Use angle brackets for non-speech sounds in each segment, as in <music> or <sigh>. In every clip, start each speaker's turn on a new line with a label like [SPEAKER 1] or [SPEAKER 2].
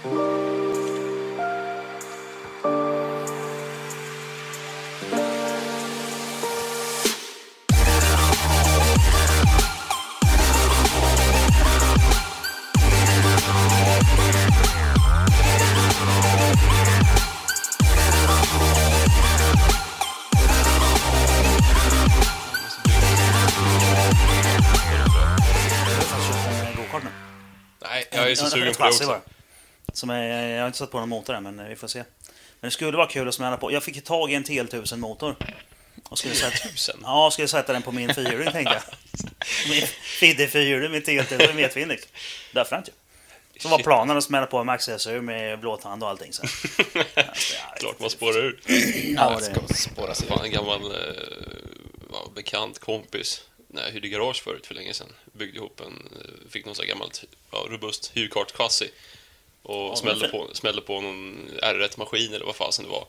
[SPEAKER 1] Er jag är så sugen på det.
[SPEAKER 2] Som är, jag har inte satt på någon motor än, men vi får se. Men det skulle vara kul att smälla på. Jag fick tag i en TL1000-motor. Och skulle sätta,
[SPEAKER 1] Tusen?
[SPEAKER 2] ja, skulle sätta den på min fyrhjuling tänkte jag. <laughs> Min Fidde fyrhjuling med TL1000 medvind. liksom. Därför inte. Så var planen att smälla på en Max SU med blåtand och allting. Så. <laughs>
[SPEAKER 1] Klart man spårar ur.
[SPEAKER 2] Ja,
[SPEAKER 3] det ska spåras ur.
[SPEAKER 1] En gammal eh, bekant kompis när jag hyrde garage förut för länge sedan. Byggde ihop en, eh, fick någon sån här gammalt ja, robust hyrkartchassi. Och smällde, på, smällde på någon R1-maskin eller vad fasen det var.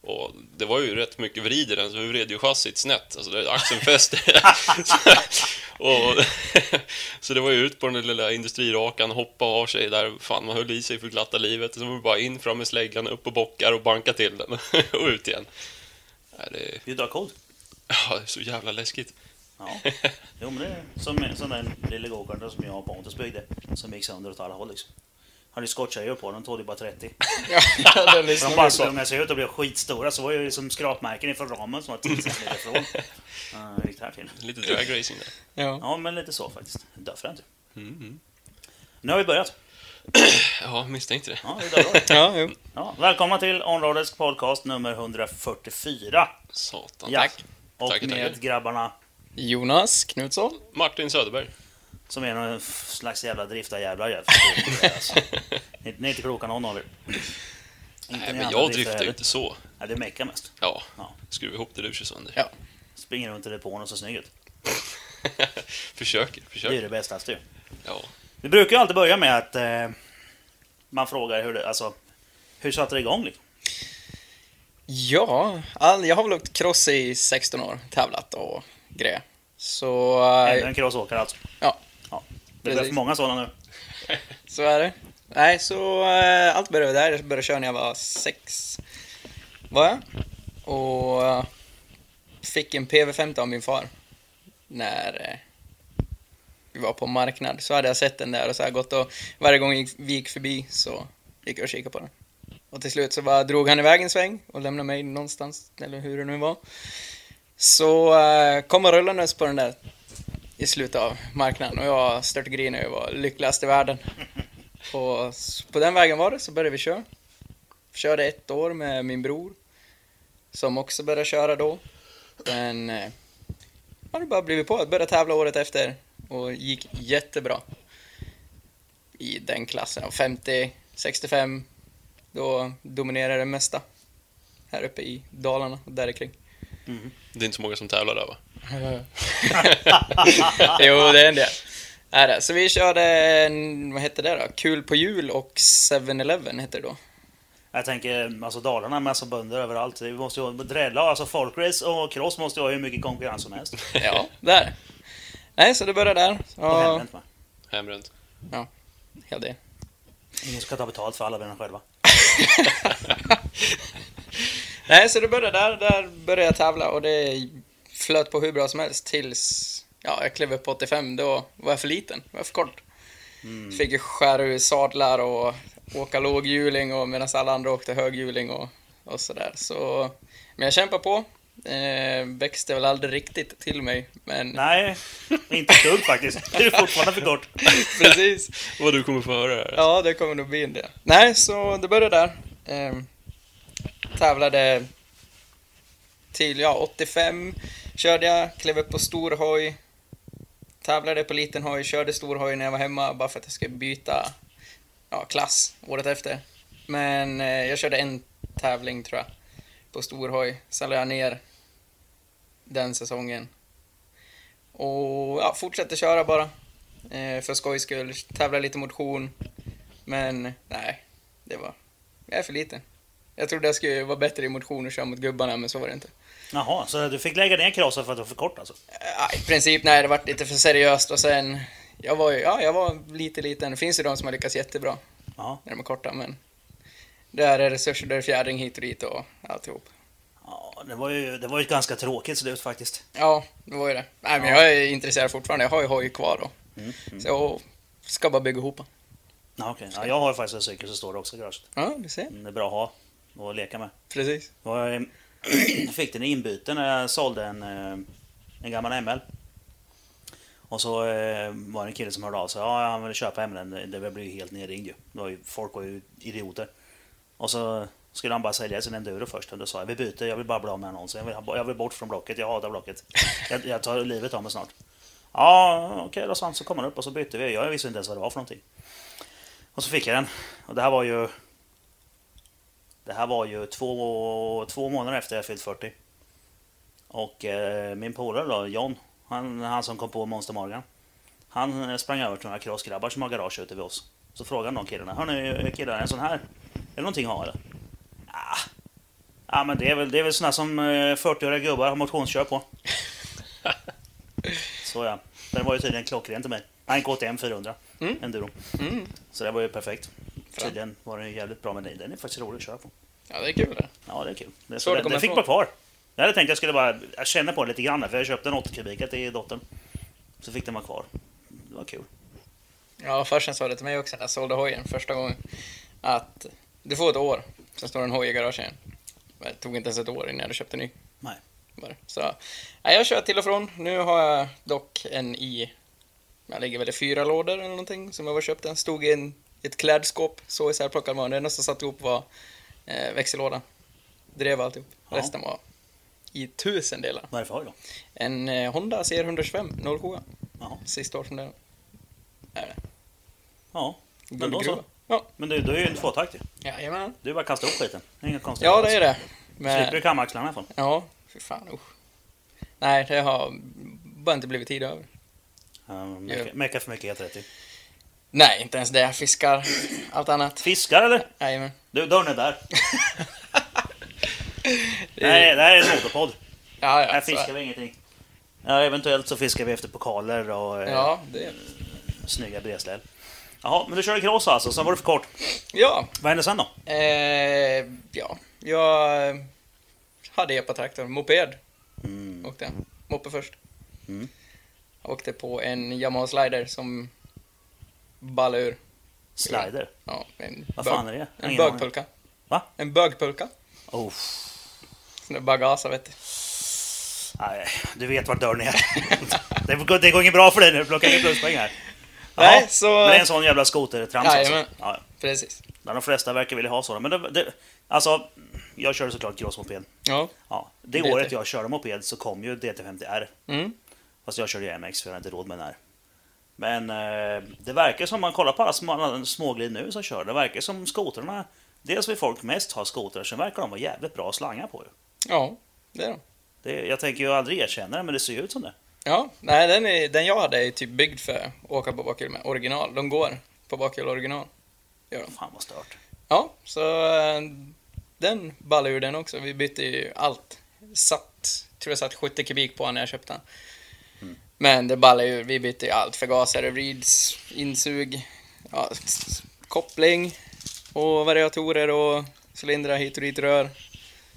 [SPEAKER 1] Och det var ju rätt mycket vrid i den, så vi vred ju chassit snett. Alltså där axeln fäste. <laughs> och, <laughs> så det var ju ut på den lilla industrirakan, hoppa av sig där. Fan, man höll i sig för glatta livet. Så var det bara in fram med släggan, upp på bockar och banka till den. <laughs> och ut igen. Nej, det,
[SPEAKER 2] Det är ju coolt.
[SPEAKER 1] Ja, det är så jävla läskigt.
[SPEAKER 2] Ja. Jo, men det är som, som den lilla gokarten som jag och Pontus byggde. Som gick sönder åt alla håll liksom. Hade ju skotttjejor på den, tog det bara 30. <laughs>
[SPEAKER 3] Ja,
[SPEAKER 2] De bara
[SPEAKER 3] på.
[SPEAKER 2] med sig ut och blev skitstora, så var ju som skrapmärken ifrån ramen som var 10 cm ifrån. Uh, gick det här till?
[SPEAKER 1] Lite dragracing där.
[SPEAKER 3] Ja.
[SPEAKER 2] Ja, men lite så faktiskt. Döfrent.
[SPEAKER 1] Mm,
[SPEAKER 2] Nu har vi börjat. <clears throat>
[SPEAKER 1] Ja, misstänkte det.
[SPEAKER 2] Ja, det är. <laughs>
[SPEAKER 3] Ja, jo.
[SPEAKER 2] ja, välkomna till Onroaders podcast nummer 144.
[SPEAKER 1] Satan.
[SPEAKER 2] Ja.
[SPEAKER 3] Tack.
[SPEAKER 2] Och
[SPEAKER 1] Tackar,
[SPEAKER 2] med
[SPEAKER 1] tackar.
[SPEAKER 2] grabbarna
[SPEAKER 3] Jonas Knutsson.
[SPEAKER 1] Martin Söderberg.
[SPEAKER 2] Som är någon slags jävla driftarjävlar. <laughs> Det, alltså. Ni ni är inte kloka någon av er. Inte
[SPEAKER 1] Nej, men jag driftar ju inte så.
[SPEAKER 2] Nej, det är mecka mest.
[SPEAKER 1] Ja,
[SPEAKER 2] Ja.
[SPEAKER 1] skruva ihop det du kör sönder.
[SPEAKER 3] Ja.
[SPEAKER 2] Springer runt i depån och så snygg ut. <laughs>
[SPEAKER 1] försöker,
[SPEAKER 2] Det är
[SPEAKER 1] försöker.
[SPEAKER 2] det bästaste ju.
[SPEAKER 1] Ja.
[SPEAKER 2] Vi brukar ju alltid börja med att eh, man frågar hur det, alltså, hur satte det igång? Liksom?
[SPEAKER 3] Ja, all, jag har väl åkt cross i 16 år, tävlat och grejer. Så,
[SPEAKER 2] Ännu
[SPEAKER 3] äh,
[SPEAKER 2] en crossåkare alltså.
[SPEAKER 3] Ja.
[SPEAKER 2] Det
[SPEAKER 3] Precis.
[SPEAKER 2] för många sådana nu. <laughs>
[SPEAKER 3] så är det. Nej, så äh, allt började där. Jag började köra när jag var sex, var jag. Och äh, fick en PV50 av min far. När äh, vi var på marknad. Så hade jag sett den där och så jag gått och varje gång vi gick förbi så gick jag och kikade på den. Och till slut så bara drog han iväg en sväng och lämnade mig någonstans, eller hur det nu var. Så äh, kom jag rullandes på den där i slutet av marknaden och jag störtgrinade grina och var lyckligast i världen. Och på den vägen var det, så började vi köra. Körde ett år med min bror, som också började köra då. Men eh, har det bara blivit på. Jag började tävla året efter och gick jättebra. I den klassen, 50, 65, då dominerade det mesta. Här uppe i Dalarna och där kring. Mm.
[SPEAKER 1] Det är inte så många som tävlar där va? <laughs>
[SPEAKER 3] jo, det är en del. Är det. Så vi körde, en, vad hette det då? Kul på jul och 7-Eleven hette det då.
[SPEAKER 2] Jag tänker, alltså Dalarna med massa bönder överallt. Vi måste ju drälla, alltså folkrace och cross måste ju ha hur mycket konkurrens som helst.
[SPEAKER 3] Ja, där. Nej, så det började där.
[SPEAKER 2] Och
[SPEAKER 3] Ja,
[SPEAKER 2] hembränt va?
[SPEAKER 1] Hembränt.
[SPEAKER 3] ja det.
[SPEAKER 2] Ingen ska ta betalt för alla vänner själva. <laughs>
[SPEAKER 3] Nej, så det började där. Där började jag tävla och det flöt på hur bra som helst tills ja, jag klev upp på 85. Då var jag för liten. Jag var för kort. Fick ju skära ur sadlar och åka låghjuling och medan alla andra åkte höghjuling och, och sådär. Så, men jag kämpar på. Eh, växte väl aldrig riktigt till mig, men
[SPEAKER 2] Nej, inte ett dugg faktiskt. Du är fortfarande för kort. <laughs>
[SPEAKER 3] precis.
[SPEAKER 1] Vad du kommer få höra här.
[SPEAKER 3] Ja, det kommer nog bli en del. Nej, så det började där. Ehm, tävlade till, ja, 85 körde jag, klev upp på stor hoj. Tävlade på liten hoj, körde stor hoj när jag var hemma bara för att jag skulle byta ja, klass året efter. Men eh, jag körde en tävling tror jag på stor hoj. Sen la jag ner den säsongen. Och ja, fortsatte köra bara. Eh, för skojs skull. Tävla lite motion. Men nej, det var... Jag är för liten. Jag trodde jag skulle vara bättre i motion och köra mot gubbarna, men så var det inte.
[SPEAKER 2] Jaha, så du fick lägga ner crossen för att du var för kort alltså?
[SPEAKER 3] Eh, I princip, nej, det var lite för seriöst och sen... Jag var ju, ja, jag var lite liten. Det finns ju de som har lyckats jättebra.
[SPEAKER 2] Ja.
[SPEAKER 3] när de är korta, men där är resurser, där är fjädring hit och dit och alltihop.
[SPEAKER 2] ja det, var ju, det var ju ett ganska tråkigt slut faktiskt.
[SPEAKER 3] Ja, det var ju det. Nej, men jag är intresserad fortfarande. Jag har ju hoj kvar då.
[SPEAKER 2] Mm, mm.
[SPEAKER 3] Så jag ska bara bygga ihop.
[SPEAKER 2] Ja, okej. ja, jag har faktiskt en cykel som står det också i garaget.
[SPEAKER 3] Ja, du ser.
[SPEAKER 2] Mm, Det är bra att ha och leka med.
[SPEAKER 3] Precis.
[SPEAKER 2] Jag fick den i inbyte när jag sålde en, eh, en gammal ML. Och så eh, var det en kille som hörde av sig. Ja, han ville köpa MLen. Det blev ju helt nerringd ju. Det var ju. Folk var ju idioter. Och så skulle han bara sälja sin enduro först. Och då sa jag, vi byter. Jag vill bara bli av med annonsen. Jag vill, jag vill bort från blocket. Jag hatar blocket. Jag, jag tar livet av mig snart. Ja, okej då sa han. Så kom han upp och så bytte vi. Jag visste inte ens vad det var för någonting. Och så fick jag den. Och det här var ju... Det här var ju två, två månader efter jag fyllt 40. Och eh, min polare då, John, han, han som kom på Monster Morgan. Han eh, sprang över till några crossgrabbar som har garage ute vid oss. Så frågade han de killarna, hörni killar, en sån här, är det någonting att ha eller? Ja, ja men det är väl, det är väl såna som eh, 40-åriga gubbar har motionskör på. <laughs> Så ja, den var ju tydligen klockren till mig. Nej, En KTM 400,
[SPEAKER 3] Mm.
[SPEAKER 2] enduro.
[SPEAKER 3] Mm.
[SPEAKER 2] Så det var ju perfekt. Tydligen var den jävligt bra, men den den är faktiskt rolig att köra på.
[SPEAKER 3] Ja, det är kul det.
[SPEAKER 2] Ja, det är kul. Det,
[SPEAKER 3] Så
[SPEAKER 2] så
[SPEAKER 3] det
[SPEAKER 2] den, den fick vara kvar. Jag hade tänkt jag skulle bara känna på det lite grann, för jag köpte en 80 kubikare till dottern. Så fick den vara kvar. Det var kul.
[SPEAKER 3] Ja, farsan sa det till mig också när jag sålde hojen första gången. Att du får ett år, sen står det en hoj i garaget igen. Det tog inte ens ett år innan jag hade köpt en ny.
[SPEAKER 2] Nej.
[SPEAKER 3] Så, ja, jag kör till och från. Nu har jag dock en i, jag ligger väl i fyra lådor eller någonting som jag var köpt den. Stod i en, ett klädskåp, så isärplockad var den. Det enda som satt ihop var eh, växellådan. Drev alltihop.
[SPEAKER 2] Ja.
[SPEAKER 3] Resten var i tusen delar.
[SPEAKER 2] Vad är det för hoj då?
[SPEAKER 3] En eh, Honda CR125 07.
[SPEAKER 2] Jaha.
[SPEAKER 3] Sista den. Är det.
[SPEAKER 2] Ja, men då så.
[SPEAKER 3] Ja,
[SPEAKER 2] Men du, du är ju en tvåtaktig.
[SPEAKER 3] jajamän.
[SPEAKER 2] Du bara att kasta upp skiten. Inga konstigt.
[SPEAKER 3] Ja, det är det.
[SPEAKER 2] Slipper du
[SPEAKER 3] Men,
[SPEAKER 2] kamaxlarna i alla fall.
[SPEAKER 3] ja, fy fan usch. Nej, det har bara inte blivit tid över.
[SPEAKER 2] Um, mecka för mycket helt rätt i.
[SPEAKER 3] Nej, inte ens det. Fiskar. Allt annat.
[SPEAKER 2] Fiskar eller?
[SPEAKER 3] Jajamän.
[SPEAKER 2] Du, dörren är där. <laughs> Nej, det här är en motorpodd.
[SPEAKER 3] Ja, ja.
[SPEAKER 2] Här fiskar vi ingenting. Ja, eventuellt så fiskar vi efter pokaler och eh,
[SPEAKER 3] Ja, det...
[SPEAKER 2] snygga bredställ. Jaha, men du körde cross alltså, så var det för kort.
[SPEAKER 3] Ja,
[SPEAKER 2] Vad hände sen då?
[SPEAKER 3] eh, ja. Jag eh, hade epatraktor, moped
[SPEAKER 2] Mm.
[SPEAKER 3] åkte jag. Moppe först.
[SPEAKER 2] Mm.
[SPEAKER 3] Jag åkte på en Yamaha Slider som ballade ur.
[SPEAKER 2] Slider?
[SPEAKER 3] Ja, en,
[SPEAKER 2] Vad
[SPEAKER 3] bög-
[SPEAKER 2] fan är det?
[SPEAKER 3] en bögpulka.
[SPEAKER 2] Va?
[SPEAKER 3] En bögpulka.
[SPEAKER 2] Oh.
[SPEAKER 3] Sån där bagasa, vet du.
[SPEAKER 2] Nej, du vet vart dörren är. <laughs> det, går, det går inget bra för dig nu, plocka inga pluspoäng här.
[SPEAKER 3] Nej,
[SPEAKER 2] Jaha,
[SPEAKER 3] så-
[SPEAKER 2] Men det är en sån jävla skotertrams alltså.
[SPEAKER 3] Jajamän.
[SPEAKER 2] Ja,
[SPEAKER 3] Precis.
[SPEAKER 2] de flesta verkar vilja ha sådana. Men det, det, alltså, jag körde såklart crossmoped.
[SPEAKER 3] Ja.
[SPEAKER 2] Ja, det
[SPEAKER 3] DT.
[SPEAKER 2] året jag körde moped så kom ju DT50R.
[SPEAKER 3] Mm.
[SPEAKER 2] Fast jag körde ju MX för jag hade inte råd med den här. Men eh, det verkar som, om man kollar på alla små, småglid nu som kör, det verkar som skotrarna, dels vill folk mest ha skotrar, sen verkar de vara jävligt bra att slanga på. ju.
[SPEAKER 3] Ja, det är de.
[SPEAKER 2] Det, jag tänker ju aldrig erkänna det, men det ser ju ut som det.
[SPEAKER 3] Ja, nej, den, är, den jag hade är typ byggd för att åka på bakhjul med original. De går på bakhjul original. Gör de.
[SPEAKER 2] Fan vad stört.
[SPEAKER 3] Ja, så eh, den ballade ur den också. Vi bytte ju allt. Satt, tror jag satt 70 kubik på när jag köpte den. Men det ballade ur. Vi bytte ju allt. Förgasare, reeds, insug, ja, koppling och variatorer och cylindrar hit och dit, rör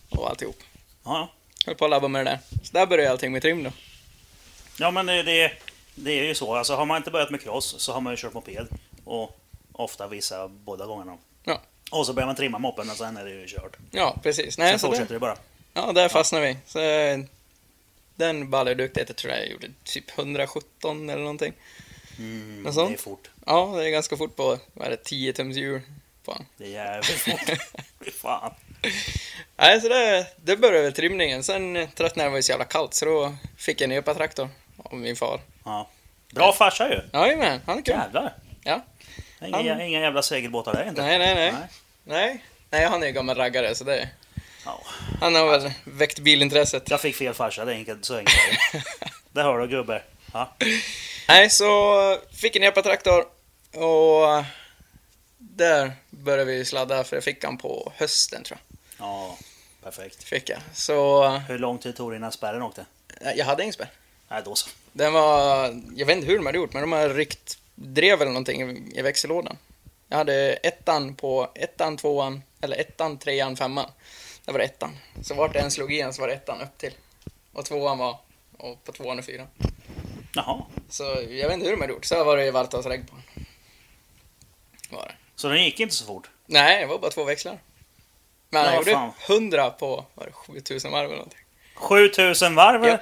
[SPEAKER 3] och alltihop.
[SPEAKER 2] Ja,
[SPEAKER 3] Höll på att labba med det där. Så där började allting med trim då.
[SPEAKER 2] ja men det, det, är ju så. Alltså, har man inte börjat med cross så har man ju kört moped. Och ofta vissa båda gångerna.
[SPEAKER 3] Ja.
[SPEAKER 2] Och så börjar man trimma moppen och sen är det ju kört.
[SPEAKER 3] Ja, precis. Nej,
[SPEAKER 2] Sen
[SPEAKER 3] så
[SPEAKER 2] fortsätter
[SPEAKER 3] det,
[SPEAKER 2] det bara.
[SPEAKER 3] ja, där fastnade vi. Så, eh, den ballade duktigt. Jag tror jag gjorde typ 117 eller någonting.
[SPEAKER 2] Mm, det är fort.
[SPEAKER 3] Ja, det är ganska fort på, vad är det, 10 tums hjul på han.
[SPEAKER 2] Det är jävligt fort. <laughs> Fan.
[SPEAKER 3] Nej, så det, det började väl trimningen. Sen tröttnade jag, det var så jävla kallt, så då fick jag en epatraktor av min far.
[SPEAKER 2] Ja. Bra farsa ju.
[SPEAKER 3] Jajamän, han är kul.
[SPEAKER 2] Jävlar.
[SPEAKER 3] Ja.
[SPEAKER 2] Inga,
[SPEAKER 3] Han-
[SPEAKER 2] inga jävla segelbåtar där inte.
[SPEAKER 3] Nej, nej, nej.
[SPEAKER 2] Nej.
[SPEAKER 3] Nej, nej han är ju gammal raggare, så det...
[SPEAKER 2] Ja.
[SPEAKER 3] Han har väl väckt bilintresset.
[SPEAKER 2] Jag fick fel farsa, det är enkelt, så enkelt det. <laughs> Har du gubbe. Ja.
[SPEAKER 3] Nej, så fick en epatraktor och där började vi sladda, för jag fick han på hösten tror jag.
[SPEAKER 2] ja, perfekt.
[SPEAKER 3] Fick jag. Så
[SPEAKER 2] Hur lång tid tog det innan spärren åkte?
[SPEAKER 3] jag hade ingen spärr.
[SPEAKER 2] Nej, då så.
[SPEAKER 3] Den var, jag vet inte hur de hade gjort, men de har ryckt drev eller någonting i- i växellådan. Jag hade ettan på ettan, tvåan, eller ettan, trean, femman. Det var ettan. Så vart det en slog i en så var det ettan upp till. Och tvåan var och på tvåan och fyran.
[SPEAKER 2] Jaha.
[SPEAKER 3] Så jag vet inte hur de hade gjort. Så var det ju Valtas regg på. Var det.
[SPEAKER 2] Så den gick inte så fort?
[SPEAKER 3] Nej, det var bara två växlar. Men
[SPEAKER 2] Ja,
[SPEAKER 3] han gjorde
[SPEAKER 2] fan.
[SPEAKER 3] 100 på, var det 7000 varv eller någonting.
[SPEAKER 2] 7000 varv?
[SPEAKER 3] Ja.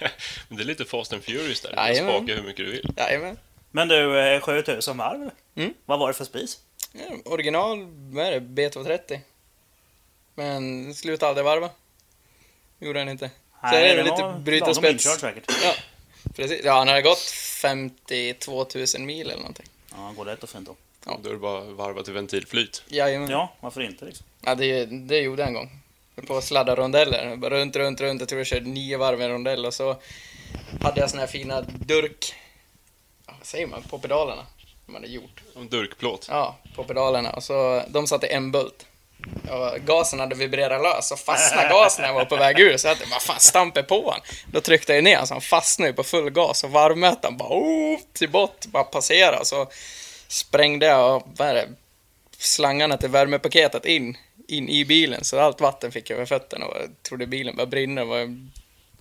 [SPEAKER 3] <laughs>
[SPEAKER 1] Men det är lite Fast and Furious där. Du kan spaka hur mycket du vill.
[SPEAKER 3] Jajamän.
[SPEAKER 2] Men du, eh, 7000 varv?
[SPEAKER 3] Mm.
[SPEAKER 2] Vad var det för spis?
[SPEAKER 3] Ja, original, vad är det, B230. Men slutade aldrig varva. Gjorde han inte. Så är det
[SPEAKER 2] den
[SPEAKER 3] lite bryta
[SPEAKER 2] lagom
[SPEAKER 3] spets.
[SPEAKER 2] inkörd säkert.
[SPEAKER 3] Ja, precis. Ja, han hade gått 52 000 mil eller någonting.
[SPEAKER 2] Ja, går lätt och fint då.
[SPEAKER 3] Ja.
[SPEAKER 1] Då är det bara varva till ventilflyt.
[SPEAKER 3] Jajamän. Ja,
[SPEAKER 2] Ja, varför inte liksom?
[SPEAKER 3] ja det, det gjorde jag en gång. På sladda rondeller. Bara runt, runt, runt. Jag tror jag körde nio varv i en rondell och så hade jag såna här fina durk... Vad säger man? På pedalerna. Man hade gjort.
[SPEAKER 1] En durkplåt.
[SPEAKER 3] Ja, på pedalerna. Och så, de satte en bult. Och gasen hade vibrerat lös och fastnade gasen när jag var på väg ur. Så jag tänkte, vad fan, stampar på han? Då tryckte jag ner så han fastnade på full gas och varvmätaren bara oh, till bort, bara passera. Så sprängde jag, vad det, slangarna till värmepaketet in, in i bilen. Så allt vatten fick jag över fötterna och jag trodde bilen började brinna. Det var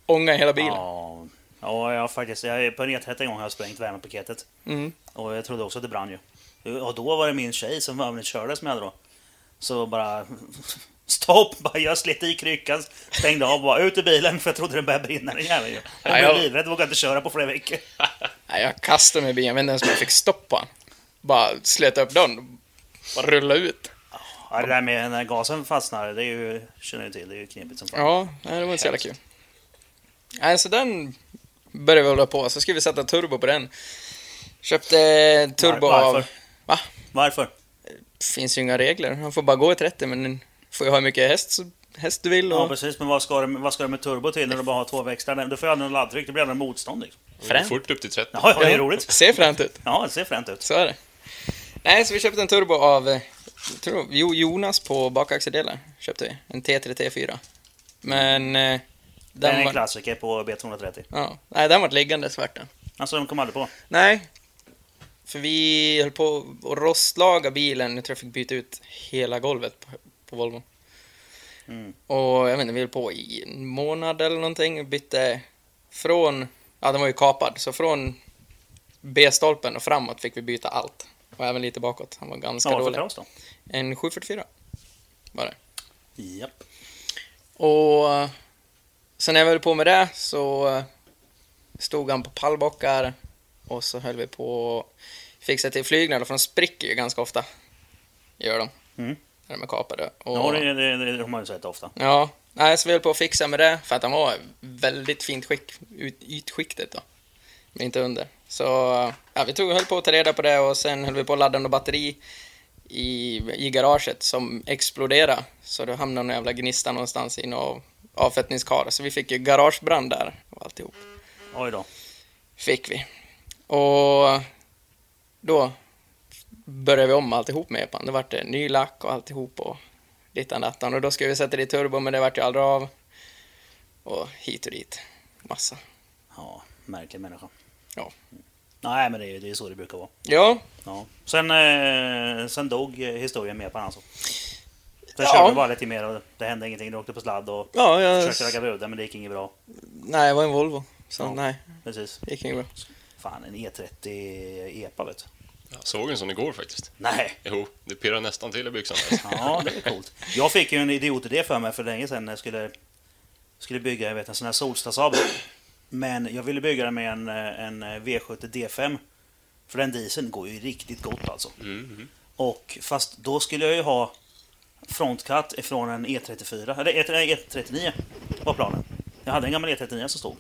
[SPEAKER 3] ånga i hela bilen.
[SPEAKER 2] Ja, ja jag faktiskt, jag är på en E30 en gång har jag sprängt värmepaketet.
[SPEAKER 3] Mm.
[SPEAKER 2] Och jag trodde också att det brann ju. Och då var det min tjej som körde jag hade då. Så bara stopp, bara jag slet i kryckan, stängde av och bara ut ur bilen för jag trodde det började brinna den jäveln. Jag
[SPEAKER 3] Ja,
[SPEAKER 2] blev
[SPEAKER 3] jag-
[SPEAKER 2] livrädd, vågade inte köra på flera veckor.
[SPEAKER 3] Nej, jag kastade mig i bilen, jag vet inte ens om jag fick stopp på han. Bara slet upp dörren, bara rulla ut.
[SPEAKER 2] Ja, det där med när gasen fastnar, det är ju, känner du till, det är ju knepigt som fan.
[SPEAKER 3] Ja, nej, det var inte så jävla kul. Nej, så den började vi hålla på, så ska vi sätta turbo på den. Köpte turbo
[SPEAKER 2] Var- varför?
[SPEAKER 3] av... Va?
[SPEAKER 2] Varför?
[SPEAKER 3] Finns ju inga regler, han får bara gå i 30, men den får ju ha hur mycket häst, så- häst du vill.
[SPEAKER 2] Ja
[SPEAKER 3] Och...
[SPEAKER 2] precis, men vad ska, du, vad ska du med turbo till när du bara har två växlar? Du får ju aldrig någon laddtryck, det blir aldrig motstånd liksom.
[SPEAKER 1] Det
[SPEAKER 3] Fränt.
[SPEAKER 1] fort upp till 30.
[SPEAKER 2] Ja, ja, det är roligt.
[SPEAKER 3] Ser fränt ut,
[SPEAKER 2] Ja, det ser fränt ut.
[SPEAKER 3] så är det. Nej, så vi köpte en turbo av, eh, jag tror, jo, Jonas på bakaxeldelar köpte vi. En T3 T4. Men... eh,
[SPEAKER 2] Det är
[SPEAKER 3] Den
[SPEAKER 2] en
[SPEAKER 3] var,
[SPEAKER 2] klassiker på B230.
[SPEAKER 3] ja, nej, den var liggande svarta.
[SPEAKER 2] Alltså, de kom aldrig på.
[SPEAKER 3] Nej. För vi höll på att rostlaga bilen. Jag tror jag fick byta ut hela golvet på, på Volvo.
[SPEAKER 2] Mm.
[SPEAKER 3] Och jag vet inte, vi höll på i en månad eller någonting. Bytte från, ja den var ju kapad, så från B-stolpen och framåt fick vi byta allt. Och även lite bakåt. Han var ganska
[SPEAKER 2] Ja,
[SPEAKER 3] dålig.
[SPEAKER 2] kras då.
[SPEAKER 3] En 744 var det.
[SPEAKER 2] Japp.
[SPEAKER 3] Och eh, sen när jag höll på med det så eh, stod han på pallbockar och så höll vi på fixa till flyglarna, för de spricker ju ganska ofta. Gör de.
[SPEAKER 2] Mm.
[SPEAKER 3] När de är kapade. Och,
[SPEAKER 2] Ja, det, det, det, det har man ju sett ofta.
[SPEAKER 3] ja, nej, så vi höll på att fixa med det, för att han var väldigt fint skick, ut, ytskiktet då. Men inte under. Så ja, vi tog, höll på att ta reda på det och sen höll vi på att ladda något batteri i, i garaget som exploderade. Så då hamnade någon jävla gnista någonstans i någon avfettningskar. Så vi fick ju garagebrand där och alltihop.
[SPEAKER 2] Oj då.
[SPEAKER 3] Fick vi. Och då började vi om alltihop med epan. Det vart ny lack och alltihop och dittan dattan. Och då skulle vi sätta dit turbo men det vart ju aldrig av. Och hit och dit. Massa.
[SPEAKER 2] Ja, märklig människa.
[SPEAKER 3] Ja.
[SPEAKER 2] Nej, men det är, det är så det brukar vara.
[SPEAKER 3] Ja,
[SPEAKER 2] Ja. Sen, eh, sen dog eh, historien med den alltså. Sen
[SPEAKER 3] Ja.
[SPEAKER 2] körde vi bara lite mer och det hände ingenting. Du åkte på sladd och
[SPEAKER 3] ja jag...
[SPEAKER 2] försökte ragga brudar men det gick inget bra.
[SPEAKER 3] Nej, det var en Volvo. Så
[SPEAKER 2] Ja.
[SPEAKER 3] nej,
[SPEAKER 2] Precis.
[SPEAKER 3] det gick inget bra.
[SPEAKER 2] Fan, en E30 EPA vet du.
[SPEAKER 1] Jag såg en sån igår faktiskt.
[SPEAKER 2] Nej.
[SPEAKER 1] Jo, det pirrar nästan till i byxan.
[SPEAKER 2] Ja, det är coolt. Jag fick ju en idiotidé för mig för länge sedan när jag skulle, skulle bygga jag vet, en sån här Solsta-Saab. Men jag ville bygga den med en, en V70 D5. För den dieseln går ju riktigt gott alltså.
[SPEAKER 1] Mm, mm.
[SPEAKER 2] Och fast då skulle jag ju ha frontcut ifrån en E34, eller E- E39 var planen. Jag hade en gammal E39 som stod.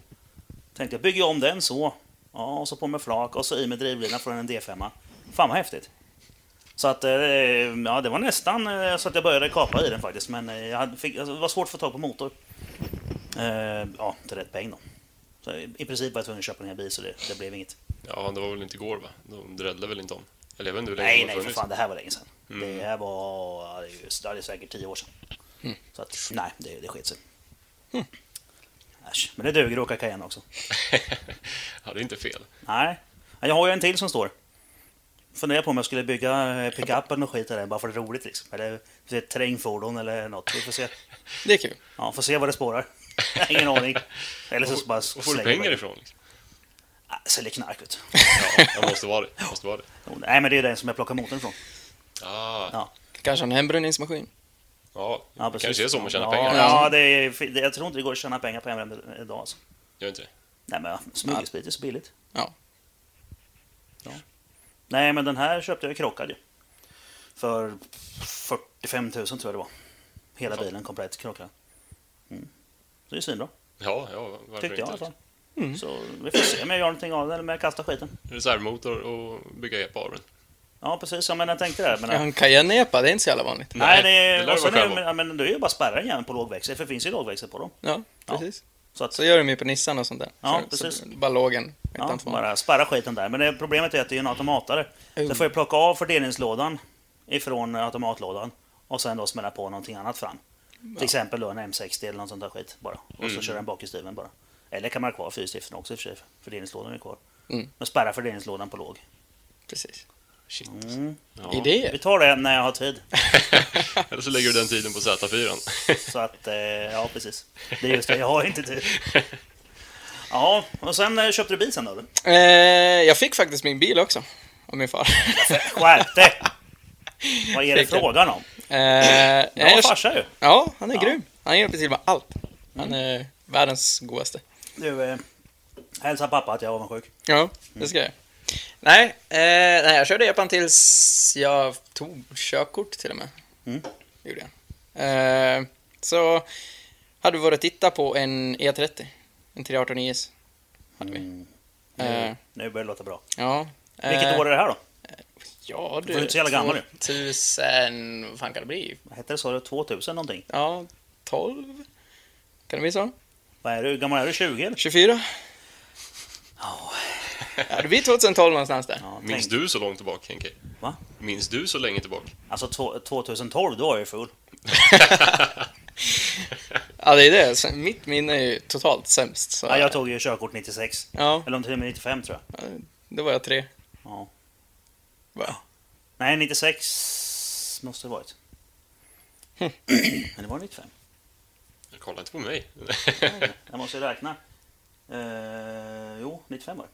[SPEAKER 2] Tänkte jag bygger om den så. Ja, och så på med flak och så i med drivlina från en D5. Fan vad häftigt. Så att, eh, ja det var nästan eh, så att jag började kapa i den faktiskt. Men eh, jag hade, fick, alltså, det var svårt att få tag på motor. Ja, till rätt peng då. Så i princip var jag tvungen att köpa en hel bil så det, det blev inget.
[SPEAKER 1] Ja, det var väl inte igår va? De drällde väl inte om? Eller jag vet inte hur länge
[SPEAKER 2] Nej, nej för fan. Det här var länge sedan.
[SPEAKER 1] Mm.
[SPEAKER 2] Det här var, det är, säkert tio år sedan. Så att, nej, det, det sket sig. Äsch, men det duger att åka Cayenne också. <laughs>
[SPEAKER 1] ja, det är inte fel.
[SPEAKER 2] Nej, Ja, jag har ju en till som står. funderar på om jag skulle bygga eh, pickup eller något skit där bara för det är roligt liksom. Eller ett terrängfordon eller något. Vi får se. <laughs>
[SPEAKER 3] Det är kul.
[SPEAKER 2] Ja, får se vad det spårar. <laughs> Ingen aning. Eller så bara
[SPEAKER 1] Var får du
[SPEAKER 2] slänger
[SPEAKER 1] pengar ifrån? Liksom?
[SPEAKER 2] Ah, Säljer knark vet du.
[SPEAKER 1] Ja, det måste vara det. Måste vara det.
[SPEAKER 2] Nej men det är den som jag plockar motorn ifrån.
[SPEAKER 1] Ah,
[SPEAKER 2] Ja.
[SPEAKER 3] Kanske en hembränningsmaskin.
[SPEAKER 1] Ja,
[SPEAKER 2] Ja,
[SPEAKER 1] det
[SPEAKER 2] precis.
[SPEAKER 1] kanske är så man tjänar
[SPEAKER 2] ja,
[SPEAKER 1] pengar.
[SPEAKER 2] Ja, det är, jag tror inte det går att tjäna pengar på hembränning idag alltså.
[SPEAKER 1] Gör inte det?
[SPEAKER 2] Nej men smuggelsprit är så billigt.
[SPEAKER 3] Ja.
[SPEAKER 2] Nej men den här köpte jag krockad ju. För 45 000 tror jag det var. Hela
[SPEAKER 1] Fan.
[SPEAKER 2] bilen komplett krockad. Mm. Så det är svinbra.
[SPEAKER 1] Ja, ja varför
[SPEAKER 2] Tyckte jag i alla fall.
[SPEAKER 3] Mm.
[SPEAKER 2] Så vi får se om jag gör någonting av det eller om jag kastar skiten.
[SPEAKER 1] Reservmotor och bygga epa av den.
[SPEAKER 2] Ja precis, ja, men jag tänkte det. Men,
[SPEAKER 3] Ja, en Cayenne-epa, det är inte så jävla vanligt.
[SPEAKER 2] Nej, det,
[SPEAKER 1] det
[SPEAKER 2] och
[SPEAKER 1] du
[SPEAKER 2] sen
[SPEAKER 1] vara
[SPEAKER 2] är, det- ja, men det är ju bara spärra igen på lågväxel, för det finns ju lågväxel på dem.
[SPEAKER 3] Ja,
[SPEAKER 2] Ja.
[SPEAKER 3] precis.
[SPEAKER 2] Så att,
[SPEAKER 3] Så gör de ju på Nissan och sånt där.
[SPEAKER 2] Ja,
[SPEAKER 3] så,
[SPEAKER 2] precis.
[SPEAKER 3] Så bara lågen.
[SPEAKER 2] ja, bara spärra skiten där. Men det, problemet är att det är en automatare. Så
[SPEAKER 3] Oh.
[SPEAKER 2] jag får ju plocka av fördelningslådan ifrån automatlådan och sen då smälla på någonting annat fram. Till exempel då en M60 eller något sånt där skit bara. Och så
[SPEAKER 1] Mm.
[SPEAKER 2] kör den bakhjulsdriven bara. Eller kan man ha kvar fyrstiftena också i och för sig. Fördelningslådan är kvar.
[SPEAKER 3] Mm.
[SPEAKER 2] Men spärra fördelningslådan på låg.
[SPEAKER 3] Precis.
[SPEAKER 1] Shit.
[SPEAKER 2] Mm.
[SPEAKER 1] Ja.
[SPEAKER 2] Vi
[SPEAKER 3] Idéer.
[SPEAKER 2] tar det när jag har tid. <laughs>
[SPEAKER 1] Eller så lägger du den tiden på Z4.
[SPEAKER 2] Så att, eh, ja precis. Det är just det, jag har inte tid. <laughs> Ja, och sen eh, köpte du bil sen då? eller?
[SPEAKER 3] Eh, jag fick faktiskt min bil också. Av min far. <laughs>
[SPEAKER 2] Skärp dig! Vad är det
[SPEAKER 3] Fick
[SPEAKER 2] frågan om?
[SPEAKER 3] Eh,
[SPEAKER 2] Bra
[SPEAKER 3] jag,
[SPEAKER 2] farsa ju.
[SPEAKER 3] ja, han är
[SPEAKER 2] Ja.
[SPEAKER 3] grym. Han hjälper till med allt. Han är världens godaste.
[SPEAKER 2] Du, eh, hälsa pappa att jag är avundsjuk.
[SPEAKER 3] Ja, det ska jag. Nej, eh, nej, jag körde epan tills jag tog körkort till och med.
[SPEAKER 2] Mm.
[SPEAKER 3] Gjorde jag. Eh, så hade vi varit och tittat på en E30. En 318 IS. Hade vi.
[SPEAKER 2] Mm.
[SPEAKER 3] Eh,
[SPEAKER 2] Nu, börjar det låta bra.
[SPEAKER 3] ja.
[SPEAKER 2] Vilket
[SPEAKER 3] eh,
[SPEAKER 2] år är det här då?
[SPEAKER 3] Ja, du.
[SPEAKER 2] är inte så jävla gammal nu.
[SPEAKER 3] 2000, vad fan kan det bli?
[SPEAKER 2] Vad hette det? Sa du 2000 någonting?
[SPEAKER 3] Ja, 12? Kan det bli så?
[SPEAKER 2] Vad är du? Gammal är du? 20 eller?
[SPEAKER 3] 24?
[SPEAKER 2] Ja.
[SPEAKER 3] Ja, det blir 2012 någonstans där.
[SPEAKER 2] ja
[SPEAKER 1] Minns
[SPEAKER 2] tänk-
[SPEAKER 1] du så långt tillbaka, Henke?
[SPEAKER 2] Va?
[SPEAKER 1] Minns du så länge tillbaka?
[SPEAKER 2] Alltså två- 2012, då var jag ju full. <laughs>
[SPEAKER 3] Ja, det är det. Så Mitt minne är ju totalt sämst. Så,
[SPEAKER 2] Ja, jag tog ju körkort 96.
[SPEAKER 3] Ja,
[SPEAKER 2] Eller om till och med 95 tror jag.
[SPEAKER 3] då var jag tre.
[SPEAKER 2] Ja.
[SPEAKER 3] Va?
[SPEAKER 2] Nej, 96 måste det varit.
[SPEAKER 3] Hm.
[SPEAKER 2] Men det var 95.
[SPEAKER 1] Jag kollar inte på mig.
[SPEAKER 2] Jag måste ju räkna. Eh, jo, 95 var det.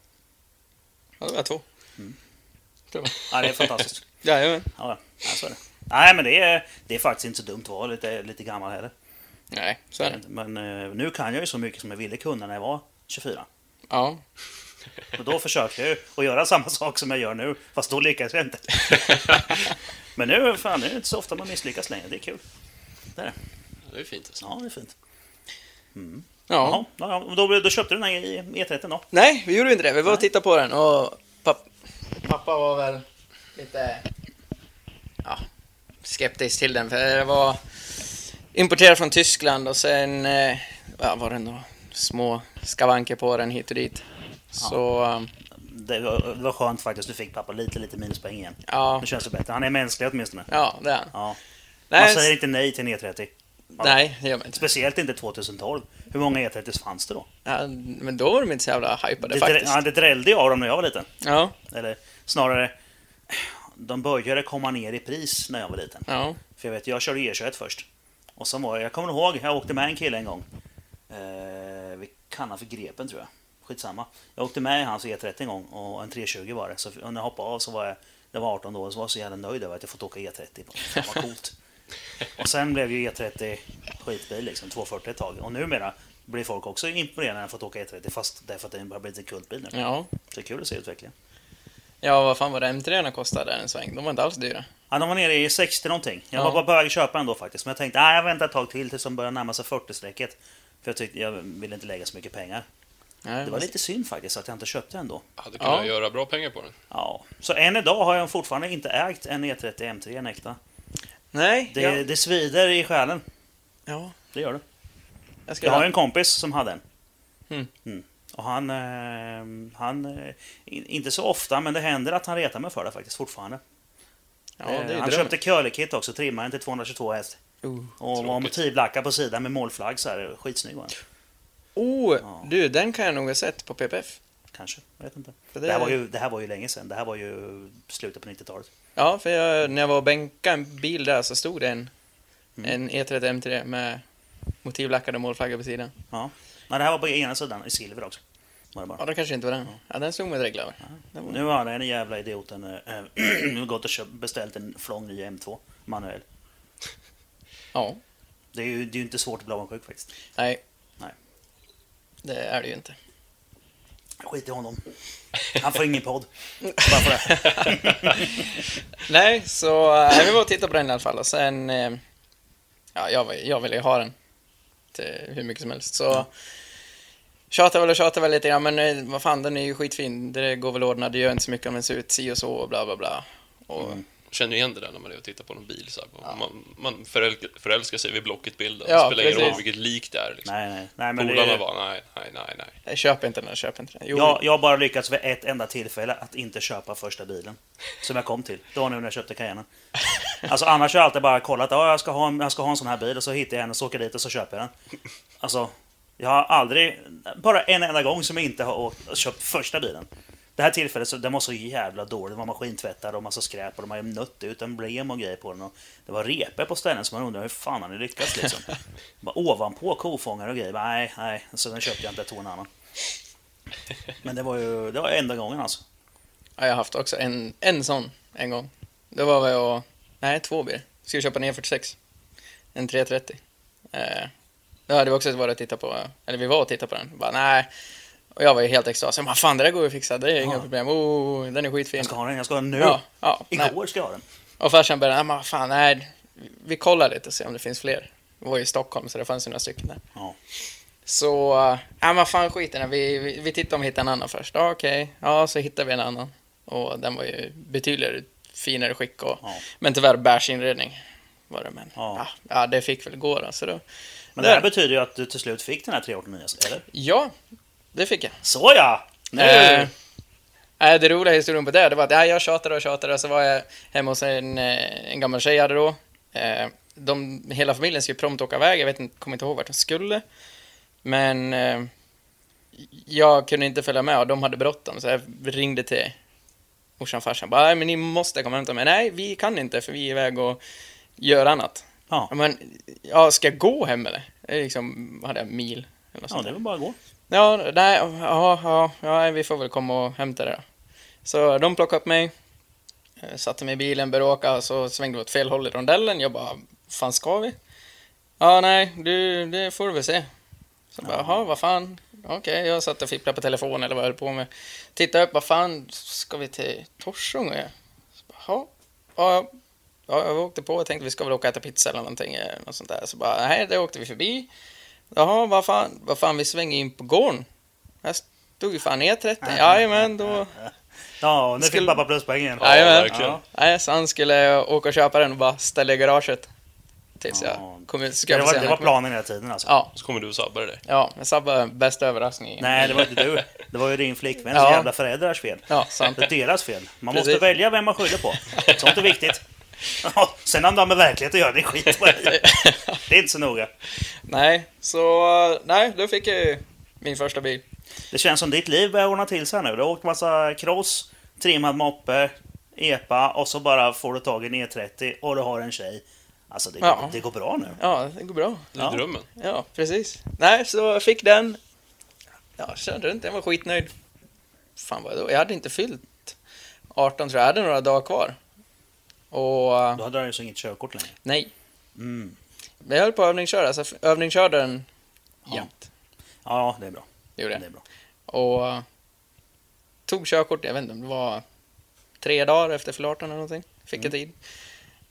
[SPEAKER 3] Ja, då var jag två.
[SPEAKER 2] Ja, det är fantastiskt. <laughs>
[SPEAKER 3] Jajamän.
[SPEAKER 2] Ja, ja, så är det. Nej, men det är, det är faktiskt inte så dumt att vara lite, lite gammal heller.
[SPEAKER 3] Nej, så är det.
[SPEAKER 2] Men eh, nu kan jag ju så mycket som jag ville kunna när jag var 24.
[SPEAKER 3] Ja.
[SPEAKER 2] Och då försöker jag ju att göra samma sak som jag gör nu, fast då lyckas jag inte. <laughs> Men nu, fan, det är inte så ofta man misslyckas längre. Det är kul. Det är det.
[SPEAKER 1] Det är fint alltså.
[SPEAKER 2] Ja, det är fint.
[SPEAKER 3] Ja.
[SPEAKER 2] Jaha, ja, ja, då, då köpte du den här i E30 då?
[SPEAKER 3] Nej, vi gjorde inte det. Vi var och tittade på den och papp, pappa var väl lite ja, skeptisk till den. För det var importerad från Tyskland och sen eh, ja, var det nog små skavanker på den hit och dit. Så eh,
[SPEAKER 2] Det var, det var skönt faktiskt. Du fick pappa lite, lite minuspoäng igen.
[SPEAKER 3] ja,
[SPEAKER 2] Nu känns det bättre. Han är mänsklig åtminstone.
[SPEAKER 3] ja, det är han.
[SPEAKER 2] Ja. Man
[SPEAKER 3] Nej,
[SPEAKER 2] säger inte nej till en E30.
[SPEAKER 3] Nej, det gör man inte.
[SPEAKER 2] Speciellt inte 2012. Hur många E30 fanns det då?
[SPEAKER 3] Ja, men då var de inte så jävla hypade
[SPEAKER 2] Det,
[SPEAKER 3] faktiskt.
[SPEAKER 2] ja, det drällde jag av dem när jag var liten.
[SPEAKER 3] Ja,
[SPEAKER 2] Eller snarare, de började komma ner i pris när jag var liten.
[SPEAKER 3] ja,
[SPEAKER 2] För jag vet, jag körde E21 först. Och så var jag, jag kommer ihåg, jag åkte med en kille en gång. Eh, vi kan han för Grepen tror jag. Skitsamma. Jag åkte med i hans E30 en gång och en 320 var det. Så när jag hoppade av så var jag, det var 18 då, så var jag så jävla nöjd över att jag fått åka E30. Fan vad coolt. <laughs> och sen blev ju E30 skitbil liksom, 240 ett tag. Och numera blir folk också imponerade när de fått åka E30 fast därför att det har blivit en kultbil nu.
[SPEAKER 3] ja.
[SPEAKER 2] Så det är kul att se utvecklingen.
[SPEAKER 3] Ja, vad fan var det M3 kostade en sväng? De var inte alls dyra.
[SPEAKER 2] Ja, de var nere i 60 någonting. Jag
[SPEAKER 3] Ja.
[SPEAKER 2] var bara på väg att köpa en då faktiskt. Men jag tänkte, nej jag väntar ett tag till tills de börjar närma sig 40-strecket. För jag tyckte, jag ville inte lägga så mycket pengar.
[SPEAKER 3] Nej,
[SPEAKER 2] Det var lite synd faktiskt att jag inte köpte den då.
[SPEAKER 1] Hade kunnat
[SPEAKER 3] Ja.
[SPEAKER 1] göra bra pengar på den.
[SPEAKER 2] Ja. Så än idag har jag fortfarande inte ägt en E E30 M3, en äkta.
[SPEAKER 3] Nej,
[SPEAKER 2] Det,
[SPEAKER 3] ja.
[SPEAKER 2] det svider i själen.
[SPEAKER 3] ja.
[SPEAKER 2] Det gör det.
[SPEAKER 3] Jag
[SPEAKER 2] Jag har en kompis som hade en.
[SPEAKER 3] Mm.
[SPEAKER 2] Mm. Och han, eh, han, eh, in- inte så ofta, men det händer att han retar mig för det faktiskt fortfarande.
[SPEAKER 3] Ja, det
[SPEAKER 2] Eh, han
[SPEAKER 3] drömmen.
[SPEAKER 2] köpte curlykit också, trimmaren till 222 häst.
[SPEAKER 3] Uh.
[SPEAKER 2] Och var
[SPEAKER 1] Tråkigt.
[SPEAKER 2] motivlackad på sidan med målflagg så här. Skitsnygg var.
[SPEAKER 3] Oh,
[SPEAKER 2] Ja.
[SPEAKER 3] du, den kan jag nog ha sett på PPF.
[SPEAKER 2] Kanske, jag vet inte.
[SPEAKER 3] För
[SPEAKER 2] Det... här var ju, det här var ju länge sedan. Det här var ju slutet på 90-talet.
[SPEAKER 3] Ja, för jag, när jag var och bänkade en bil där så stod det en,
[SPEAKER 2] Mm.
[SPEAKER 3] en E E30 M3 med motivlackade målflaggor på sidan.
[SPEAKER 2] Ja. Nej, det här var på ena sidan, i silver också. Var det bara.
[SPEAKER 3] Ja, det kanske inte var den. Ja, den stod med dreglar över. Var-
[SPEAKER 2] Nu har den jävla idioten <clears throat> äh, gått och köpt, beställt en flång ny M2 manuell.
[SPEAKER 3] Ja,
[SPEAKER 2] Det är ju, det är inte svårt att bli avundsjuk faktiskt.
[SPEAKER 3] nej.
[SPEAKER 2] Nej.
[SPEAKER 3] Det är det ju inte.
[SPEAKER 2] Skit i honom. Han får ingen podd. Bara för det. <laughs>
[SPEAKER 3] Nej, så äh, vi var och tittade på den i alla fall och sen... Eh, ja, jag, jag ville ju ha den till hur mycket som helst. Så tjatade väl och tjatade väl lite grann, men eh, vad fan, den är ju skitfin. Det går väl att ordna, det gör inte så mycket om den ser ut si och så och bla bla bla. Och,
[SPEAKER 2] Mm.
[SPEAKER 1] Känner igen det där när man är och tittar på någon bil. Så här. Man, man förälskar, förälskar sig vid Blocket-bilden.
[SPEAKER 3] Ja,
[SPEAKER 1] det spelar ingen roll vilket lik det är. Liksom.
[SPEAKER 2] Nej, nej. nej men
[SPEAKER 1] Polarna
[SPEAKER 2] det,
[SPEAKER 1] bara, nej, nej, nej, nej.
[SPEAKER 3] Jag köper inte den, jag köper inte den. Jo,
[SPEAKER 2] jag, jag har bara lyckats vid ett enda tillfälle att inte köpa första bilen. Som jag kom till. Det var nu när jag köpte Cayenne. <laughs> Alltså annars har jag alltid bara kollat. Ja, jag ska ha en, jag ska ha en sån här bil. Och så hittar jag en och så åker jag dit och så köper jag den. Alltså, jag har aldrig... Bara en enda gång som jag inte har åkt, köpt första bilen. Det här tillfället, så, den var så jävla dålig. Den var maskintvättad och massa skräp och de ju nött ut emblem och grejer på den. Och det var repor på ställen som man undrar hur fan har ni lyckats liksom? <laughs> Bara ovanpå kofångare och grejer. Nej, nej. Så den köpte jag inte, jag tog en annan. Men det var ju det var enda gången alltså.
[SPEAKER 3] Ja, jag har haft också en, en sån en gång. Det var väl jag... Nej, två bilar. Skulle köpa en E46. En 330. Eh, då hade vi också varit och tittat på, eller vi var och tittade på den. Bara, nej. Och jag var ju helt extas. Jag fan det där går ju att fixa, det är inga
[SPEAKER 2] Ja.
[SPEAKER 3] problem. Oh, den är skitfin.
[SPEAKER 2] Jag ska ha den, jag ska ha den nu.
[SPEAKER 3] Ja, ja.
[SPEAKER 2] Igår ska jag ha den.
[SPEAKER 3] Och farsan började, men fan, nej. Vi kollar lite och ser om det finns fler. Vi var i Stockholm så det fanns ju några stycken där.
[SPEAKER 2] Ja.
[SPEAKER 3] Så, äh, ja men fan skit i den. Vi, vi, vi tittar om vi hittar en annan först. Ja, okej. Ja, så hittade vi en annan. Och den var ju betydligt finare skick och,
[SPEAKER 2] Ja.
[SPEAKER 3] men tyvärr bärs inredning var det. Men
[SPEAKER 2] Ja.
[SPEAKER 3] ja. Ja, det fick väl gå då. Så då
[SPEAKER 2] Men det här betyder ju att du till slut fick den här 389, eller?
[SPEAKER 3] ja, det fick jag.
[SPEAKER 2] Så ja! Nu!
[SPEAKER 3] Eh, Nej, det roliga historien på det, det var att ja, jag tjatade och tjatade och så var jag hemma hos en, eh, en gammal tjej jag hade då. Eh, De, hela familjen skulle prompt åka iväg, jag vet inte, kommer inte ihåg vart de skulle. Men eh, jag kunde inte följa med och de hade bråttom så jag ringde till morsan och farsan. Bara, "Nej, men ni måste komma och hämta mig. Nej, vi kan inte för vi är iväg och gör annat.
[SPEAKER 2] Ja,
[SPEAKER 3] Men, ja, ska jag gå hem eller? Liksom, hade jag, mil? Eller något
[SPEAKER 2] ja
[SPEAKER 3] sånt
[SPEAKER 2] det väl bara att gå.
[SPEAKER 3] Ja, nej, ja, ja, ja, vi får väl komma och hämta det då. Så de plockade upp mig, eh, satte mig i bilen, började åka, och så svängde vi åt fel håll i rondellen. Jag bara, fan ska vi? Ja, nej, du, det får du väl se. Så bara, jaha, vad fan? Okej, jag satt och fipplade på telefonen eller vad jag höll på med. Tittade upp, vad fan, ska vi till Torsånga? Så bara, Jaha, ja, ja, jag åkte på och tänkte vi ska väl åka och äta pizza eller någonting, eh, något sånt där. Så bara, nej, det åkte vi förbi. Jaha, vad fan, vad fan, vi svänger in på gården. Här stod ju fan E30. Jajamän, då...
[SPEAKER 2] Ja, nu
[SPEAKER 3] Skulle-
[SPEAKER 2] fick pappa pluspoäng igen.
[SPEAKER 1] Ja,
[SPEAKER 3] Jajamän.
[SPEAKER 2] Ja.
[SPEAKER 3] Nej, så han skulle åka och köpa den och bara ställa i garaget. Tills
[SPEAKER 2] Ja.
[SPEAKER 3] jag kom ut. Ska
[SPEAKER 2] Det var,
[SPEAKER 3] se
[SPEAKER 2] det var planen hela tiden alltså.
[SPEAKER 3] Ja,
[SPEAKER 1] Så kommer du och sabbar det.
[SPEAKER 3] ja, jag sabbade bästa överraskningen.
[SPEAKER 2] Nej, det var inte du. <laughs> Det var ju din flickväns
[SPEAKER 3] Ja.
[SPEAKER 2] jävla föräldrars fel.
[SPEAKER 3] Ja, sant.
[SPEAKER 2] Det är deras fel. Man
[SPEAKER 3] Precis.
[SPEAKER 2] måste välja vem man skyller på. Sånt är viktigt. <laughs> Ja, Sen om de har med verklighet att göra, det är skit på <laughs> det. Det är inte så noga.
[SPEAKER 3] Nej, så... Nej, då fick jag ju min första bil.
[SPEAKER 2] Det känns som ditt liv börjar ordna till sig nu. Du har åkt massa cross, trimmad moppe, epa och så bara får du tag i en E30 och du har en tjej. Alltså det, går-
[SPEAKER 3] Ja.
[SPEAKER 2] det går bra nu.
[SPEAKER 3] Ja, det går bra.
[SPEAKER 1] Det är
[SPEAKER 2] Ja.
[SPEAKER 1] drömmen.
[SPEAKER 3] Ja, precis. Nej, så jag fick den. Ja, körde runt, jag var skitnöjd. Fan vad då? Jag hade inte fyllt 18 tror jag, jag hade några dagar kvar. Och
[SPEAKER 2] Då hade du ju inget körkort längre.
[SPEAKER 3] nej,
[SPEAKER 2] Mm.
[SPEAKER 3] jag höll på att övningsköra, så övningskörde den
[SPEAKER 2] Ja.
[SPEAKER 3] jämt.
[SPEAKER 2] Ja, det är bra.
[SPEAKER 3] Det gjorde
[SPEAKER 2] Det
[SPEAKER 3] jag.
[SPEAKER 2] är bra.
[SPEAKER 3] Och uh, tog körkort, jag vet inte om det var tre dagar efter 18 eller någonting. Fick jag tid.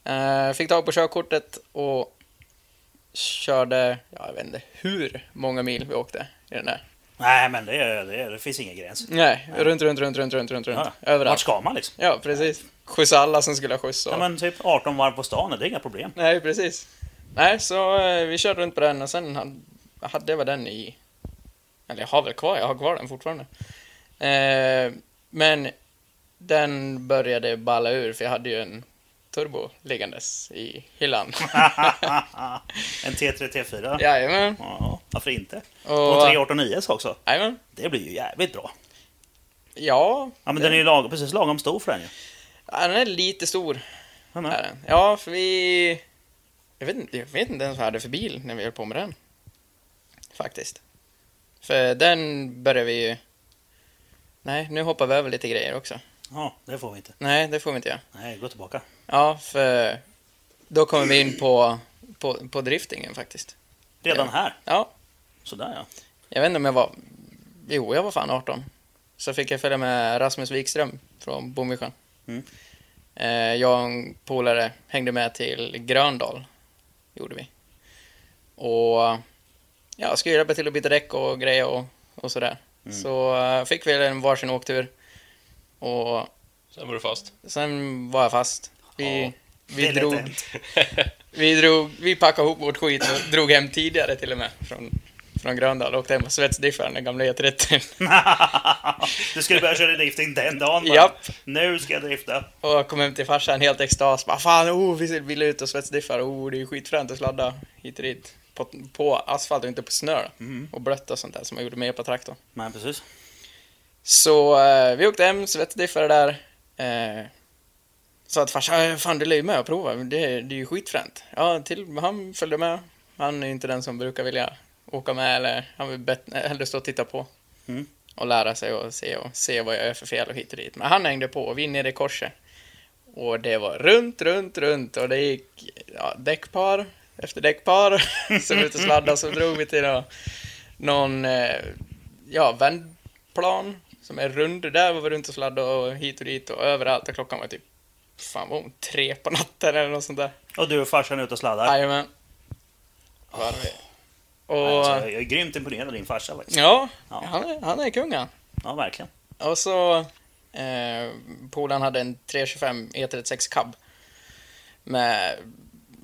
[SPEAKER 3] Eh, fick tag på körkortet och körde, ja, jag vet inte hur många mil vi åkte i den där.
[SPEAKER 2] Nej, men det, det, det finns ingen gräns.
[SPEAKER 3] Nej, runt, runt, runt, runt, runt, runt, runt.
[SPEAKER 2] Ja. Vart
[SPEAKER 3] Överallt.
[SPEAKER 2] ska man liksom?
[SPEAKER 3] Ja, precis. Skjutsa alla som skulle ha skjuts. Och...
[SPEAKER 2] Ja, men typ 18 varv på stan, det är inga problem.
[SPEAKER 3] Nej, precis. Nej, så eh, vi körde runt på den och sen hade, hade jag den i... Eller jag har väl kvar, jag har kvar den fortfarande. Eh, men den började balla ur för jag hade ju en turbo liggandes i hyllan. <laughs>
[SPEAKER 2] en T3, T4.
[SPEAKER 3] Jajamän.
[SPEAKER 2] Ja, varför inte?
[SPEAKER 3] Och,
[SPEAKER 2] Och 389 också.
[SPEAKER 3] jajamän.
[SPEAKER 2] Det blir ju jävligt bra.
[SPEAKER 3] Ja,
[SPEAKER 2] Ja, men den är ju lag, precis lagom stor för den ju.
[SPEAKER 3] Ja, den är lite stor.
[SPEAKER 2] Den
[SPEAKER 3] Är
[SPEAKER 2] är.
[SPEAKER 3] den. Ja, för vi... Jag vet, inte, jag vet inte ens vad jag hade för bil när vi höll på med den. Faktiskt. För den började vi ju... Nej, nu hoppar vi över lite grejer också.
[SPEAKER 2] Ja, det får vi inte.
[SPEAKER 3] Nej, det får vi inte göra.
[SPEAKER 2] Nej, gå tillbaka.
[SPEAKER 3] Ja, för då kommer vi in på, på, på driftingen faktiskt.
[SPEAKER 2] Redan här.
[SPEAKER 3] Ja,
[SPEAKER 2] Sådär ja.
[SPEAKER 3] jag vet inte om jag var... Jo, jag var fan 18. Så fick jag följa med Rasmus Wikström från Bomviksjön.
[SPEAKER 2] Mm.
[SPEAKER 3] Eh, jag och en polare hängde med till Gröndal. Gjorde vi. Och ja, skulle hjälpa till att byta däck och grejer och, och sådär.
[SPEAKER 2] Mm.
[SPEAKER 3] Så eh, fick vi en varsin åktur. Och
[SPEAKER 1] Sen var du fast.
[SPEAKER 3] sen var jag fast. Vi,
[SPEAKER 2] Ja,
[SPEAKER 3] vi, drog, <laughs> vi, drog, vi packade ihop vårt skit och drog hem tidigare till och med. Från, från Gröndal och åkte hem på svetsdiffaren, den gamla E30. <laughs>
[SPEAKER 2] du skulle börja köra drifting den dagen?
[SPEAKER 3] Japp.
[SPEAKER 2] Nu ska jag drifta.
[SPEAKER 3] Och jag kom hem till farsan helt extas. Bara, fan, oh, vi vill ut och svetsdiffar. Oh, det är skitfränt att sladda hit och dit. På, på asfalt och inte på snö.
[SPEAKER 2] Mm.
[SPEAKER 3] Och blött och sånt där som jag gjorde med på traktorn.
[SPEAKER 2] Men precis.
[SPEAKER 3] Så eh, vi åkte hem, svetsdiffade där. Eh, sa att farsan, "Eh, fan du lär ju med och prova. Det, är- det är ju skitfränt. Ja, till, han följde med. Han är inte den som brukar vilja åka med eller han vill bet- hellre stå och titta på.
[SPEAKER 2] Mm.
[SPEAKER 3] Och lära sig och se, och se vad jag gör för fel och hit och dit. Men han hängde på och vi nere i korset. Och det var runt, runt, runt och det gick ja, däckpar efter däckpar. <laughs> så vi ut och sladdade så drog vi till nå- någon eh, ja, vändplan som är rund. Där var vi runt och sladdade och hit och dit och överallt. Och klockan var typ, fan vad hon, tre på natten eller något sånt där.
[SPEAKER 2] Och du och farsan ute och sladdar.
[SPEAKER 3] Jajamän. Var vi. Och
[SPEAKER 2] Alltså, jag är grymt imponerad av din farsa faktiskt.
[SPEAKER 3] ja,
[SPEAKER 2] Ja.
[SPEAKER 3] han är, han är kung han.
[SPEAKER 2] Ja, verkligen.
[SPEAKER 3] Och så eh, polaren hade en 325 E36 cab med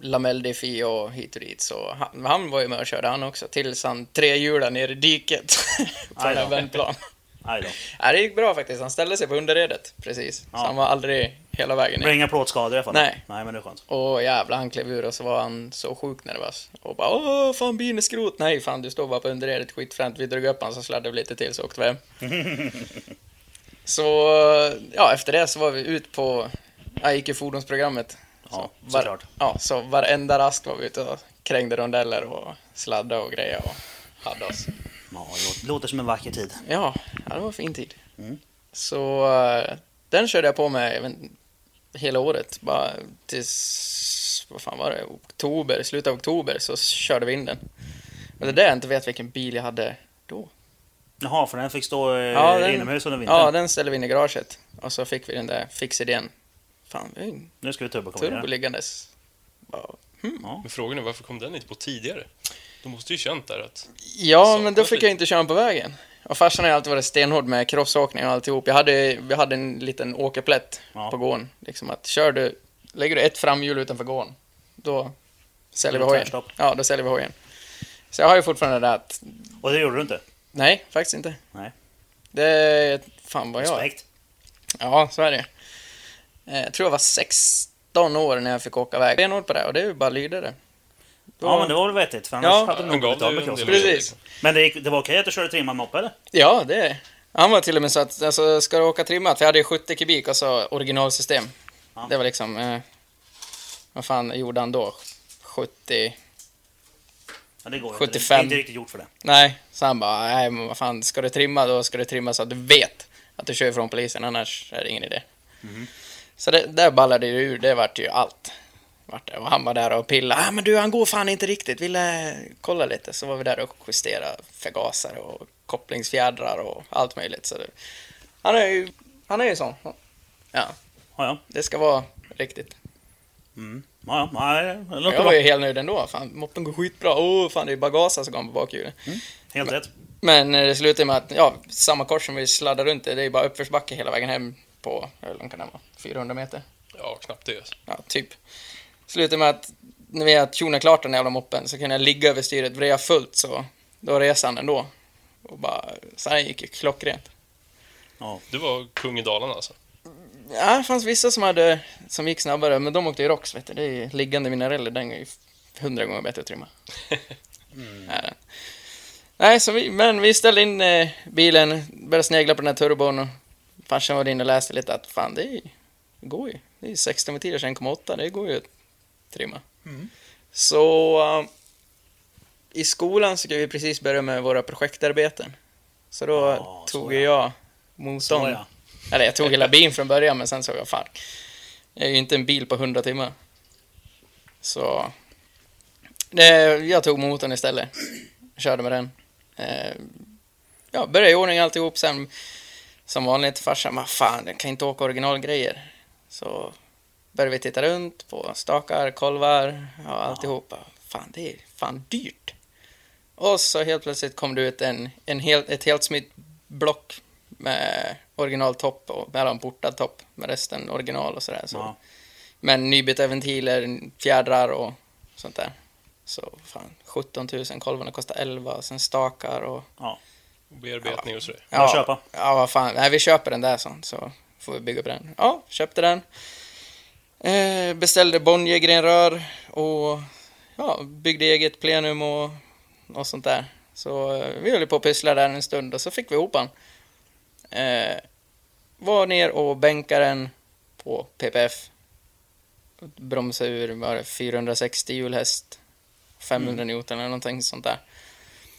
[SPEAKER 3] lamelldiff i och hit och dit. Så han, han var ju med och körde han också tills han tre hjular ner i diket <laughs> på här vändplan. <laughs>
[SPEAKER 2] Aj då.
[SPEAKER 3] Ja, det gick bra faktiskt. Han ställde sig på underredet precis.
[SPEAKER 2] Ja.
[SPEAKER 3] Så han var aldrig hela vägen ner.
[SPEAKER 2] inga plåtskador i alla fall.
[SPEAKER 3] Nej.
[SPEAKER 2] Nej, men det är skönt.
[SPEAKER 3] Och jävlar, han klev ur och så var han så sjukt nervös. Och bara åh, fan bilen är skrot. Nej, fan du står bara på underredet, skitfränt. Vi drog upp han så sladdade vi lite till så åkte vi hem. <laughs> så, ja, efter det så var vi ut på, jag gick i fordonsprogrammet.
[SPEAKER 2] Ja,
[SPEAKER 3] var,
[SPEAKER 2] såklart.
[SPEAKER 3] Ja, så varenda rast var vi ute och krängde rondeller och sladdade och grejer och hade oss.
[SPEAKER 2] Ja, det låter- som en vacker tid.
[SPEAKER 3] Ja, ja det var en fin tid.
[SPEAKER 2] Mm.
[SPEAKER 3] Så eh, den körde jag på med vet, hela året. Bara tills, vad fan var det, oktober, slutet av oktober så körde vi in den. Men det är där jag inte vet vilken bil jag hade då.
[SPEAKER 2] Jaha, för den fick stå eh,
[SPEAKER 3] Ja, den-
[SPEAKER 2] inomhus under vintern.
[SPEAKER 3] Ja, den ställde vi in i garaget. Och så fick vi den där fixidén. Fan, vi har
[SPEAKER 2] Nu ska vi
[SPEAKER 3] turbo
[SPEAKER 2] turbokombinera.
[SPEAKER 3] liggandes. Bara,
[SPEAKER 1] Men frågan är varför kom den inte på tidigare? De måste ju känt där att...
[SPEAKER 3] Ja, men då fick
[SPEAKER 1] lite-
[SPEAKER 3] jag inte köra på vägen. Och farsan har alltid varit stenhård med crossåkning och alltihop. Jag hade, vi hade en liten åkerplätt
[SPEAKER 2] Ja.
[SPEAKER 3] på gården. Liksom att kör du, lägger du ett framhjul utanför gården, då säljer vi hojen. Ja, då säljer vi hojen. Så jag har ju fortfarande det att,
[SPEAKER 2] Och det gjorde du inte?
[SPEAKER 3] nej, faktiskt inte.
[SPEAKER 2] Nej.
[SPEAKER 3] Det fan vad jag...
[SPEAKER 2] Respekt.
[SPEAKER 3] Ja, så är det. Eh, Jag tror jag var 16 år när jag fick åka iväg. Stenhård på det och det är ju bara att lyda det. Då-
[SPEAKER 2] Ja, men det var väl vettigt. För annars
[SPEAKER 3] Ja,
[SPEAKER 2] hade du
[SPEAKER 1] Han
[SPEAKER 2] nog betalt
[SPEAKER 1] dig
[SPEAKER 2] med crossen.
[SPEAKER 3] Precis.
[SPEAKER 2] Men det, gick, det var okej att du körde trimmad moppe eller?
[SPEAKER 3] Ja, det är Han var till och med så att, alltså, ska du åka trimmat, för jag hade ju 70 kubik och så originalsystem.
[SPEAKER 2] Ja.
[SPEAKER 3] Det var liksom, eh, vad fan gjorde han då? 70,
[SPEAKER 2] Ja, det går
[SPEAKER 3] 75.
[SPEAKER 2] inte. Det är inte riktigt gjort för det.
[SPEAKER 3] nej, så han bara, nej men vad fan, ska du trimma då ska du trimma så att du vet att du kör ifrån polisen, annars är det ingen idé.
[SPEAKER 2] Mhm.
[SPEAKER 3] Så det, där ballade det ur, det vart ju allt. Vart det. Och han var där och pillade, ah, men du han går fan inte riktigt, vill eh, kolla lite. Så var vi där och justerade förgasare och kopplingsfjädrar och allt möjligt. Så det, han är ju, han är ju sån. Ja,
[SPEAKER 2] Ja, ja.
[SPEAKER 3] det ska vara riktigt.
[SPEAKER 2] Mm. Ja, ja. Nej, det låter
[SPEAKER 3] Jag var ju helt nöjd ändå. Fan, moppen går skitbra. Åh, fan det är bara gasa som går på bakhjulet.
[SPEAKER 2] Helt rätt.
[SPEAKER 3] Men eh, det slutade med att, ja, samma kors som vi sladdade runt i, det är bara uppförsbacke hela vägen hem på, hur långt kan det vara? 400 meter?
[SPEAKER 1] Ja, knappt det.
[SPEAKER 3] Ja, typ. Slutade med att när vi hade tjonat klart den jävla moppen så kunde jag ligga över styret, vreda fullt så då reser han ändå. Och bara, här gick ju klockrent.
[SPEAKER 2] Ja.
[SPEAKER 1] Du var kung i Dalarna alltså?
[SPEAKER 3] Ja, det fanns vissa som hade, som gick snabbare, men de åkte ju ROX, vet du. Det är ju liggande minareller, den är ju hundra gånger bättre att trimma. <laughs> Är den. Nej, så vi, men vi ställde in eh, bilen, började snegla på den här turbon och farsan var inne och läste lite att fan det, är, det går ju. Det är 16 meter 1,8, det går ju trimma. Så eh, i skolan så ska vi precis börja med våra projektarbeten. Så då
[SPEAKER 2] Ja,
[SPEAKER 3] tog
[SPEAKER 2] ja.
[SPEAKER 3] jag motorn.
[SPEAKER 2] ja.
[SPEAKER 3] Eller jag tog hela bilen från början men sen såg jag fan. Jag är ju inte en bil på 100 timmar. Så det, jag tog motorn istället. Körde med den. Eh, ja, började i ordning alltihop sen. Som vanligt farsan, vad fan, jag kan inte åka originalgrejer. Så började vi titta runt på stakar, kolvar, ja, alltihopa. Fan, det är fan dyrt. Och så helt plötsligt kom det ut en, en hel, ett helt smitt block med originaltopp och mellanportad topp med resten original och sådär. Så.
[SPEAKER 2] Ja.
[SPEAKER 3] Men nybytta ventiler, fjädrar och sånt där. Så fan, 17 000, kolvarna kostar 11, sen stakar och...
[SPEAKER 2] Ja.
[SPEAKER 1] Bearbetning och sådär.
[SPEAKER 2] Bara köpa.
[SPEAKER 3] Ja, vad fan. Nej, vi köper den där sånt så får vi bygga på den. Ja, köpte den. Eh, beställde Bonnier-grenrör och ja, byggde eget plenum och, och sånt där. Så eh, vi höll på att pyssla där en stund och så fick vi ihop den. Eh, var ner och bänkade den på PPF. Bromsa ur var det 460 hjulhäst. 500 Newton eller någonting sånt där.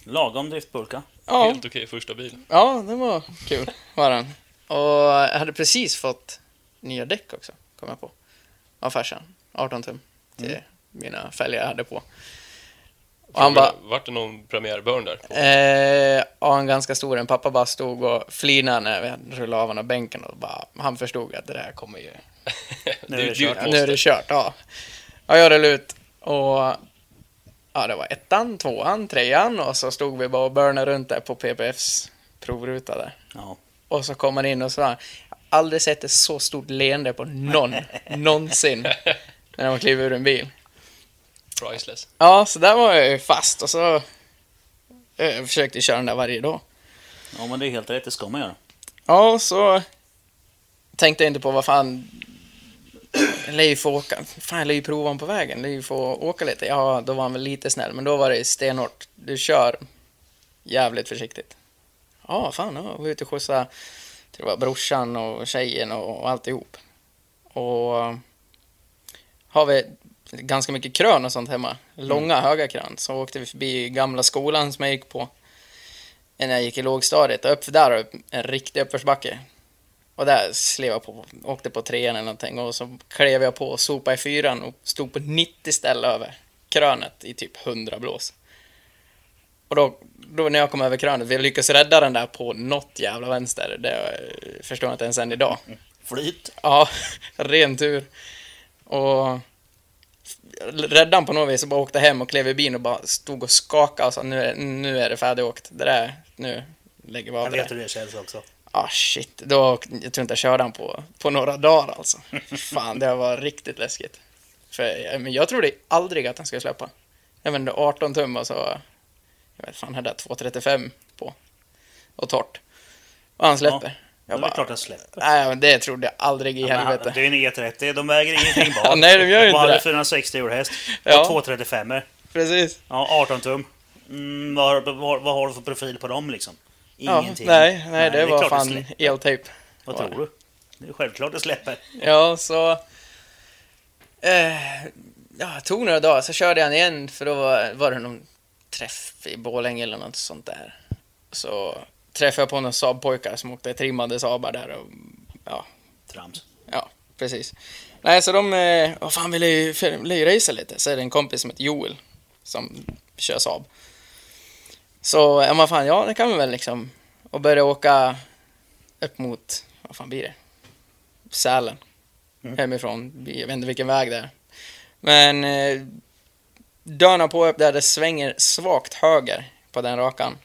[SPEAKER 2] Lagom driftpulka.
[SPEAKER 3] Ja,
[SPEAKER 1] Helt okej första bil.
[SPEAKER 3] Ja, den var kul, var den. Och jag hade precis fått nya däck också, kom jag på. Av farsan, 18 tum, till mina fälgar jag hade på. Och han bara,
[SPEAKER 1] Vart det någon premiärburn där? På?
[SPEAKER 3] eh, ja, en ganska stor en. Pappa bara stod och flinade när vi rullade av honom bänken och bara, han förstod att det där kommer ju, <laughs>
[SPEAKER 1] det
[SPEAKER 2] är det kört.
[SPEAKER 3] nu är det kört. Ja, ja jag rullade ut och ja, det var ettan, tvåan, trean och så stod vi bara och burnade runt där på PPFs provruta där.
[SPEAKER 2] Ja.
[SPEAKER 3] Och så kom han in och sa, aldrig sett ett så stort leende på någon, någonsin, när de klev ur en bil.
[SPEAKER 1] Priceless.
[SPEAKER 3] Ja, så där var jag ju fast och så eh, jag försökte köra den där varje dag.
[SPEAKER 2] ja, men det är helt rätt. Det ska man göra.
[SPEAKER 3] Ja, så tänkte jag inte på vad fan, jag lär ju få åka, fan jag lär ju prova honom på vägen, lär ju få åka lite. Ja, då var han väl lite snäll, men då var det stenhårt. Du kör jävligt försiktigt. Ja, fan, ja, var ute och skjutsade, det var brorsan och tjejen och, och alltihop. Och har vi ganska mycket krön och sånt hemma, långa höga krön, så åkte vi förbi gamla skolan som jag gick på när jag gick i lågstadiet och upp där har en riktig uppförsbacke. Och där slev jag på, åkte på trean eller någonting och så klev jag på och sopade i fyran och stod på 90 ställ över krönet i typ 100 blås. Och då, då när jag kom över krönet, vi lyckades rädda den där på något jävla vänster. Det eh, förstår jag inte ens än idag.
[SPEAKER 2] Flyt.
[SPEAKER 3] Ja, <laughs> ren tur. Och räddade han på något vis och bara åkte hem och klev i bilen och bara stod och skakade och sa nu är, nu är det färdigåkt. Det där, nu lägger vi av
[SPEAKER 2] Jag
[SPEAKER 3] det.
[SPEAKER 2] vet hur det känns också.
[SPEAKER 3] Ah shit, då, jag tror inte jag körde han på, på några dagar alltså. <laughs> Fan, det var riktigt läskigt. För men jag trodde aldrig att han skulle släppa. Jag inte, 18 tum och så, vet fan, hade jag 235 på. Och torrt. Och han släpper.
[SPEAKER 2] Ja,
[SPEAKER 3] jag
[SPEAKER 2] det är klart den släpper.
[SPEAKER 3] nej men det trodde jag aldrig i
[SPEAKER 2] Ja,
[SPEAKER 3] helvete.
[SPEAKER 2] Det är en E30, de väger ingenting
[SPEAKER 3] Ja, <laughs>
[SPEAKER 2] bak.
[SPEAKER 3] nej, de gör ju inte det.
[SPEAKER 2] 460 hjulhäst.
[SPEAKER 3] Ja.
[SPEAKER 2] Och 235
[SPEAKER 3] Precis.
[SPEAKER 2] Ja, 18 tum. Mm, vad, vad, vad har du för profil på dem liksom?
[SPEAKER 3] Ja,
[SPEAKER 2] Ingenting.
[SPEAKER 3] nej, nej, det var fan eltejp.
[SPEAKER 2] Vad tror du? Det är självklart det släpper.
[SPEAKER 3] Ja, så... Eh, ja, det tog några dagar, så körde jag han igen, för då var, var det någon träff i Borlänge eller något sånt där. Så träffade jag på några Saab-pojkar som åkte trimmade Saabar där och... Ja,
[SPEAKER 2] Trams.
[SPEAKER 3] ja, precis. Nej, så de... Eh, vad fan, ville ju, ville ju racea lite. Så är det en kompis som heter Joel som kör Saab. Så, ja, vad fan, ja, det kan vi väl liksom. Och börja åka upp mot, vad fan blir det? Sälen.
[SPEAKER 2] Mm.
[SPEAKER 3] Hemifrån. Jag vet inte vilken väg det är. Men dörrarna på upp där, det svänger svagt höger på den rakan.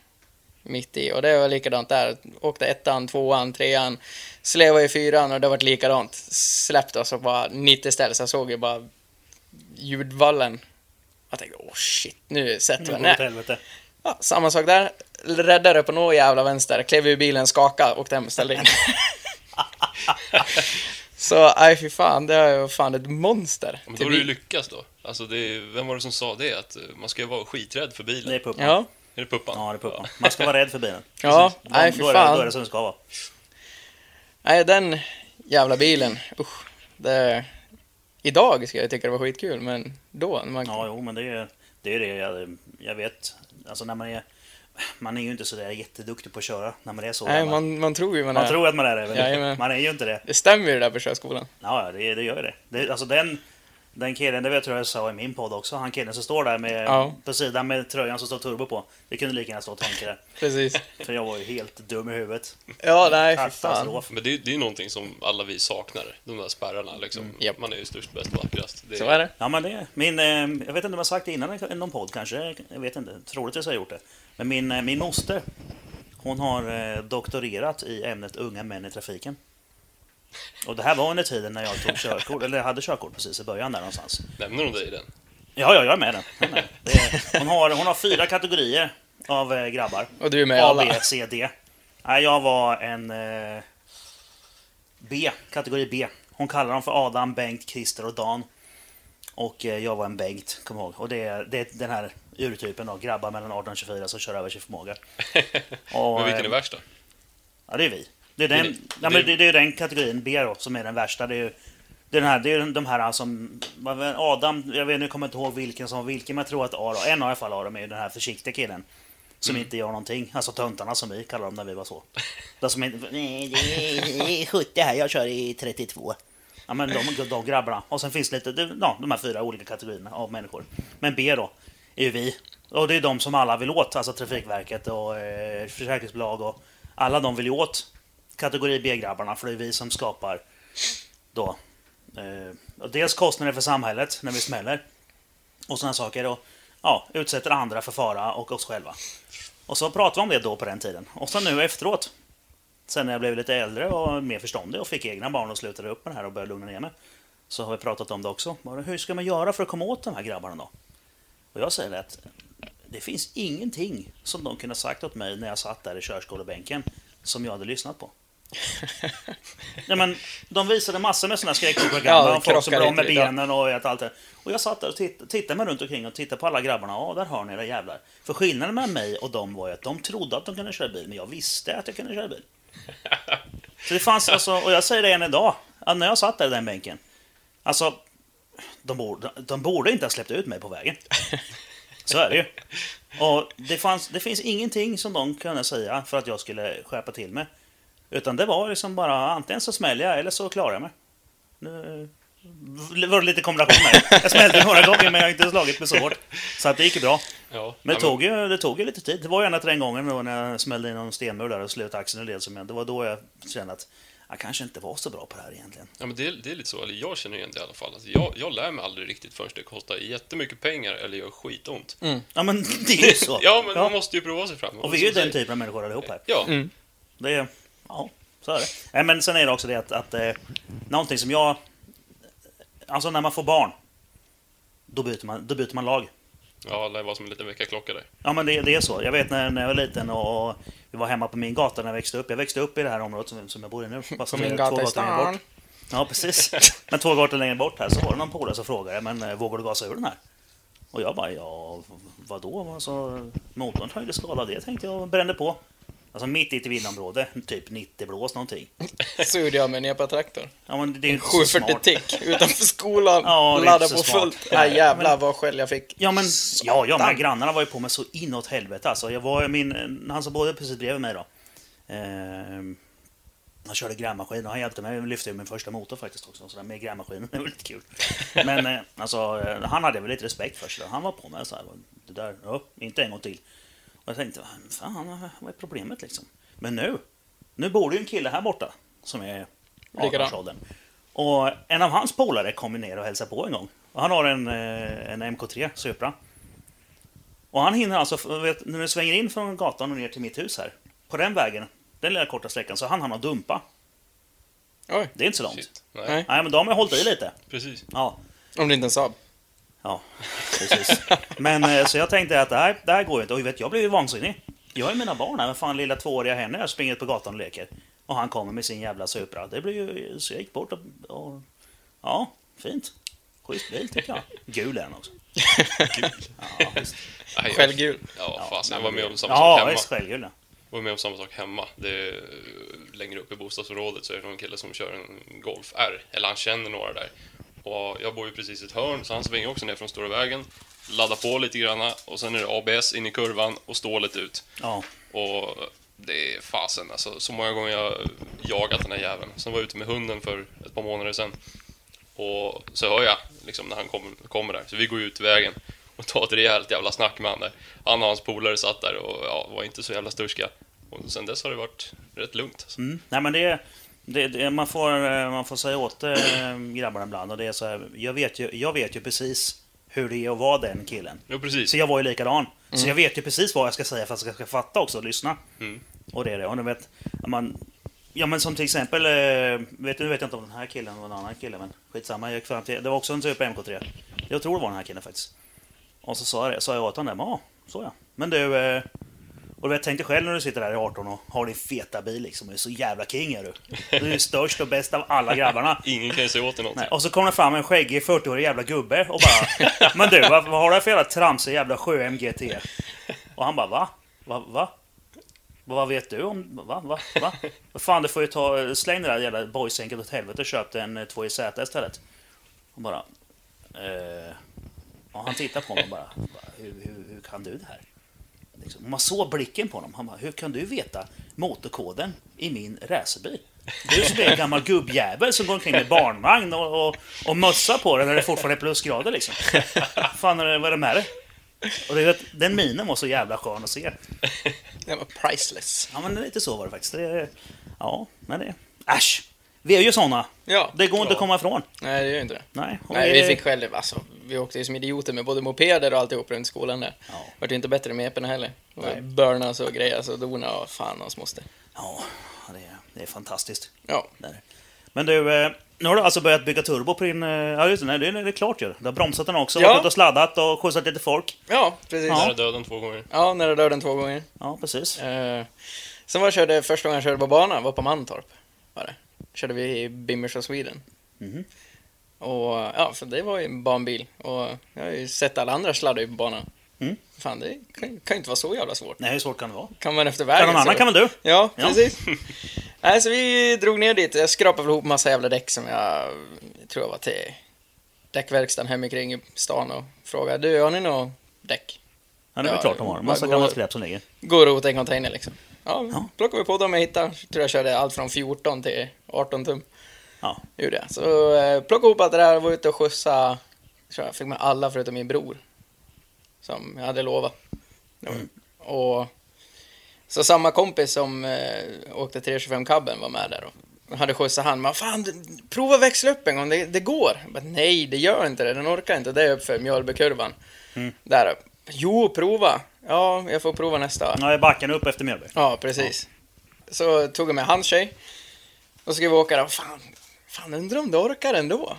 [SPEAKER 3] Mitt i. Och det var likadant där. Åkte ettan, tvåan, trean. Slevade i fyran och det var likadant. Släppte och så bara 90 ställ. Så jag såg ju bara ljudvallen. Jag tänkte, åh shit, nu sätter vi ner. Ja, samma sak där. Räddade på något jävla vänster. Klev ur bilen, skakade, åkte hem och ställde in. <laughs> <laughs> Så, nej fy fan, det är ju fan ett monster.
[SPEAKER 1] Men då har du ju lyckats då. Alltså, det är, vem var det som sa det? Att eh, man ska ju vara skiträdd för bilen.
[SPEAKER 2] Det är puppan.
[SPEAKER 3] Ja,
[SPEAKER 1] Är det Puppan?
[SPEAKER 2] Ja, det är puppan. Man ska vara rädd för bilen. <laughs>
[SPEAKER 3] Ja,
[SPEAKER 2] Precis.
[SPEAKER 3] nej, fy
[SPEAKER 2] då är det-
[SPEAKER 3] fan.
[SPEAKER 2] Då är det som det ska vara.
[SPEAKER 3] Nej, den jävla bilen. Usch. Det... Idag ska jag tycka det var skitkul, men då? när Man...
[SPEAKER 2] Ja, jo, men det är det, är det jag, jag vet. Alltså när man är... Man är ju inte sådär jätteduktig på att köra när man är så
[SPEAKER 3] Nej, man, man tror ju man,
[SPEAKER 2] Man
[SPEAKER 3] är.
[SPEAKER 2] tror att man är det, men man är ju inte det.
[SPEAKER 3] Det stämmer ju det där på körskolan.
[SPEAKER 2] Ja, det, det gör ju det. det. Alltså den, den killen, det vet jag jag sa i min podd också, han killen som står där med,
[SPEAKER 3] Ja.
[SPEAKER 2] på sidan med tröjan som står turbo på. Det kunde lika gärna stå tankare.
[SPEAKER 3] Precis.
[SPEAKER 2] För jag var ju helt dum i huvudet.
[SPEAKER 3] Ja, nej, fy fan.
[SPEAKER 1] Men det, är- det är ju någonting som alla vi saknar, de där spärrarna liksom.
[SPEAKER 3] japp.
[SPEAKER 1] Man är ju störst, bäst, vackrast. Det
[SPEAKER 3] Så är det.
[SPEAKER 2] Ja men det, min, eh, jag vet inte om jag har sagt det innan i någon podd kanske, jag vet inte, troligtvis har jag gjort det. Men min, eh, min moster, hon har eh, doktorerat i ämnet unga män i trafiken. Och det här var under tiden när jag tog körkort, eller hade körkort precis i början där någonstans.
[SPEAKER 1] Nämner de dig i den?
[SPEAKER 2] Ja, ja, jag är med den. Jag är hon, har, hon har fyra kategorier av eh, grabbar.
[SPEAKER 3] Och du är med i
[SPEAKER 2] A,
[SPEAKER 3] alla.
[SPEAKER 2] B, C, D. Nej, jag var en eh, B, kategori B. Hon kallar dem för Adam, Bengt, Christer och Dan. Och eh, jag var en Bengt, kom ihåg. Och det är, det är den här urtypen då, grabbar mellan 18 och 24 som kör över sin förmåga. <laughs> Och,
[SPEAKER 1] Men vilken är
[SPEAKER 2] eh,
[SPEAKER 1] värst då?
[SPEAKER 2] Ja, det är vi. Det är
[SPEAKER 1] Det
[SPEAKER 2] den,
[SPEAKER 1] är-
[SPEAKER 2] ja,
[SPEAKER 1] det-
[SPEAKER 2] men det, det är den kategorin B då, som är den värsta. Det är ju det den här, det är de här som... det? Adam, jag vet nu kommer jag inte ihåg vilken som var vilken, men jag tror att A då, en av i alla fall Adam är ju den här försiktiga killen. Som
[SPEAKER 1] Mm.
[SPEAKER 2] inte gör någonting. Alltså töntarna som vi kallar dem när vi var så. <laughs> De som inte... Det är- det är 70 här, jag kör i 32. Ja men de, de grabbarna. Och sen finns det lite, det- ja, de här fyra olika kategorierna av människor. Men B då, är ju vi. Och det är de som alla vill åt. Alltså Trafikverket och eh, försäkringsbolag och alla de vill ju åt kategori B-grabbarna. För det är vi som skapar då eh, dels kostnader för samhället när vi smäller. Och sådana saker. Och ja, utsätter andra för fara och oss själva. Och så pratade vi om det då på den tiden. Och så nu efteråt. Sen när jag blev lite äldre och mer förståndig och fick egna barn och slutade upp med det här och började lugna ner mig. Så har vi pratat om det också. Bara, Hur ska man göra för att komma åt de här grabbarna då? Och jag säger att det finns ingenting som de kunde ha sagt åt mig när jag satt där i körskolebänken som jag hade lyssnat på. Nej, men de visade massor med sådana skräckprogram
[SPEAKER 3] Ja,
[SPEAKER 2] folk som bra med
[SPEAKER 3] ja.
[SPEAKER 2] benen och vet allt det. Och jag satt där och titt, tittade mig runt omkring och tittade på alla grabbarna. Ja, där har ni era jävlar. För skillnaden mellan mig och dem var ju att de trodde att de kunde köra bil, men jag visste att jag kunde köra bil. <laughs> Så det fanns alltså, och jag säger det än idag, att när jag satt där i den bänken. Alltså, de borde, de borde inte ha släppt ut mig på vägen. Så är det ju. Och det, fanns, det finns ingenting som de kunde säga för att jag skulle skärpa till mig. Utan det var liksom bara antingen så smäller jag eller så klarar jag mig. Nu var det lite kombination här. Jag smällde några gånger men jag har inte slagit mig så hårt. Så att det gick ju bra.
[SPEAKER 1] Ja,
[SPEAKER 2] Men det
[SPEAKER 1] ja,
[SPEAKER 2] tog, ju, det tog ju lite tid. Det var ju ända till den gången då när jag smällde in någon stenmur där och slöt axeln i led som jag. Det var då jag kände att jag kanske inte var så bra på det här egentligen.
[SPEAKER 1] Ja, men det, är, det är lite så, eller jag känner igen det i alla fall. Alltså, jag, jag lär mig aldrig riktigt förrän det kostar jättemycket pengar eller gör skitont.
[SPEAKER 2] Ja men <laughs> det är ju så. <laughs>
[SPEAKER 1] Ja, men man måste ju prova sig fram.
[SPEAKER 2] Och vi är ju
[SPEAKER 1] Som
[SPEAKER 2] den typen av människor allihop här.
[SPEAKER 1] Ja,
[SPEAKER 2] Det är, ja, så är det. Nej, men sen är det också det att, att eh, någonting som jag... Alltså när man får barn, då byter man, då byter man lag.
[SPEAKER 1] ja, det var som en liten väckarklocka där.
[SPEAKER 2] Ja men det, det är så. Jag vet när, när jag var liten och, och vi var hemma på min gata när jag växte upp. Jag växte upp i det här området som, som jag bor i nu. Fast
[SPEAKER 3] min
[SPEAKER 2] två
[SPEAKER 3] gata i stan.
[SPEAKER 2] bort. Ja precis. <laughs> Men två gator längre bort här så var det någon polare som frågade men eh, vågar du gasa ur den här? Och jag bara ja, vadå? Alltså, motorn tar ju skada det tänkte jag och brände på. Alltså mitt i ett villaområde, typ 90 blås någonting. <laughs>
[SPEAKER 3] Så med en EPA-traktor.
[SPEAKER 2] Ja men det är inte så
[SPEAKER 3] 740
[SPEAKER 2] smart.
[SPEAKER 3] tick utanför skolan.
[SPEAKER 2] Ja,
[SPEAKER 3] ladda på
[SPEAKER 2] så smart.
[SPEAKER 3] fullt.
[SPEAKER 2] Nej,
[SPEAKER 3] jävlar
[SPEAKER 2] men-
[SPEAKER 3] vad skäll jag fick.
[SPEAKER 2] Ja men, ja, ja men grannarna var ju på mig så inåt helvete alltså. Jag var min, han som bodde precis bredvid mig då. Eh, han körde grävmaskin och han hjälpte mig. Jag lyfte min första motor faktiskt också. Så där med grävmaskinen, <laughs> det var lite kul. Men eh, alltså, eh, han hade väl lite respekt för sig. Han var på mig så här. Det där, ja, inte en gång till. Och jag tänkte, fan vad är problemet liksom? Men nu, nu bor det ju en kille här borta som är
[SPEAKER 3] Likadan.
[SPEAKER 2] 18-årsåldern. Och en av hans polare kom ner och hälsade på en gång. Och han har en, eh, en MK3 Supra. Och han hinner alltså, vet, när du svänger in från gatan och ner till mitt hus här. På den vägen, den lilla korta sträckan, så han hann dumpa.
[SPEAKER 3] Oj,
[SPEAKER 2] Det är inte så långt.
[SPEAKER 1] Shit. Nej.
[SPEAKER 3] Nej,
[SPEAKER 2] men de har hållit i lite.
[SPEAKER 1] precis.
[SPEAKER 2] Ja,
[SPEAKER 3] om det inte är en Saab.
[SPEAKER 2] Ja precis. Men eh, så jag tänkte att det här, det här går ju inte. Och vet, jag blev ju vansinnig. Jag har ju mina barn här. Men fan, lilla tvååriga henne jag springer ut på gatan och leker. Och han kommer med sin jävla Supra. Det blir ju... Så jag gick bort och... och ja, fint. Schysst bil tycker jag. Gul är den också. Ja, visst.
[SPEAKER 1] Nej, jag-
[SPEAKER 3] Självgul.
[SPEAKER 1] Ja,
[SPEAKER 2] Ja,
[SPEAKER 1] fasen, jag var med om samma
[SPEAKER 2] Ja,
[SPEAKER 1] sak hemma.
[SPEAKER 2] visst. Självgul ja.
[SPEAKER 1] var med om samma sak hemma. Det är, eh, längre upp i bostadsområdet så är det någon kille som kör en Golf R, eller han känner några där. Och jag bor ju precis i ett hörn, så han svänger också ner från stora vägen, laddar på lite grann och sen är det ABS in i kurvan och stålet ut.
[SPEAKER 2] Ja.
[SPEAKER 1] Och det är fasen alltså, så många gånger jag jagat den här jäveln. Sen var jag ute med hunden för ett par månader sedan. Och så hör jag liksom när han kommer, kommer där, så vi går ut i vägen och tar ett rejält jävla snack med han där. Han och hans polare satt där och ja, var inte så jävla sturska. Och sen dess har det varit rätt lugnt. Alltså.
[SPEAKER 2] Mm. Nej men det, det, det man, får, eh, man får säga åt äh, grabbarna ibland och det är så här, jag vet, ju, jag vet ju precis hur det är att vara den killen.
[SPEAKER 1] Jo, precis.
[SPEAKER 2] Så jag var ju likadan. Så jag vet ju precis vad jag ska säga för att jag ska fatta också och lyssna.
[SPEAKER 1] Mm.
[SPEAKER 2] Och det är det. Och du vet, man, ja men som till exempel, eh, vet, nu vet jag inte om den här killen var en annan kille men skitsamma. Jag gick fram till, det var också en typ MK3. Jag tror det var den här killen faktiskt. Och så sa jag, det, sa jag åt honom där, ja, så ja. Men du, eh, och du vet, tänk dig själv när du sitter där i 18 och har din feta bil liksom. Du är så jävla king är du. Du är störst och bäst av alla grabbarna. <laughs>
[SPEAKER 1] Ingen kan ju säga åt dig någonting.
[SPEAKER 2] Nej, och så kommer det fram en skäggig 40-årig jävla gubbe och bara <laughs> Men du, vad, vad har du för jävla tramsig jävla 7 GT? Och han bara va? Va? Va? Vad vet du om... Va? Va? Va? Fan, du får ju ta... Släng det där jävla boysänket åt helvete och köp en 2JZ istället. Och bara... Eh, och han tittar på mig och bara... bara hur, hur, hur kan du det här? Liksom. Man såg blicken på honom. Han bara, hur kan du veta motorkoden i min racerbil? Du som är en gammal gubbjävel som går omkring med barnvagn och, och, och mössa på dig när det fortfarande är plusgrader liksom. Fan, vad är det med dig? Och det, vet, den minen var så jävla skön att se.
[SPEAKER 3] Det var priceless.
[SPEAKER 2] Ja, men lite så var det faktiskt. Det, ja, men det... Äsch! Vi är ju såna.
[SPEAKER 3] Ja.
[SPEAKER 2] Det går inte att komma ifrån.
[SPEAKER 3] Nej, det gör inte det.
[SPEAKER 2] Nej,
[SPEAKER 3] Nej, vi fick själv, alltså, vi åkte ju som idioter med både mopeder och alltihop runt skolan där.
[SPEAKER 2] Ja.
[SPEAKER 3] Vart ju inte bättre med eporna heller.
[SPEAKER 2] Nej.
[SPEAKER 3] Burnas och grejer, och dona och fan och moster.
[SPEAKER 2] Ja, det är, det är fantastiskt.
[SPEAKER 3] Ja,
[SPEAKER 2] Det är det. Men du, eh, nu har du alltså börjat bygga turbo på din... eh, Ja, just det. Nej, det är, det är klart ju. Du har bromsat den också,
[SPEAKER 3] Ja.
[SPEAKER 2] varit ute och sladdat och skjutsat lite folk.
[SPEAKER 3] ja precis.
[SPEAKER 1] Nära
[SPEAKER 3] Ja,
[SPEAKER 1] döden två gånger.
[SPEAKER 3] ja när dödade den två gånger.
[SPEAKER 2] Ja, precis.
[SPEAKER 3] Eh, sen var jag körde, första gången jag körde på banan var på Mantorp. Var det. Körde vi i Bimmers of Sweden.
[SPEAKER 2] Mhm.
[SPEAKER 3] Och ja, för det var ju en banbil. Och jag har ju sett alla andra sladda ju på banan.
[SPEAKER 2] Mm.
[SPEAKER 3] Fan, det kan, kan ju inte vara så jävla svårt.
[SPEAKER 2] Nej, hur svårt kan det vara?
[SPEAKER 3] Kan man efter vägen
[SPEAKER 2] Kan någon annan
[SPEAKER 3] så...
[SPEAKER 2] kan väl du?
[SPEAKER 3] Ja,
[SPEAKER 2] Ja.
[SPEAKER 3] precis. <laughs> Nej, så vi drog ner dit. Jag skrapade ihop massa jävla däck som jag, jag tror jag var till däckverkstan hemikring i stan och frågade du, har ni något däck?
[SPEAKER 2] Ja, det är väl
[SPEAKER 3] Ja,
[SPEAKER 2] klart de har. Massa
[SPEAKER 3] går-
[SPEAKER 2] skräp som ligger.
[SPEAKER 3] Går åt en container liksom. Ja,
[SPEAKER 2] Ja.
[SPEAKER 3] plockade vi på dem jag hittade. Jag tror jag körde allt från 14 till 18 tum.
[SPEAKER 2] Ja.
[SPEAKER 3] Gjorde jag. Så eh, plockade ihop allt det där och var ute och skjutsa. Så jag fick med alla förutom min bror. Som jag hade lovat. Var- Och så samma kompis som eh, åkte 325 cabben var med där och hade skjutsat han. Men fan, prova växla upp en gång, det, det går. Bara, Nej, det gör inte det, den orkar inte. Det är uppför Mjölbykurvan.
[SPEAKER 2] Mm.
[SPEAKER 3] Där. Jo, prova. Ja, jag får prova nästa.
[SPEAKER 2] Ja, backen upp efter Mjölby.
[SPEAKER 3] Ja, precis. Så tog jag med hans tjej. Och så ska vi åka där. Fan, fan undrar om du orkar ändå.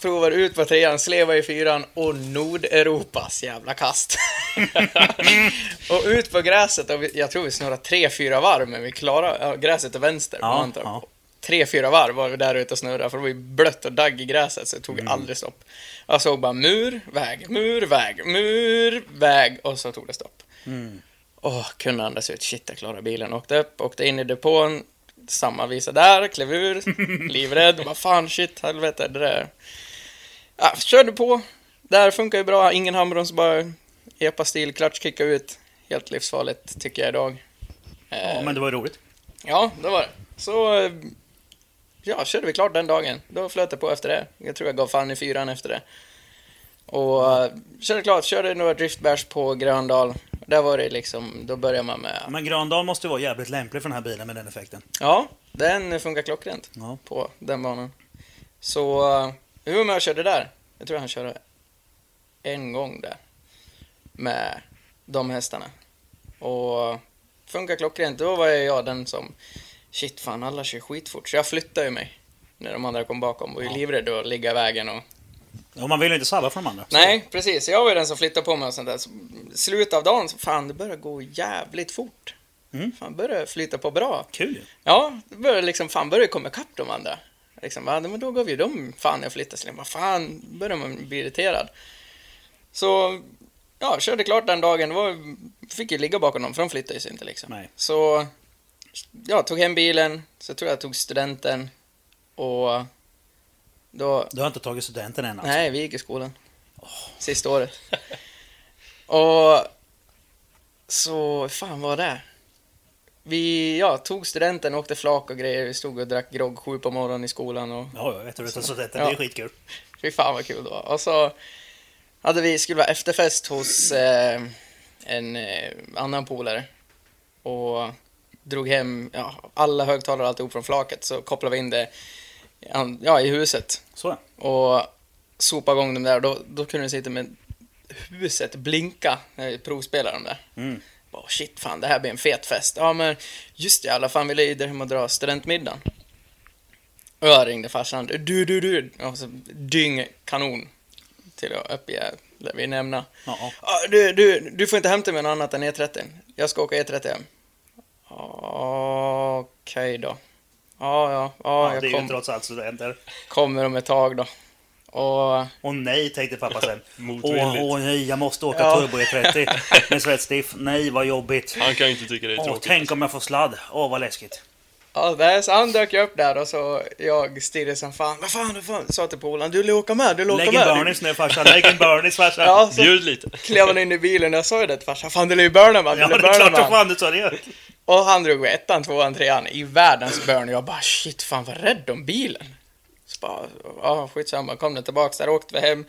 [SPEAKER 3] Provar ut på trean, slevar i fyran och Nordeuropas jävla kast. <laughs> och ut på gräset. Och vi, jag tror vi snurrade tre, fyra varv, men vi klarade ja, gräset till vänster.
[SPEAKER 2] Ja, ja.
[SPEAKER 3] Tre, fyra varv var vi där ute och snurrade, för det var ju blött och dagg i gräset, så det tog
[SPEAKER 2] Mm.
[SPEAKER 3] aldrig stopp. Jag såg bara mur, väg, mur, väg, mur, väg, och så tog det stopp.
[SPEAKER 2] Mm.
[SPEAKER 3] Åh, kunde andas ut. Shit, jag klarade bilen. Åkte upp, åkte in i depån. Samma visa där, klev ur, <laughs> livrädd. Vad fan, shit, helvete, det där. Ja, körde på. Där funkar ju bra. Ingen handbroms, bara epa-stil, clutch kicka ut. Helt livsfarligt, tycker jag idag.
[SPEAKER 2] Ja,
[SPEAKER 3] Eh,
[SPEAKER 2] men det var roligt.
[SPEAKER 3] Ja, det var det. Så... eh, Ja, körde vi klart den dagen. Då flöt det på efter det. Jag tror jag gav fan i fyran efter det. Och uh, körde klart, körde några driftbärs på Gröndal. Där var det liksom, då börjar man med...
[SPEAKER 2] Men Gröndal måste ju vara jävligt lämplig för den här bilen med den effekten.
[SPEAKER 3] Ja, den funkar klockrent
[SPEAKER 2] Ja.
[SPEAKER 3] på den banan. Så, uh, hur med och körde där? Jag tror han körde en gång där. Med de hästarna. Och funkar klockrent. Då var jag den som, shit fan alla kör skitfort. Så jag flyttade ju mig. När de andra kom bakom. Var ju livrädd att ligga i vägen och
[SPEAKER 2] Och man vill ju inte sabba för de andra.
[SPEAKER 3] Nej, precis. Jag var ju den som flyttade på mig och sånt där. Så, Slutet av dagen, fan det börjar gå jävligt fort.
[SPEAKER 2] Mm.
[SPEAKER 3] Fan, börjar flyta på bra.
[SPEAKER 2] Kul.
[SPEAKER 3] Ja, det börjar liksom, fan börjar komma ikapp de andra. Liksom, ja, men då gav ju de fan jag flyttade. Så vad fan, börjar man bli irriterad. Så ja, körde klart den dagen. Det var, fick ju ligga bakom dem, för de flyttade ju sig inte liksom.
[SPEAKER 2] Nej.
[SPEAKER 3] Så, ja, tog hem bilen, så tror jag tog studenten. Och då,
[SPEAKER 2] Du har inte tagit studenten än alltså?
[SPEAKER 3] nej, vi gick i skolan. Sista året. <laughs> och så, fan var det? Vi, ja, tog studenten, åkte flak och grejer. Vi stod och drack grogg sju på morgonen i skolan och
[SPEAKER 2] Ja, jag vet hur du tar studenten.
[SPEAKER 3] Ja.
[SPEAKER 2] Det är skitkul.
[SPEAKER 3] Fy fan vad kul det var. Och så hade vi, skulle vara efterfest hos eh, en eh, annan polare. Och drog hem ja, alla högtalare och alltihop från flaket. Så kopplade vi in det ja, i huset.
[SPEAKER 2] Så.
[SPEAKER 3] Och sopade igång dem där. Då, då kunde vi sitta med huset blinka när vi provspelade dem där.
[SPEAKER 2] Mm.
[SPEAKER 3] Bara, shit fan, det här blir en fet fest. Ja men just det, alla fall vi där hem och dra studentmiddagen. Och jag ringde farsan. Du, du, du. Och så dyng kanon. Till att uppge, lär vi nämna.
[SPEAKER 2] Ja,
[SPEAKER 3] du, du, du får inte hämta mig något annat än E30. Jag ska åka E30 hem. Okej då. Ja, ja, ja,
[SPEAKER 2] Ja, det är
[SPEAKER 3] jag
[SPEAKER 2] ju
[SPEAKER 3] kom,
[SPEAKER 2] trots allt studenter.
[SPEAKER 3] kommer om ett tag då. Och
[SPEAKER 2] Och nej, tänkte pappa sen. <laughs> Åh, åh nej, jag måste åka
[SPEAKER 3] Ja.
[SPEAKER 2] turbo E30 <laughs> med svettstiff. Nej, vad jobbigt.
[SPEAKER 1] Han kan ju inte tycka det är
[SPEAKER 2] Åh,
[SPEAKER 1] tråkigt.
[SPEAKER 2] tänk om jag får sladd. Åh, vad läskigt.
[SPEAKER 3] Ja, där, så han dök ju upp där och så jag stirrade som fan. Vad fan, vad fan? Sa till polaren, du vill åka med, du vill åka
[SPEAKER 2] Lägg en
[SPEAKER 3] med.
[SPEAKER 2] burnies nu farsan. Lägg en burnies farsan. <laughs>
[SPEAKER 3] Ja,
[SPEAKER 1] Bjud lite.
[SPEAKER 3] klev han in i bilen och jag sa ju det till farsan. Fan, det är ju Burnerman,
[SPEAKER 2] Ja,
[SPEAKER 3] det är
[SPEAKER 2] klart som fan du sa det.
[SPEAKER 3] Och han drog ettan, tvåan, trean i världens burn. Jag bara shit, fan vad rädd om bilen. Så bara, ja skitsamma, kom den tillbaks där, åkte vi hem.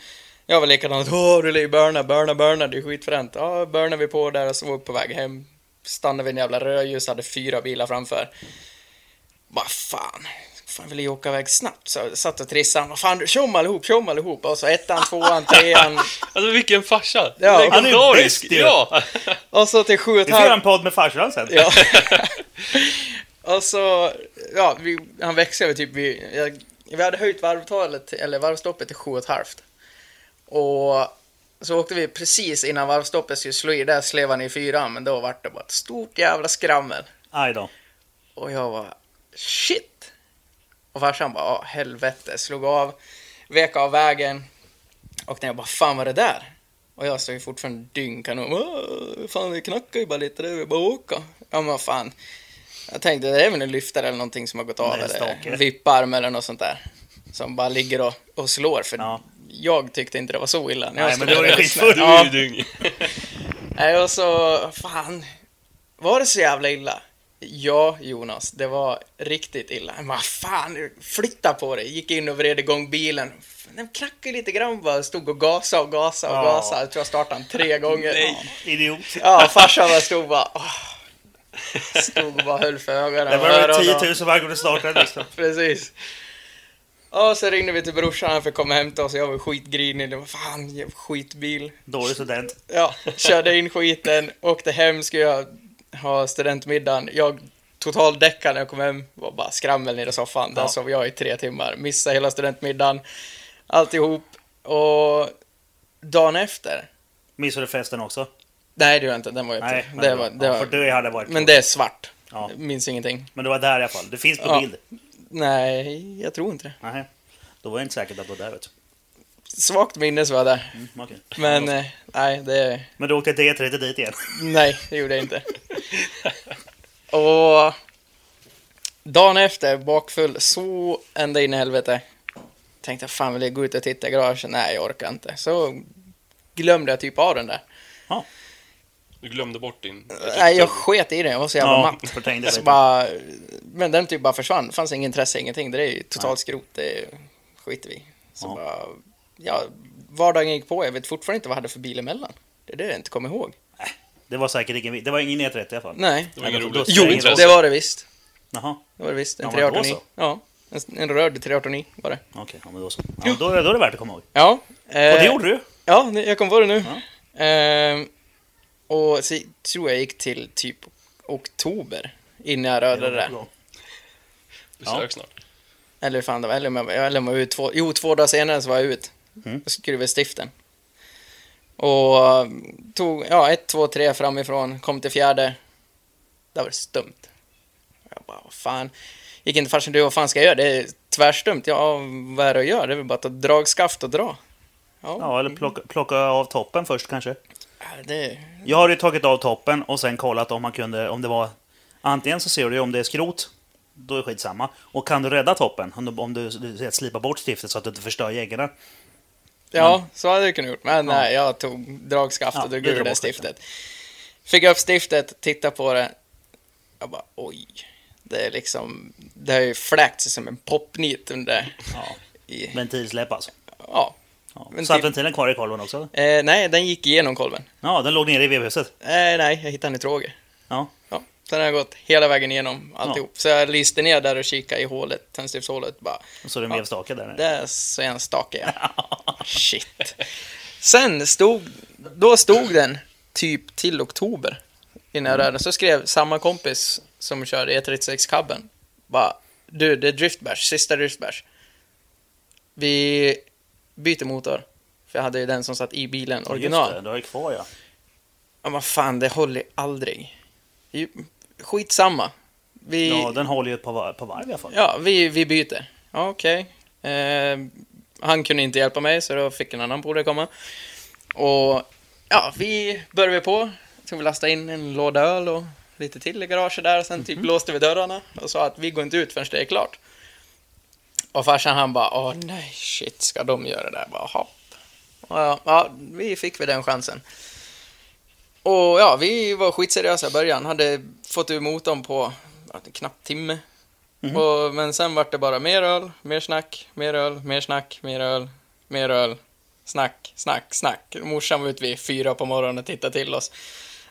[SPEAKER 3] Jag var likadant, åh du lär ju burna, burna, burna, det är skitfränt. Ja, burnade vi på där och så var vi på väg hem. Stannade vid en jävla rödljus, hade fyra bilar framför. Bara fan, fan vill jag åka iväg snabbt. Så jag satt och trissade, vad fan, tjom allihop, tjom allihop. Och så ettan, tvåan, trean. <laughs>
[SPEAKER 1] Alltså vilken farsa!
[SPEAKER 3] Ja.
[SPEAKER 2] Han är ju bäst ju.
[SPEAKER 1] Ja! <laughs>
[SPEAKER 3] Och så till sju och ett
[SPEAKER 2] Vi får göra en podd med farsan sen.
[SPEAKER 3] Ja. <laughs> och så, ja, vi, han växlade typ, vi, jag, vi hade höjt varvtalet, eller varvstoppet till sju och ett halvt. Och så åkte vi precis innan varvstoppet skulle slå i, där slev han i fyran, men då vart det bara ett stort jävla skrammel.
[SPEAKER 2] Aj då.
[SPEAKER 3] Och jag var shit! Och farsan bara, ja helvete, slog av, vek av vägen. Och när jag bara, fan vad är det där? Och jag stod ju fortfarande dyngkanon. "Åh, Fan det knackar ju bara lite, det är väl bara åka. Ja men fan. Jag tänkte det är väl en lyftare eller någonting som har gått av eller vipparm eller något sånt där. Som bara ligger och, och slår för
[SPEAKER 2] Ja.
[SPEAKER 3] jag tyckte inte det var så illa.
[SPEAKER 2] Nej, men det var
[SPEAKER 3] där
[SPEAKER 2] ju skitfull. <laughs>
[SPEAKER 1] Du
[SPEAKER 3] Ja.
[SPEAKER 1] är dyng. <laughs>
[SPEAKER 3] Nej, och så, fan. Var det så jävla illa? Ja, Jonas, det var riktigt illa. Men vad fan, flytta på dig. Gick in och vred igång bilen. Den knackade lite grann bara, stod och gasade och gasade och
[SPEAKER 2] Ja.
[SPEAKER 3] gasade. Jag tror jag startade den tre <laughs> gånger.
[SPEAKER 2] Nej, idiot.
[SPEAKER 3] Ja, farsan bara stod bara... åh. Stod och bara höll för ögonen.
[SPEAKER 2] Det var
[SPEAKER 3] öronen.
[SPEAKER 2] 10 000 varje gång du startade liksom. <laughs>
[SPEAKER 3] Precis. Och så ringde vi till brorsan, han fick komma och hämta oss. Jag var skitgrinig. Det var fan, skitbil.
[SPEAKER 2] Dålig student.
[SPEAKER 3] Ja, körde in skiten, åkte hem, skulle jag ha studentmiddagen. Jag totaldäckade när jag kom hem, var bara skrammel nere i soffan. Där
[SPEAKER 2] Ja.
[SPEAKER 3] sov jag i tre timmar, missade hela studentmiddagen, alltihop. Och dagen efter,
[SPEAKER 2] Missade du festen också?
[SPEAKER 3] nej det gjorde jag inte, den var ju
[SPEAKER 2] Nej,
[SPEAKER 3] det var, det var,
[SPEAKER 2] för det hade varit
[SPEAKER 3] Men det är svart,
[SPEAKER 2] Ja.
[SPEAKER 3] minns ingenting.
[SPEAKER 2] Men du var där i alla fall. Det finns på
[SPEAKER 3] Ja.
[SPEAKER 2] bild.
[SPEAKER 3] Nej, jag tror inte det.
[SPEAKER 2] Nej. Då var det inte säkert att du var där vet du.
[SPEAKER 3] Svagt minne så var där.
[SPEAKER 2] Mm, okej.
[SPEAKER 3] Men eh, nej, det...
[SPEAKER 2] Men du åkte D30 dit igen? <laughs>
[SPEAKER 3] Nej, det gjorde jag inte. Och dagen efter, bakfull, så ända in i helvete. Tänkte jag, fan vill jag gå ut och titta i garaget? Nej, jag orkar inte. Så glömde jag typ av den där.
[SPEAKER 1] Du glömde bort din...
[SPEAKER 3] Nej, jag sket i den. Jag var så jävla
[SPEAKER 2] Ja,
[SPEAKER 3] matt. Så bara, men den typ bara försvann. Det fanns inget intresse, ingenting. Det är ju totalt skrot. Det skiter vi. Så
[SPEAKER 2] Ja.
[SPEAKER 3] bara, ja, vardagen gick på. Jag vet fortfarande inte vad jag hade för bil emellan. Det är det jag inte kommer ihåg.
[SPEAKER 2] Det var säkert ingen... Det var ingen E30 i alla fall.
[SPEAKER 3] Nej.
[SPEAKER 1] Det var ingen
[SPEAKER 3] Jo,
[SPEAKER 2] ingen
[SPEAKER 3] det var det visst.
[SPEAKER 2] Jaha,
[SPEAKER 3] Det var det visst. En
[SPEAKER 2] Ja, men då
[SPEAKER 3] 389.
[SPEAKER 2] så.
[SPEAKER 3] Ja, en, en röd 389 var det.
[SPEAKER 2] okej. Ja, men då så. Ja, då, är- då är det värt att komma ihåg.
[SPEAKER 3] Ja.
[SPEAKER 2] Och det
[SPEAKER 3] eh,
[SPEAKER 2] gjorde du.
[SPEAKER 3] Ja, jag kom på det nu. Ehm, och så tror jag gick till typ oktober innan jag rörde det där.
[SPEAKER 1] Besök snart.
[SPEAKER 3] Eller hur fan det var. Eller om jag, eller om jag var ut två, jo, två dagar senare så var jag ut.
[SPEAKER 2] Mm.
[SPEAKER 3] Och skruvade stiften. Och tog, ja, ett, två, tre framifrån, kom till fjärde. Där var det stumt. Jag bara, vad fan. Gick inte farsan, du vad fan ska jag göra? Det är tvärstumt. Ja, vad är det att göra? Det är väl bara att ta dragskaft och dra. Ja,
[SPEAKER 2] Ja, eller plocka, plocka av toppen först kanske.
[SPEAKER 3] Det...
[SPEAKER 2] Jag har ju tagit av toppen och sen kollat om man kunde, om det var... Antingen så ser du om det är skrot, då är det skitsamma. Och kan du rädda toppen, om du, om du, du bort stiftet så att du inte förstör geggarna.
[SPEAKER 3] Ja, så hade jag kunnat gjort. Men nej, jag tog dragskaft
[SPEAKER 2] Ja,
[SPEAKER 3] och drog ur det stiftet. Fick upp stiftet, tittade på det. Jag bara, oj. Det är liksom, det har ju fläkt sig som en popnit under...
[SPEAKER 2] Ja.
[SPEAKER 3] I,
[SPEAKER 2] Ventilsläpp alltså.
[SPEAKER 3] ja.
[SPEAKER 2] Ja.
[SPEAKER 3] Men
[SPEAKER 2] Satt
[SPEAKER 3] typ-
[SPEAKER 2] ventilen kvar i kolven också?
[SPEAKER 3] Eh, nej, den gick igenom kolven.
[SPEAKER 2] Ja, den låg nere i vevhuset.
[SPEAKER 3] Eh, nej, jag hittade den i tråge.
[SPEAKER 2] Ja.
[SPEAKER 3] Ja, sen har jag gått hela vägen igenom alltihop. Så jag lyste ner där och kikade i hålet, tändstiftshålet. Bara,
[SPEAKER 2] Och så är det en
[SPEAKER 3] Ja.
[SPEAKER 2] vevstake där nere.
[SPEAKER 3] där så är en stake, <laughs> ja. Shit. Sen stod, då stod den typ till oktober innan jag rörde den. Så skrev samma kompis som körde E36-cabben. Bara, du, det är driftbash, sista driftbash. Vi byter motor. För jag hade ju den som satt i bilen, original.
[SPEAKER 2] Just det, du har ju kvar ja.
[SPEAKER 3] Ja, men fan, det håller aldrig. Skitsamma. Vi,
[SPEAKER 2] Ja, den håller ju ett par, var- par varv i alla fall.
[SPEAKER 3] ja, vi, vi byter. Ja, Okej. Eh, han kunde inte hjälpa mig, så då fick en annan polare komma. Och ja, vi började på. Så vi lastade in en låda öl och lite till i garaget där. Sen typ låste vi dörrarna och sa att vi går inte ut förrän det är klart. Och farsan han bara, åh nej, shit, ska de göra det där? Bara, hopp. Och ja, ja, vi fick väl den chansen. Och ja, vi var skitseriösa i början. Hade fått ur motorn på en knapp timme. Och, men sen vart det bara mer öl, mer snack, mer öl, mer snack, mer öl, mer öl. Snack, snack, snack. Morsan var ute vid fyra på morgonen och tittade till oss.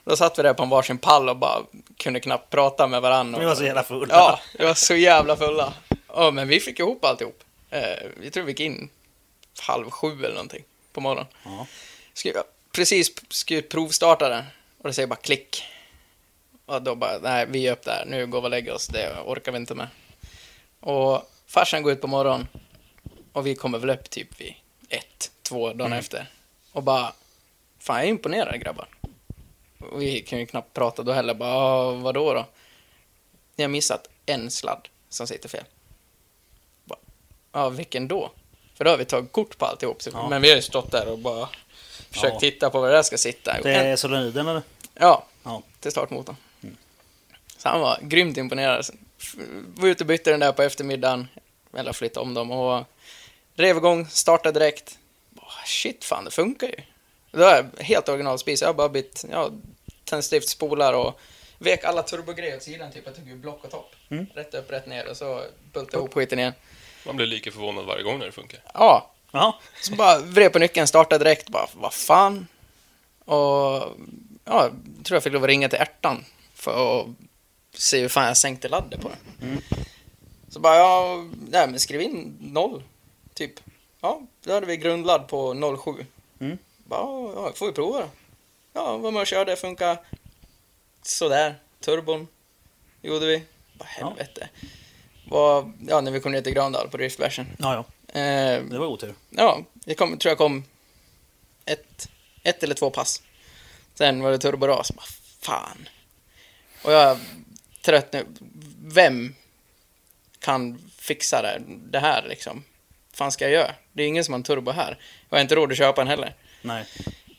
[SPEAKER 3] Då satt vi där på en varsin pall och bara kunde knappt prata med varandra.
[SPEAKER 2] Vi var så jävla fulla.
[SPEAKER 3] Ja, vi var så jävla fulla. Ja, men vi fick ihop alltihop. Eh, vi tror vi gick in halv sju eller någonting på morgonen.
[SPEAKER 2] Ja.
[SPEAKER 3] Precis skulle provstarta den och det säger bara klick. Och då bara, nej, vi är upp där, nu går vi och lägger oss, det orkar vi inte med. Och farsan går ut på morgonen och vi kommer väl upp typ vid ett, två dagar efter. Och bara, fan jag är imponerad grabbar. Och vi kan ju knappt prata då heller, bara, "Ah, vadå då? Ni har missat en sladd som sitter fel. Ja, vilken då? För då har vi tagit kort på alltihop.
[SPEAKER 2] Ja.
[SPEAKER 3] Men vi har ju stått där och bara försökt
[SPEAKER 2] Ja.
[SPEAKER 3] titta på var det där ska sitta.
[SPEAKER 2] Det är solenoiden eller?
[SPEAKER 3] Ja,
[SPEAKER 2] Ja.
[SPEAKER 3] till startmotorn. Så han var grymt imponerad. Var ute och bytte den där på eftermiddagen, eller flyttade om dem och rev igång, startade direkt. Shit, fan det funkar ju. Det var helt originalspis. Jag har bara bytt ja, tändstift, spolar och vek alla turbogrejer åt sidan. Typ. Jag tog ju block och topp.
[SPEAKER 2] Mm.
[SPEAKER 3] Rätt upp, rätt ner och så bultade ihop skiten igen.
[SPEAKER 1] Man blir lika förvånad varje gång när det funkar.
[SPEAKER 3] Ja,
[SPEAKER 2] Jaha.
[SPEAKER 3] så bara vred på nyckeln, startade direkt, bara vad fan. Och ja, jag tror jag fick lov att ringa till ärtan för att se hur fan jag sänkte laddet på den. Så bara, ja, nej men skriv in noll, typ. Ja, då hade vi grundladd på 07.
[SPEAKER 2] Mm.
[SPEAKER 3] Bara, ja, får vi prova då. Ja, var med och körde, funkar sådär. Turbon gjorde vi. Bara helvete. Var, ja, när vi kom ner till Grandal på driftbärsen.
[SPEAKER 2] Ja, ja.
[SPEAKER 3] Eh,
[SPEAKER 2] Det var otur.
[SPEAKER 3] Ja, jag kom, tror jag kom ett, ett eller två pass. Sen var det turboras. Bara, fan. Och jag trött nu. Vem kan fixa det, det här liksom? fan ska jag göra? Det är ingen som har en turbo här. Jag har inte råd att köpa en heller.
[SPEAKER 2] Nej.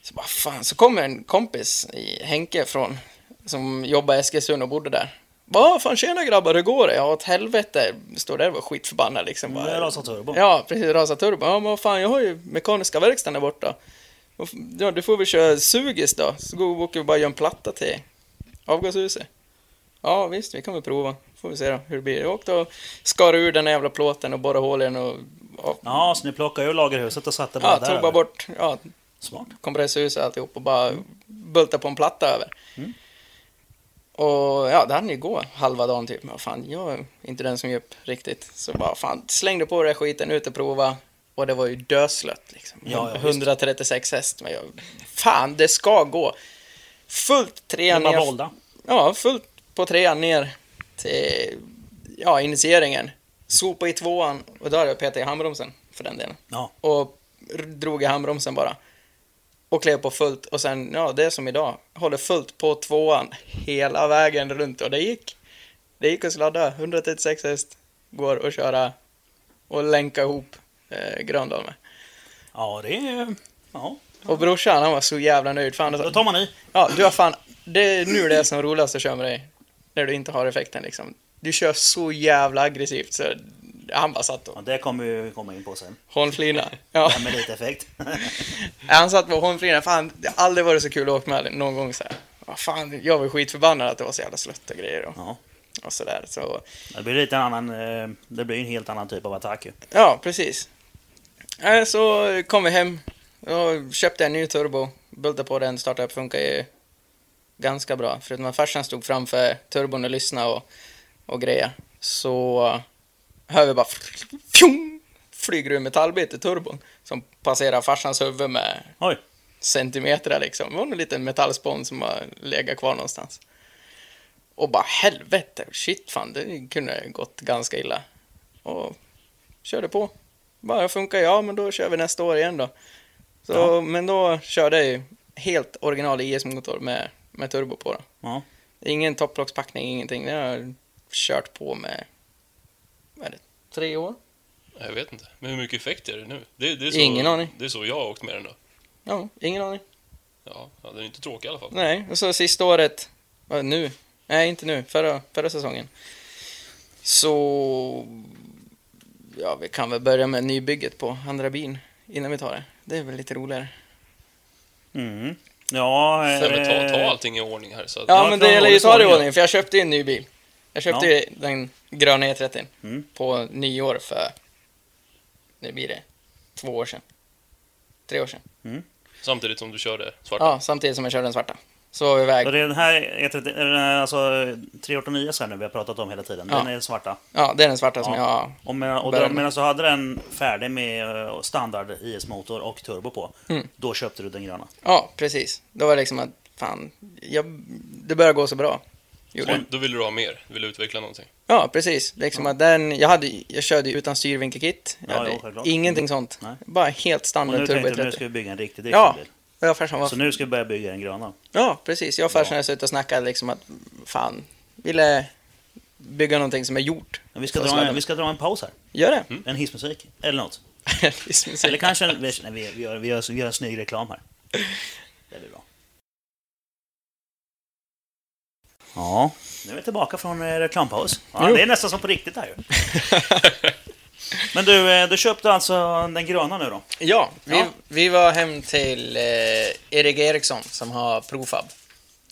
[SPEAKER 3] Så bara, fan, så kommer en kompis, Henke, från, som jobbar i Eskilstuna och bodde där. Vad fan tjena grabbar, hur går det? Ja, åt helvete. Står där och var skitförbannad liksom.
[SPEAKER 2] Det
[SPEAKER 3] Bara,
[SPEAKER 2] är rasat turbo.
[SPEAKER 3] Ja, precis. Rasa turbo. Ja, men fan, jag har ju mekaniska verkstaden där borta. Ja, du får väl köra sugis då. Så går vi och bara göra en platta till avgashuset. Ja, visst, vi kan väl prova. Får vi se då hur det blir. Jag åkte och skar ur den jävla plåten och borrade hål i den och... och
[SPEAKER 2] Ja, så ni plockade ur lagerhuset och satte bara
[SPEAKER 3] ja,
[SPEAKER 2] där?
[SPEAKER 3] tog bara bort ja, kompresshuset och alltihop och bara bultade på en platta över.
[SPEAKER 2] Mm.
[SPEAKER 3] Och ja, det hann ju gå halva dagen typ. Men fan, jag är inte den som ger upp riktigt. Så bara fan, slängde på den där skiten, ut och prova. Och det var ju döslött liksom.
[SPEAKER 2] Ja, ja, visst.
[SPEAKER 3] 136 häst. Men jag, fan, det ska gå. Fullt
[SPEAKER 2] Det var
[SPEAKER 3] ner.
[SPEAKER 2] volda.
[SPEAKER 3] Ja, fullt på trean ner till ja, initieringen. Sopa i tvåan och då hade jag petat i handbromsen för den delen
[SPEAKER 2] Ja.
[SPEAKER 3] och drog i handbromsen bara. Och klev på fullt och sen, ja, det är som idag. Håller fullt på tvåan hela vägen runt och det gick. Det gick att sladda 136 häst, går att köra och länka ihop eh, Gröndal med.
[SPEAKER 2] Ja, det är... Ja.
[SPEAKER 3] Och brorsan han var så jävla nöjd. Fan,
[SPEAKER 2] Då tar man i.
[SPEAKER 3] Ja, du har fan... Det är nu det är som roligast att köra med dig. När du inte har effekten liksom. Du kör så jävla aggressivt så han bara satt
[SPEAKER 2] Ja,
[SPEAKER 3] och
[SPEAKER 2] det kommer vi komma in på sen.
[SPEAKER 3] hånflina. <laughs> Ja,
[SPEAKER 2] med lite effekt. <laughs>
[SPEAKER 3] han satt på hånflina. Fan, det har aldrig varit så kul att åka med någon gång så här. Vad fan, jag var skitförbannad att det var så jävla slött och grejer och,
[SPEAKER 2] Ja.
[SPEAKER 3] och sådär. Så,
[SPEAKER 2] Det blir lite annan, eh, det blir en helt annan typ av attack ju.
[SPEAKER 3] ja, precis. Så kom vi hem och köpte en ny turbo. Bultade på den, startade upp, funkar ju ganska bra. Förutom att farsan stod framför turbon och lyssnade och, och grejer. Så hör vi bara fjong, flyger ur metallbit i turbon som passerar farsans huvud med
[SPEAKER 2] Oj.
[SPEAKER 3] centimeter liksom. Det var en liten metallspån som har legat kvar någonstans. Och bara helvete, shit fan, det kunde gått ganska illa. Och körde på. Bara funkar ja, men då kör vi nästa år igen då. Så,
[SPEAKER 2] Ja.
[SPEAKER 3] Men då körde jag ju helt original IS-motor med, med turbo på då.
[SPEAKER 2] Ja.
[SPEAKER 3] Ingen topplockspackning, ingenting. Det har jag kört på med, vad är det, tre år?
[SPEAKER 1] Jag vet inte. Men hur mycket effekt är det nu? Det, det är så,
[SPEAKER 3] Ingen aning.
[SPEAKER 1] Det är så jag har åkt med den då.
[SPEAKER 3] Ja, ingen aning.
[SPEAKER 1] Ja, ja den är inte tråkig i alla fall.
[SPEAKER 3] Nej, och så sista året, nu? Nej, inte nu, förra, förra säsongen. Så, ja, vi kan väl börja med nybygget på andra bin innan vi tar det. Det är väl lite roligare.
[SPEAKER 2] Mm. Ja,
[SPEAKER 1] men ta, ta
[SPEAKER 2] eh,
[SPEAKER 1] allting i ordning här. Så att,
[SPEAKER 3] Ja, men det gäller ju att ta det i
[SPEAKER 2] ordning,
[SPEAKER 3] ordning, för jag köpte ju en ny bil. Jag köpte
[SPEAKER 2] Ja.
[SPEAKER 3] ju den gröna E30
[SPEAKER 2] Mm.
[SPEAKER 3] på nyår för, nu blir det, två år sedan. Tre år sedan.
[SPEAKER 1] Samtidigt som du körde svarta.
[SPEAKER 3] Ja, samtidigt som jag körde den svarta. Så var vi iväg.
[SPEAKER 2] Och det är den här, E30, är den här alltså 389 sen nu vi har pratat om hela tiden.
[SPEAKER 3] Ja.
[SPEAKER 2] Den är svarta.
[SPEAKER 3] Ja, det är den svarta som
[SPEAKER 2] Ja.
[SPEAKER 3] jag...
[SPEAKER 2] Och, med, och då,
[SPEAKER 3] med.
[SPEAKER 2] medan du hade den färdig med eh, standard IS-motor och turbo på,
[SPEAKER 3] Mm.
[SPEAKER 2] då köpte du den gröna.
[SPEAKER 3] Ja, precis. Då var det liksom att, fan, jag, det börjar gå så bra. Gjorde
[SPEAKER 1] Och då vill du ha mer. Du vill utveckla någonting.
[SPEAKER 3] Ja, precis. Liksom att den, jag, hade, jag körde utan styrvinkelkit. Jag
[SPEAKER 2] Ja,
[SPEAKER 3] hade
[SPEAKER 2] jo, självklart.
[SPEAKER 3] ingenting sånt.
[SPEAKER 2] Nej.
[SPEAKER 3] Bara helt
[SPEAKER 2] Och
[SPEAKER 3] standard
[SPEAKER 2] nu
[SPEAKER 3] turbo
[SPEAKER 2] tänkte du nu
[SPEAKER 3] 30.
[SPEAKER 2] ska vi bygga en riktig
[SPEAKER 3] Ja.
[SPEAKER 2] driftingbil.
[SPEAKER 3] Och jag och farsan var...
[SPEAKER 2] Så nu ska vi börja bygga den gröna.
[SPEAKER 3] Ja, precis. Jag och farsan har suttit och snackat liksom att, fan, ville bygga någonting som är gjort.
[SPEAKER 2] Men vi, ska dra en, vi ska dra en paus här.
[SPEAKER 3] Gör det.
[SPEAKER 1] Mm.
[SPEAKER 2] En hissmusik. Eller något. <laughs>
[SPEAKER 3] Hissmusik.
[SPEAKER 2] Eller kanske en, vi, nej, vi, vi, gör, vi, gör, vi gör en snygg reklam här. <laughs> Det blir bra. Ja, nu är vi tillbaka från eh, reklampaus. Ja,
[SPEAKER 3] Jo.
[SPEAKER 2] det är nästan som på riktigt här ju. <laughs> Men du, eh, du köpte alltså den gröna nu då?
[SPEAKER 3] Ja, vi,
[SPEAKER 2] Ja.
[SPEAKER 3] vi var hem till eh, Erik Eriksson som har Profab.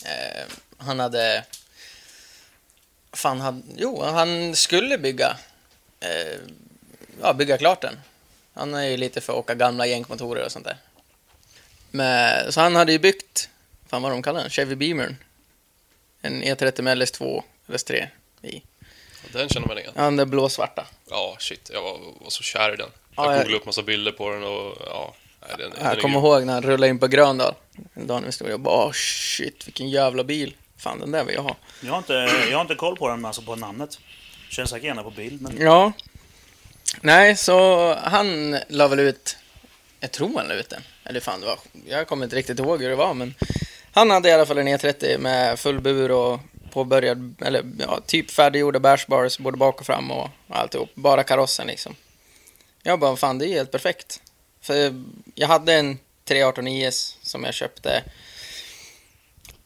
[SPEAKER 3] Eh, han hade... Fan, hade, jo, han skulle bygga, eh, ja, bygga klart den. Han är ju lite för att åka gamla jänkmotorer och sånt där. Men, så han hade ju byggt, fan vad de kallar den, Chevy Beamer. En E30 med LS2, LS3 i.
[SPEAKER 1] Den känner man igen.
[SPEAKER 3] Ja, den där blåsvarta.
[SPEAKER 1] Ja, shit. Jag var, var så kär i den.
[SPEAKER 3] Ja,
[SPEAKER 1] Jag
[SPEAKER 3] jag-
[SPEAKER 1] googlade upp massa bilder på den och ja... Nej, den, den
[SPEAKER 3] Jag kommer
[SPEAKER 1] grym.
[SPEAKER 3] ihåg när han rullade in på Gröndal. En dag när vi stod och bara oh, shit vilken jävla bil. Fan den där vill jag ha.
[SPEAKER 2] Jag har inte, jag har inte koll på den, alltså på namnet. Känns säkert gärna på bild, men...
[SPEAKER 3] Ja. Nej, så han la väl ut, jag tror han la ut den. Eller fan, det var, jag kommer inte riktigt ihåg hur det var, men han hade i alla fall en E30 med full bur och påbörjad, eller ja, typ färdiggjorda bärsbars både bak och fram och alltihop. Bara karossen liksom. Jag bara, fan det är helt perfekt. För jag hade en 318 IS som jag köpte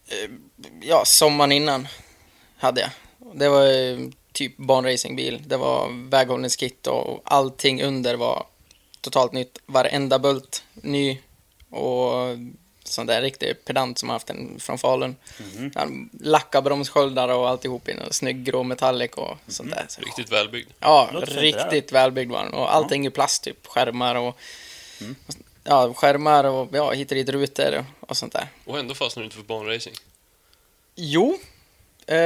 [SPEAKER 3] eh, ja, sommaren innan hade jag. Det var eh, typ barnracingbil. Det var väghållningskit och allting under var totalt nytt. Varenda bult ny och sån där riktig pedant som har haft den från Falun.
[SPEAKER 2] Mhm.
[SPEAKER 3] Han lackade bromssköldar och alltihop i en snygg grå metallic och sånt där. Så,
[SPEAKER 1] Riktigt välbyggd.
[SPEAKER 3] ja, riktigt välbyggd var den. Och allting i plast, typ skärmar och ja, skärmar och ja, hit och dit rutor och, och sånt där.
[SPEAKER 1] Och ändå fastnar du inte för banracing.
[SPEAKER 3] Jo, eh,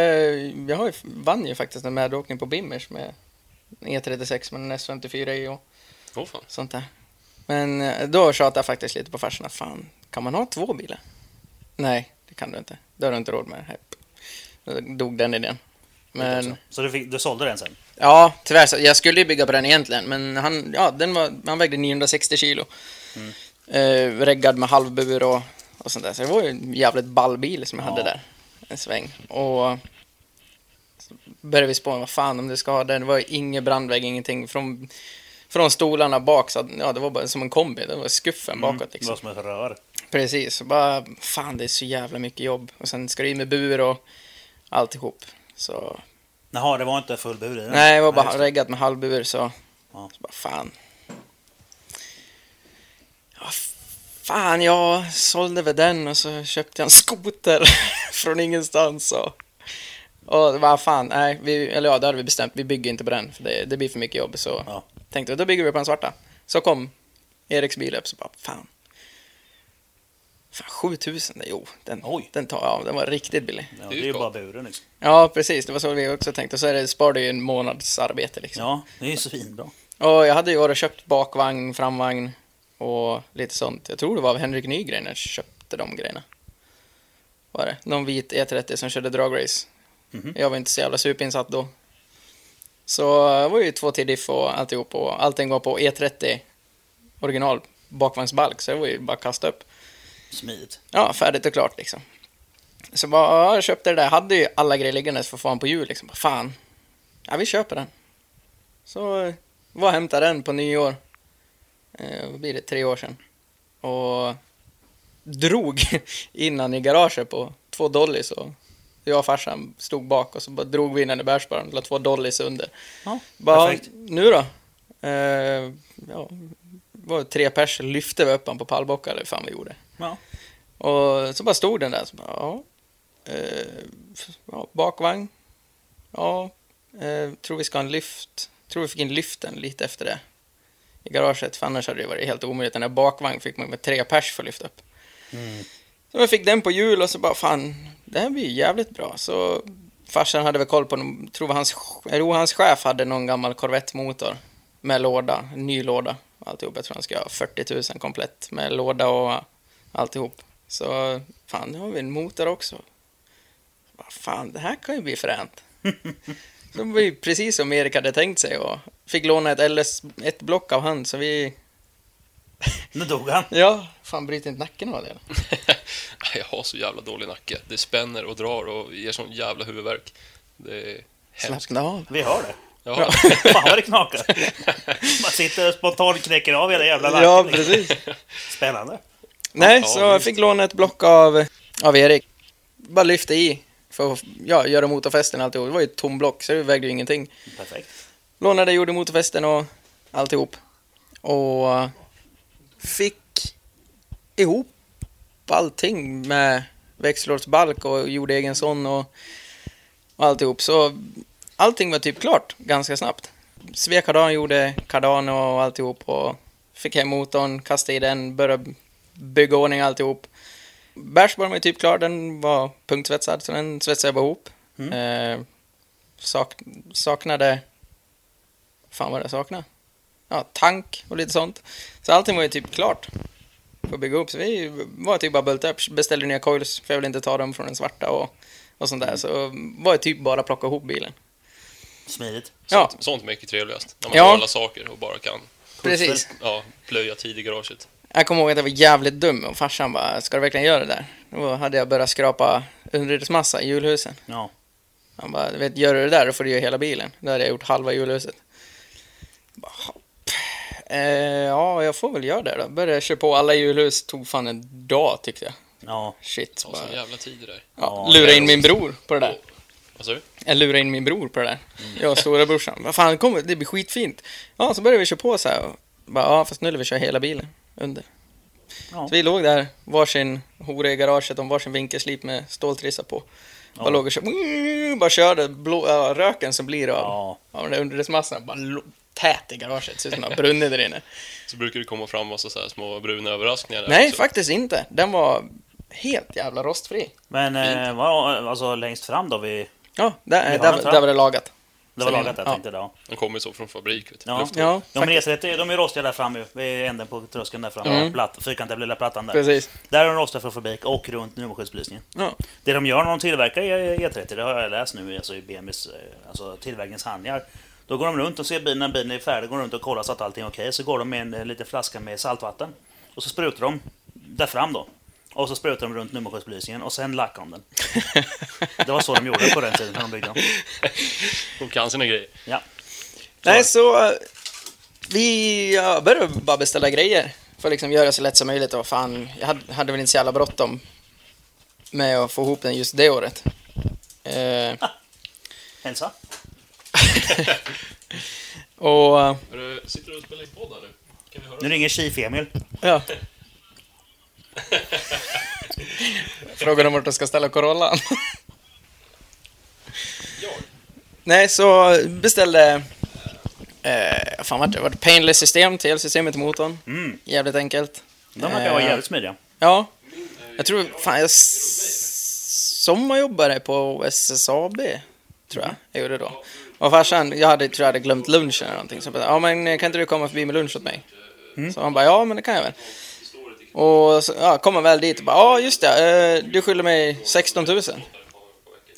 [SPEAKER 3] jag har ju, vann ju faktiskt en medåkning på Bimmers med en E36 med en S54 i och
[SPEAKER 1] fan.
[SPEAKER 3] sånt där. Men eh, då tjatade jag faktiskt lite på farsan att fan, kan man ha två bilar? Nej, det kan du inte. Det har du inte råd med. Hepp. Då dog den idén. Men
[SPEAKER 2] Så du, fick, du sålde den sen?
[SPEAKER 3] ja, tyvärr, så, jag skulle ju bygga på den egentligen, men han, ja, den var, han vägde 960 kilo.
[SPEAKER 2] Mm.
[SPEAKER 3] Eh, reggad med halvbur och, och sånt där. Så det var ju en jävligt ball bil som jag
[SPEAKER 2] Ja.
[SPEAKER 3] hade där. En sväng. Och så började vi spåna, vad fan om du ska ha den. Det var ju ingen brandvägg, ingenting. Från från stolarna bak, så att, ja, det var bara som en kombi. Det var skuffen bakåt
[SPEAKER 2] Det
[SPEAKER 3] liksom.
[SPEAKER 2] var som ett rör.
[SPEAKER 3] Precis, bara fan det är så jävla mycket jobb. Och sen ska det in med bur och alltihop. Så
[SPEAKER 2] Jaha, det var inte full bur i den?
[SPEAKER 3] nej, det var bara
[SPEAKER 2] det.
[SPEAKER 3] reggat med halvbur så,
[SPEAKER 2] Ja.
[SPEAKER 3] så bara fan. Ja, fan, jag sålde väl den och så köpte jag en skoter <laughs> från ingenstans. Och, och vad fan, nej, vi, eller ja, det hade vi bestämt. Vi bygger inte på den, för det, det blir för mycket jobb. Så
[SPEAKER 2] Ja.
[SPEAKER 3] Tänkte då bygger vi på den svarta. Så kom Eriks bil upp, så bara fan. Fan, 7000, jo, den,
[SPEAKER 2] Oj.
[SPEAKER 3] den tar jag av. Den var riktigt billig.
[SPEAKER 2] Ja,
[SPEAKER 1] Det är ju
[SPEAKER 2] bara buren liksom.
[SPEAKER 3] Ja, precis. Det var så vi också tänkte. Och så är det, sparar det ju en månads arbete liksom.
[SPEAKER 2] Ja, det är ju så fint bra.
[SPEAKER 3] Och jag hade ju varit och köpt bakvagn, framvagn och lite sånt. Jag tror det var av Henrik Nygren jag köpte de grejerna. Var det? Någon vit E30 som körde dragrace.
[SPEAKER 2] Mhm.
[SPEAKER 3] Jag var inte så jävla superinsatt då. Så det var ju två till diff och alltihop och allting var på E30 original bakvagnsbalk så det var ju bara att kasta upp.
[SPEAKER 2] Smidigt.
[SPEAKER 3] Ja, färdigt och klart liksom. Så bara, ja, jag köpte det där, hade ju alla grejer liggandes för fan på jul liksom. Bara, Fan, ja vi köper den. Så eh, var och hämtade den på nyår. Eh, vad blir det, tre år sedan. Och drog <laughs> innan i garaget på två dollies och jag och farsan stod bak och så bara drog vi innan i bärsbaren, la två dollies under.
[SPEAKER 2] Ja,
[SPEAKER 3] Bara,
[SPEAKER 2] perfekt.
[SPEAKER 3] nu då? Eh, ja, var det tre pers, lyfte vi upp den på pallbockar eller hur fan vi gjorde.
[SPEAKER 2] Ja.
[SPEAKER 3] Och så bara stod den där. Så bara, ja. Eh, ja, bakvagn. Ja. Eh, tror vi ska ha en lyft. Tror vi fick in lyften lite efter det. I garaget. För annars hade det varit helt omöjligt. Den där bakvagn fick man med tre pers för att lyfta upp.
[SPEAKER 2] Mm.
[SPEAKER 3] Så jag fick den på jul och så bara fan. Det här blir ju jävligt bra. Så farsan hade väl koll på. någon- Tror hans, jo, hans chef hade någon gammal Corvette-motor. Med låda. En ny låda. Alltihop. Jag tror han ska ha 40 000 komplett. Med låda och alltihop. Så fan, nu har vi en motor också. Vad fan, det här kan ju bli fränt. <laughs> Så det var ju precis som Erik hade tänkt sig och fick låna ett LS, ett block av han så vi...
[SPEAKER 2] Nu dog han.
[SPEAKER 3] Ja, fan bryter inte nacken av det? <laughs>
[SPEAKER 1] Jag har så jävla dålig nacke. Det spänner och drar och ger sån jävla huvudvärk. Det är hemskt.
[SPEAKER 3] Slappna av.
[SPEAKER 2] Vi hör det.
[SPEAKER 1] Ja. <laughs>
[SPEAKER 2] Fan vad det knakar. Man sitter och spontant knäcker av hela jävla nacken.
[SPEAKER 3] Ja, precis.
[SPEAKER 2] Spännande.
[SPEAKER 3] Nej, så jag fick låna ett block av, av Erik. Bara lyfte i för att ja, göra motorfästen och alltihop. Det var ju ett tom block så det vägde ju ingenting.
[SPEAKER 2] Perfekt.
[SPEAKER 3] Lånade, gjorde motorfästen och alltihop. Och fick ihop allting med växellådsbalk och gjorde egen sån och, och alltihop. Så allting var typ klart ganska snabbt. Svea kardan gjorde kardan och alltihop och fick hem motorn, kastade i den, började bygga ordning alltihop. Bärsborren var typ klar, den var punktsvetsad så den svetsade jag bara ihop.
[SPEAKER 2] Mm.
[SPEAKER 3] Eh, sak, saknade fan vad det saknade? Ja, tank och lite sånt. Så allting var ju typ klart för att bygga upp. Så vi var typ bara bulta upp, beställde nya coils för jag ville inte ta dem från den svarta och, och sånt där. Så var det typ bara plocka ihop bilen.
[SPEAKER 2] Smidigt.
[SPEAKER 3] Ja,
[SPEAKER 1] Sånt, sånt mycket trevligast. När man
[SPEAKER 3] Ja.
[SPEAKER 1] har alla saker och bara kan
[SPEAKER 3] precis.
[SPEAKER 1] ja, plöja tid i garaget.
[SPEAKER 3] Jag kommer ihåg att jag var jävligt dum och farsan bara, ska du verkligen göra det där? Då hade jag börjat skrapa underredsmassa i hjulhusen.
[SPEAKER 2] Ja.
[SPEAKER 3] Han bara, du vet, gör du det där då får du göra hela bilen. Då hade jag gjort halva hjulhuset. Bara, hopp. Eh, ja, jag får väl göra det då. Började köra på alla hjulhus, tog fan en dag tyckte jag.
[SPEAKER 2] Ja.
[SPEAKER 3] Shit.
[SPEAKER 1] Ta sån jävla tid det där.
[SPEAKER 3] ja,
[SPEAKER 2] Ja,
[SPEAKER 3] lura
[SPEAKER 1] det
[SPEAKER 3] in min bror på det där.
[SPEAKER 1] Vad sa du?
[SPEAKER 3] Jag lurade in min bror på det där. Jag och storebrorsan. Vad fan, kom, det blir skitfint. Ja, så började vi köra på så här. Och bara, ja, fast nu vill vi köra hela bilen under.
[SPEAKER 2] Ja.
[SPEAKER 3] Så vi låg där, varsin hora i garaget, om varsin vinkelslip med ståltrissa på. Bara
[SPEAKER 2] Ja.
[SPEAKER 3] låg och körde, bara körde blå, ja, röken som blir av,
[SPEAKER 2] Ja.
[SPEAKER 3] av den där underredsmassan. Bara tät i garaget, ser ut som det har brunnit där inne.
[SPEAKER 1] Så brukar det komma fram massa så här små bruna överraskningar. där
[SPEAKER 3] Nej,
[SPEAKER 1] också.
[SPEAKER 3] faktiskt inte. Den var helt jävla rostfri.
[SPEAKER 2] Men eh, vad, alltså längst fram då? Vi,
[SPEAKER 3] Ja, där,
[SPEAKER 2] Vi
[SPEAKER 3] där, där var det lagat.
[SPEAKER 2] det var lagat jag
[SPEAKER 3] ja.
[SPEAKER 2] tänkte då.
[SPEAKER 1] De kommer så från fabrik. Vet du.
[SPEAKER 2] Ja.
[SPEAKER 1] Luftfart.
[SPEAKER 3] Ja, faktiskt.
[SPEAKER 2] E30, de är rostiga där framme ju. Vid änden på tröskeln där framme.
[SPEAKER 3] Mm.
[SPEAKER 2] Platt, fyrkantiga lilla plattan där.
[SPEAKER 3] Precis.
[SPEAKER 2] Där är de rostiga från fabrik och runt nummerskyddsbelysningen.
[SPEAKER 3] Ja.
[SPEAKER 2] Det de gör när de tillverkar E30, det har jag läst nu alltså i BMWs eh, alltså tillverkningshandlingar. Då går de runt och ser bilen när bilen är färdig, går runt och kollar så att allting är okej. Så går de med en eh, liten flaska med saltvatten. Och så sprutar de där fram då. Och så sprutar de runt nummerskyddsbelysningen och sen lackar de den. <laughs> Det var så de gjorde på den tiden när de byggde dem.
[SPEAKER 1] De kan sina grejer.
[SPEAKER 2] Ja.
[SPEAKER 3] Nej, så... eh, vi ja, började bara beställa grejer för att liksom göra så lätt som möjligt. Och fan, jag hade, hade väl inte så jävla bråttom med att få ihop den just det året. Eh,
[SPEAKER 2] Hälsa. <laughs>
[SPEAKER 3] och
[SPEAKER 1] Hörru, sitter du och spelar in podd här nu? Kan vi höra?
[SPEAKER 2] Nu ringer Chief-Emil.
[SPEAKER 3] ja. Frågan om vart jag ska ställa Corollan.
[SPEAKER 1] Jag?
[SPEAKER 3] Nej, så beställde... Eh, fan vart det? Var det Painless system till elsystemet i motorn?
[SPEAKER 2] Mm.
[SPEAKER 3] Jävligt enkelt.
[SPEAKER 2] De verkar vara
[SPEAKER 3] Eh,
[SPEAKER 2] jävligt smidiga.
[SPEAKER 3] Ja. Jag tror... Fan, jag sommarjobbade på SSAB, tror jag. Jag gjorde då. Och farsan, jag hade, tror jag hade glömt lunchen eller någonting. Så jag bara, ja men kan inte du komma förbi med lunch åt mig? Så han bara, ja men det kan jag väl. Och så, ja, kom han väl dit och bara, ja just det, eh, du skyller mig 16 000.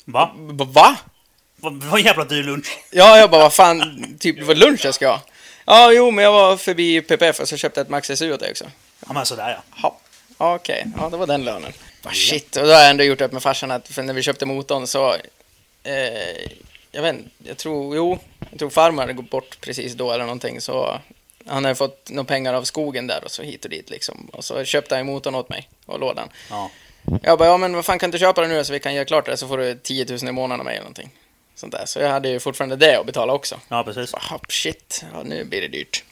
[SPEAKER 2] Va?
[SPEAKER 3] Bara, Va?
[SPEAKER 2] Vad vad en jävla dyr lunch.
[SPEAKER 3] Ja, jag bara, vad fan, typ det var lunch jag ska ha. Ja, jo, men jag var förbi PPF och så köpte jag ett Max SU åt dig också.
[SPEAKER 2] Ja men sådär ja.
[SPEAKER 3] Ja, okej. Ja, det var den lönen. Bara, shit, och då har jag ändå gjort upp med farsan att för när vi köpte motorn så... Eh, jag vet inte, jag tror, jo, jag tror farmor hade gått bort precis då eller någonting så... Han hade fått några pengar av skogen där och så hit och dit liksom. Och så köpte han motorn åt mig och lådan.
[SPEAKER 2] ja.
[SPEAKER 3] Jag bara, ja men vad fan kan du köpa den nu så vi kan göra klart det så får du 10 000 i månaden av mig eller någonting. Sånt där. Så jag hade ju fortfarande det att betala också.
[SPEAKER 2] Ja precis.
[SPEAKER 3] Bara, shit, ja, nu blir det dyrt.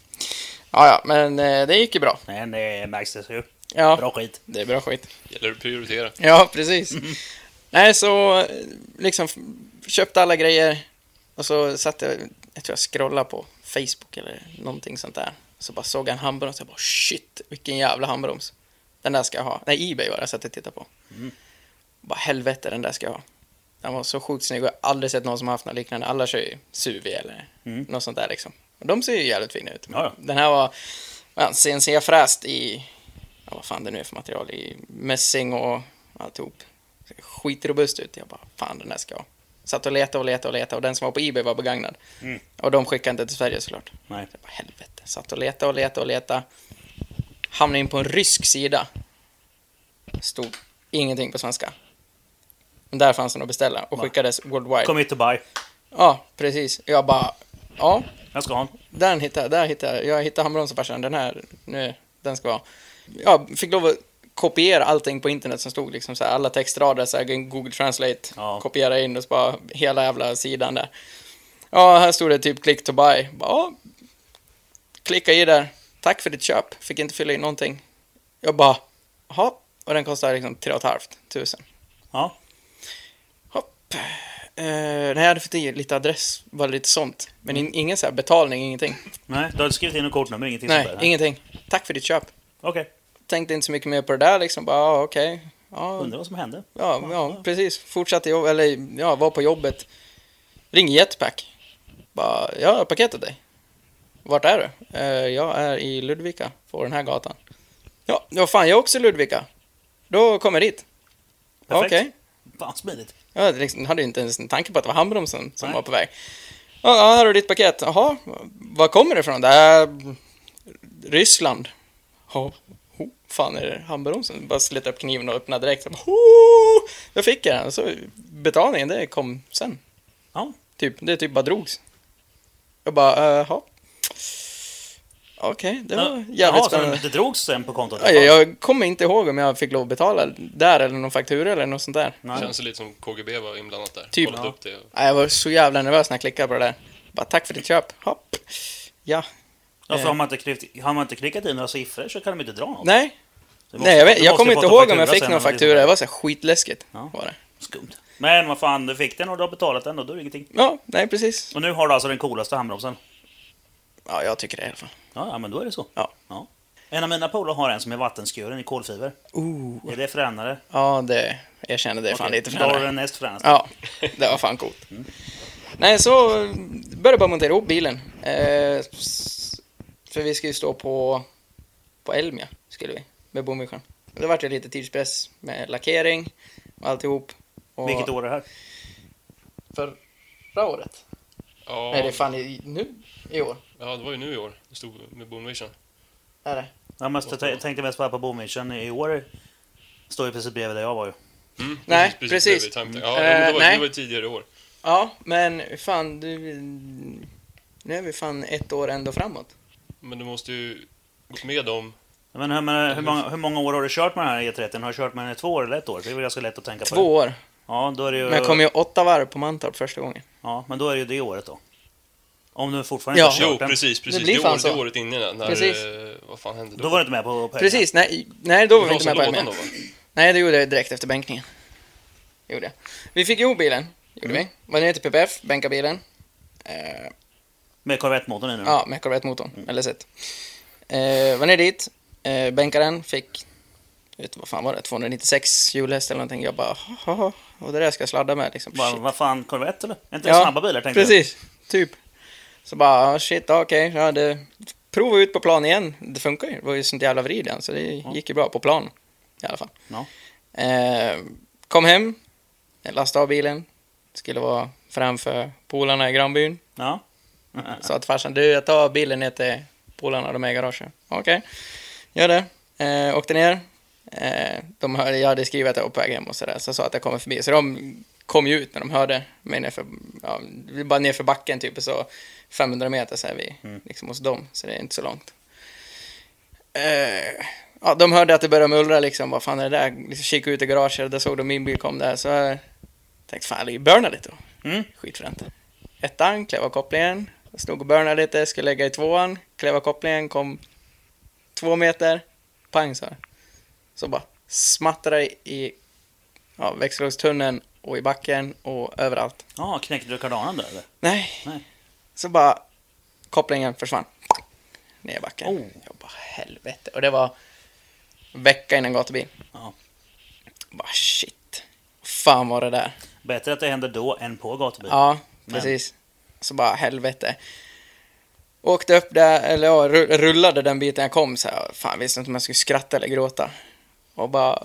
[SPEAKER 3] Ja, ja, men eh, det gick ju bra.
[SPEAKER 2] Men det märks det ju.
[SPEAKER 3] Ja,
[SPEAKER 2] Bra skit.
[SPEAKER 3] det är bra skit.
[SPEAKER 1] Gäller att prioritera.
[SPEAKER 3] Ja, precis. <laughs> Nej, så eh, liksom köpte alla grejer och så satt jag, jag tror jag scrollade på Facebook eller någonting sånt där. Så bara såg jag en handbroms och jag bara shit, vilken jävla handbroms. Den där ska jag ha. Nej, Ebay var det jag satt och tittade på. Bara helvete, den där ska jag ha. Den var så sjukt snygg och jag har aldrig sett någon som har haft något liknande. Alla kör ju Suvi eller
[SPEAKER 2] Mm.
[SPEAKER 3] något sånt där liksom. Och de ser ju jävligt fina ut.
[SPEAKER 2] Ja, ja.
[SPEAKER 3] Den här var ja, CNC-fräst i, ja, vad fan det nu är för material, i mässing och alltihop. Ser Skitrobust ut. Jag bara, fan den där ska jag ha. Satt och letade och letade och letade och den som var på Ebay var begagnad.
[SPEAKER 2] Mm.
[SPEAKER 3] Och de skickade inte till Sverige såklart.
[SPEAKER 2] Nej.
[SPEAKER 3] Jag bara, helvete. Satt och letade och letade och letade. Hamnade in på en rysk sida. Stod ingenting på svenska. Men där fanns den att beställa och skickades worldwide.
[SPEAKER 2] Kom hit och buy.
[SPEAKER 3] Ja, precis. Jag bara, ja,
[SPEAKER 2] Jag ska ha en.
[SPEAKER 3] där hittade jag, där hittade jag. Jag hittade handbromsen farsan, den här, nu, den ska vara. Jag fick lov att kopiera allting på internet som stod, liksom så här, alla textrader, så här, Google Translate,
[SPEAKER 2] Ja.
[SPEAKER 3] kopiera in och så bara hela jävla sidan där. Ja, här stod det typ click to buy. Ja, klicka i där. Tack för ditt köp. Fick inte fylla in någonting. Jag bara, jaha. Och den kostar liksom 3 500.
[SPEAKER 2] Ja.
[SPEAKER 3] Hopp. Eh, nej, jag hade fått i lite adress, var lite sånt. Men in, ingen så här betalning, ingenting.
[SPEAKER 2] Nej, du inte skrivit in något kortnummer, ingenting
[SPEAKER 3] Nej,
[SPEAKER 2] sånt där?
[SPEAKER 3] ingenting. Tack för ditt köp.
[SPEAKER 2] Okej.
[SPEAKER 3] Tänkte inte så mycket mer på det där liksom. Bara, ja, okej. Ja,
[SPEAKER 2] Undrar vad som hände.
[SPEAKER 3] ja, ja, precis. Fortsatte jobb, eller ja, var på jobbet. Ring Jetpack. Bara, ja, paketet dig. Vart är du? Eh, jag är i Ludvika, på den här gatan. Ja, ja fan, jag är också i Ludvika. Då kommer jag dit.
[SPEAKER 2] Perfekt.
[SPEAKER 3] Okej.
[SPEAKER 2] Fan smidigt.
[SPEAKER 3] Jag liksom, hade inte ens en tanke på att det var handbromsen som
[SPEAKER 2] Nej.
[SPEAKER 3] var på väg. Ja, ja, här har du ditt paket. Jaha, var kommer det ifrån? Det är Ryssland. Ja, ho, fan är det handbromsen? Bara slita upp kniven och öppna direkt. Så bara, ho, jag fick den. Så betalningen, det kom sen.
[SPEAKER 2] Ja.
[SPEAKER 3] Typ, det typ bara drogs. Jag bara, jaha. Okej, det var
[SPEAKER 2] Ja,
[SPEAKER 3] jävligt
[SPEAKER 2] så
[SPEAKER 3] spännande.
[SPEAKER 2] det drogs sen på kontot?
[SPEAKER 3] Ja, jag, kommer inte ihåg om jag fick lov att betala där eller någon faktura eller något sånt där.
[SPEAKER 2] Nej.
[SPEAKER 1] Känns det lite som KGB var inblandat där.
[SPEAKER 3] Typ.
[SPEAKER 2] Ja.
[SPEAKER 1] upp det.
[SPEAKER 3] Nej, jag var så jävla nervös när jag klickade på det där. Bara tack för ditt köp. Hopp. Ja.
[SPEAKER 2] Ja, för har man, inte klickat, har man inte klickat in några siffror så kan de inte dra något.
[SPEAKER 3] Nej, nej jag, vet, jag kommer inte ihåg om jag fick någon faktura. Det var så här skitläskigt.
[SPEAKER 2] Ja.
[SPEAKER 3] Var det.
[SPEAKER 2] Skumt. Men vad fan, du fick den och du har betalat den och då är det ingenting.
[SPEAKER 3] Ja, nej precis.
[SPEAKER 2] Och nu har du alltså den coolaste handbromsen.
[SPEAKER 3] Ja, jag tycker det i alla fall.
[SPEAKER 2] Ja, ja men då är det så.
[SPEAKER 3] Ja.
[SPEAKER 2] En av mina polare har en som är vattenskuren i kolfiber.
[SPEAKER 3] Ooh.
[SPEAKER 2] Är det fränare?
[SPEAKER 3] Ja, det, jag känner det är fan
[SPEAKER 2] Okej,
[SPEAKER 3] lite
[SPEAKER 2] Då har du
[SPEAKER 3] fränare.
[SPEAKER 2] den näst fränaste.
[SPEAKER 3] Ja, det var fan coolt. Nej, så eh, började bara montera ihop bilen. Eh, för vi ska ju stå på, på Elmia, skulle vi, med bomvision. Det vart ju lite tidspress med lackering och alltihop. Och
[SPEAKER 2] Vilket år är det här?
[SPEAKER 3] Förra året?
[SPEAKER 1] Ja,
[SPEAKER 3] Nej, det är fan i, nu i år.
[SPEAKER 1] ja, det var ju nu i år. Det stod med Boomvision.
[SPEAKER 3] Är det?
[SPEAKER 2] Jag måste, jag tänkte mest bara på Boomvision i år. Står ju precis bredvid där jag var ju.
[SPEAKER 1] Mm,
[SPEAKER 3] Nej, precis.
[SPEAKER 1] Time- Ja,
[SPEAKER 3] Eh,
[SPEAKER 1] men det var,
[SPEAKER 3] nej.
[SPEAKER 1] det var ju tidigare i år.
[SPEAKER 3] Ja, men fan du... Nu är vi fan ett år ändå framåt.
[SPEAKER 1] Men du måste ju gått med dem.
[SPEAKER 2] Men, hur, men hur, många, hur många år har du kört med den här E30? Har du kört med den i två år eller ett år? Det är väl ganska lätt att tänka på.
[SPEAKER 3] Två år.
[SPEAKER 2] Ja, då är det ju...
[SPEAKER 3] Men jag kom ju åtta varv på Mantorp första gången.
[SPEAKER 2] Ja, men då är det ju det året då. Om du fortfarande
[SPEAKER 3] Ja.
[SPEAKER 2] inte har
[SPEAKER 1] Jo,
[SPEAKER 2] kört den.
[SPEAKER 1] precis, precis.
[SPEAKER 3] blir
[SPEAKER 1] Det,
[SPEAKER 3] fan
[SPEAKER 1] år,
[SPEAKER 3] så.
[SPEAKER 1] det året innan. När,
[SPEAKER 3] Precis.
[SPEAKER 1] eh, vad fan hände då?
[SPEAKER 2] Då var du inte med på pengarna.
[SPEAKER 3] Precis, nej, nej då var vi
[SPEAKER 1] Det
[SPEAKER 3] inte med på det.
[SPEAKER 1] då, va?
[SPEAKER 3] Nej, det gjorde jag direkt efter bänkningen. Gjorde jag. Vi fick ihop bilen, gjorde
[SPEAKER 2] Mm.
[SPEAKER 3] vi. Var ner till PPF, bänkade bilen. Eh,
[SPEAKER 2] Med Corvette-motorn nu.
[SPEAKER 3] ja, med Corvette-motorn,
[SPEAKER 2] Mm.
[SPEAKER 3] eller sett. Eh, var ner dit, eh, bänkade den, fick, vet vad fan var det, 296 hjulhäst eller någonting. Jag bara, haha, och det där ska jag sladda med liksom.
[SPEAKER 2] Vad
[SPEAKER 3] Shit.
[SPEAKER 2] vad fan, Corvette eller? Är inte
[SPEAKER 3] Ja,
[SPEAKER 2] snabba bilar tänkte
[SPEAKER 3] Precis, typ. Så bara, shit, ja, okej, ja, det... Prova ut på plan igen. Det funkar ju. Det var ju sånt jävla vrid så det gick ju bra på plan. I alla fall.
[SPEAKER 2] Ja.
[SPEAKER 3] Eh, kom hem, lastade av bilen. Skulle vara framför polarna i grannbyn.
[SPEAKER 2] Ja.
[SPEAKER 3] Sa till farsan, du jag tar bilen ner till polarna, de är i garaget. Okej, gör det. Eh, åkte ner. Eh, de hörde, jag hade skrivit att jag var på väg hem och sådär, så jag sa att jag kommer förbi. Så de kom ju ut när de hörde mig nerför, ja, bara nerför backen typ, så 500 meter så är vi liksom hos dem, så det är inte så långt. Eh, ja, de hörde att det började mullra liksom, vad fan är det där? Liksom, kikade ut i garaget, där såg de min bil kom där, så jag tänkte fan, det burna lite då.
[SPEAKER 2] Mm.
[SPEAKER 3] Skitfränt. Ettan, klev av kopplingen, stod och burnade lite, skulle lägga i tvåan, klev av kopplingen, kom två meter, pang så här. Så bara smattrade i ja, växellådstunneln och i backen och överallt.
[SPEAKER 2] Ja, knäckte du kardanen där eller?
[SPEAKER 3] Nej.
[SPEAKER 2] Nej.
[SPEAKER 3] Så bara kopplingen försvann. Ner i backen.
[SPEAKER 2] Oh.
[SPEAKER 3] Jag bara helvete. Och det var vecka innan gatubil.
[SPEAKER 2] Ja.
[SPEAKER 3] Bara shit. Fan var det där.
[SPEAKER 2] Bättre att det händer då än på gatubil.
[SPEAKER 3] Ja,
[SPEAKER 2] Men-
[SPEAKER 3] precis. Så bara helvete. Åkte upp där, eller ja, ru- rullade den biten jag kom så här. Fan, visste inte om jag skulle skratta eller gråta. Och bara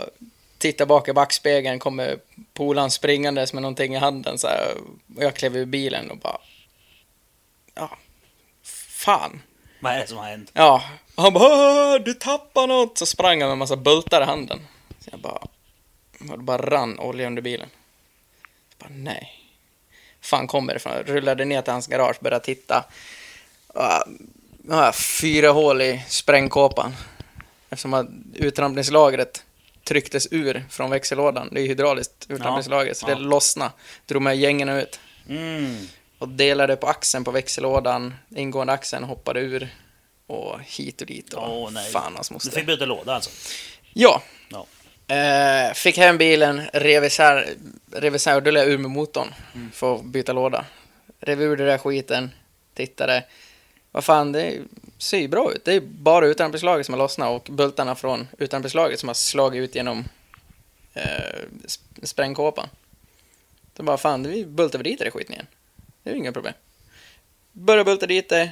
[SPEAKER 3] titta bak i backspegeln, kommer polaren springandes med någonting i handen så här. Och jag klev ur bilen och bara... Ja. Fan.
[SPEAKER 2] Vad är det som har hänt?
[SPEAKER 3] Ja. Och han bara "Åh, du tappar något! Så sprang han med en massa bultar i handen. Så jag bara... Och det bara rann olja under bilen. Jag bara nej. Fan kommer det ifrån? Rullade ner till hans garage, började titta. Ja, Nu har jag fyra hål i sprängkåpan. Eftersom att uttrampningslagret trycktes ur från växellådan. Det är hydrauliskt uttrampningslager, så
[SPEAKER 2] Ja.
[SPEAKER 3] det lossnade. Drog med gängerna ut.
[SPEAKER 2] Mm.
[SPEAKER 3] Och delade på axeln på växellådan, ingående axeln hoppade ur. Och hit och dit och
[SPEAKER 2] Åh, nej.
[SPEAKER 3] fan hans
[SPEAKER 2] Du
[SPEAKER 3] moster.
[SPEAKER 2] fick byta låda alltså?
[SPEAKER 3] Ja.
[SPEAKER 2] Ja.
[SPEAKER 3] Eh, fick hem bilen, rev isär, rev isär och då jag ur med motorn
[SPEAKER 2] Mm.
[SPEAKER 3] för att byta låda. Rev ur det där skiten, tittade. Vad fan, det ser ju bra ut. Det är bara utanpåslaget som har lossnat och bultarna från utanpåslaget som har slagit ut genom eh, sp- sprängkåpan. Så bara fan, vi bultar väl dit det skiten igen. Det är ju inga problem. Började bulta dit det,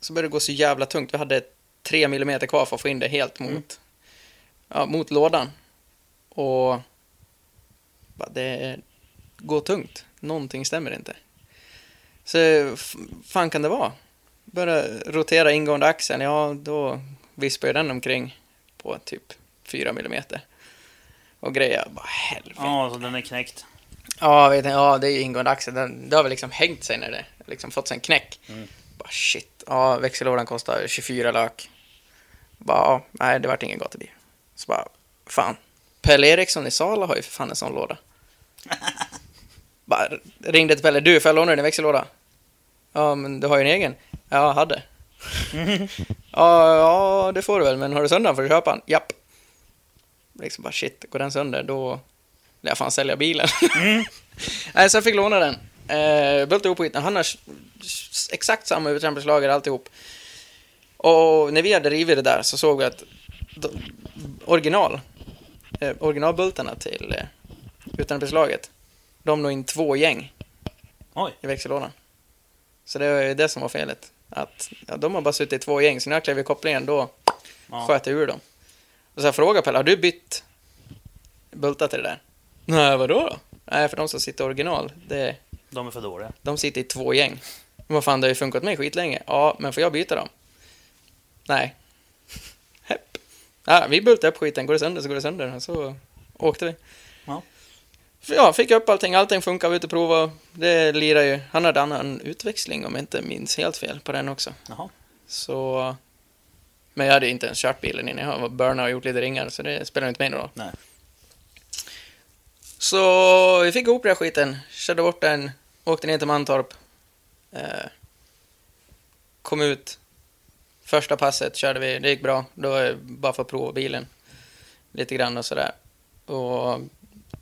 [SPEAKER 3] så började det gå så jävla tungt. Vi hade tre millimeter kvar för att få in det helt mot,
[SPEAKER 2] Mm.
[SPEAKER 3] ja, mot lådan. Och det går tungt. Någonting stämmer inte. Så fan kan det vara? Börja rotera ingående axeln, ja då vispar ju den omkring på typ 4 millimeter. Och grejer, bara helvete.
[SPEAKER 2] Ja, så den är knäckt.
[SPEAKER 3] Ja, vet jag, ja, det är ju ingående axel. Den, det har väl liksom hängt sig när det liksom fått sig en knäck.
[SPEAKER 2] Mm.
[SPEAKER 3] Bara shit. Ja, växellådan kostar 24 lök. Bara, ja, nej, det vart ingen gatubil. Så bara, fan. Pelle Eriksson i Sala har ju för fan en sån låda. <laughs> bara ringde till Pelle, du, får jag låna din växellåda? Ja, men du har ju en egen. Ja, jag hade. <laughs> ja, ja, det får du väl, men har du sönder den får du köpa den. Japp. Liksom bara shit, går den sönder då lär jag fan sälja bilen. <laughs> Nej, så jag fick låna den. Eh, Bultade ihop skiten. Han har exakt samma uttrampningslager alltihop. Och när vi hade rivit det där så såg vi att original, eh, originalbultarna till eh, uttrampningslaget, de låg in två gäng
[SPEAKER 2] Oj.
[SPEAKER 3] i växellådan. Så det var ju det som var felet. Att ja, de har bara suttit i två gäng, så när jag klev i kopplingen då
[SPEAKER 2] Ja.
[SPEAKER 3] sköt jag ur dem. Och så jag frågade Pelle, har du bytt bultar till det där? Nej, vadå då? Nej, för de som sitter original, det,
[SPEAKER 2] De är för dåliga.
[SPEAKER 3] de sitter i två gäng. Vad fan, det har ju funkat mig skitlänge. Ja, men får jag byta dem? Nej. Ja, vi bultade upp skiten, går det sönder så går det sönder. Så åkte vi.
[SPEAKER 2] Ja.
[SPEAKER 3] Ja, fick upp allting, allting funkar, vi ute och prova. Det lirar ju. Han hade annan utväxling om jag inte minns helt fel på den också.
[SPEAKER 2] Jaha.
[SPEAKER 3] Så Men jag hade inte ens kört bilen innan jag var burnat och gjort lite ringar, så det spelar inte mig någon roll.
[SPEAKER 2] Nej.
[SPEAKER 3] Så vi fick ihop den här skiten, körde bort den, åkte ner till Mantorp. Eh, kom ut. Första passet körde vi, det gick bra. Då var det bara för att prova bilen. Lite grann och sådär. Och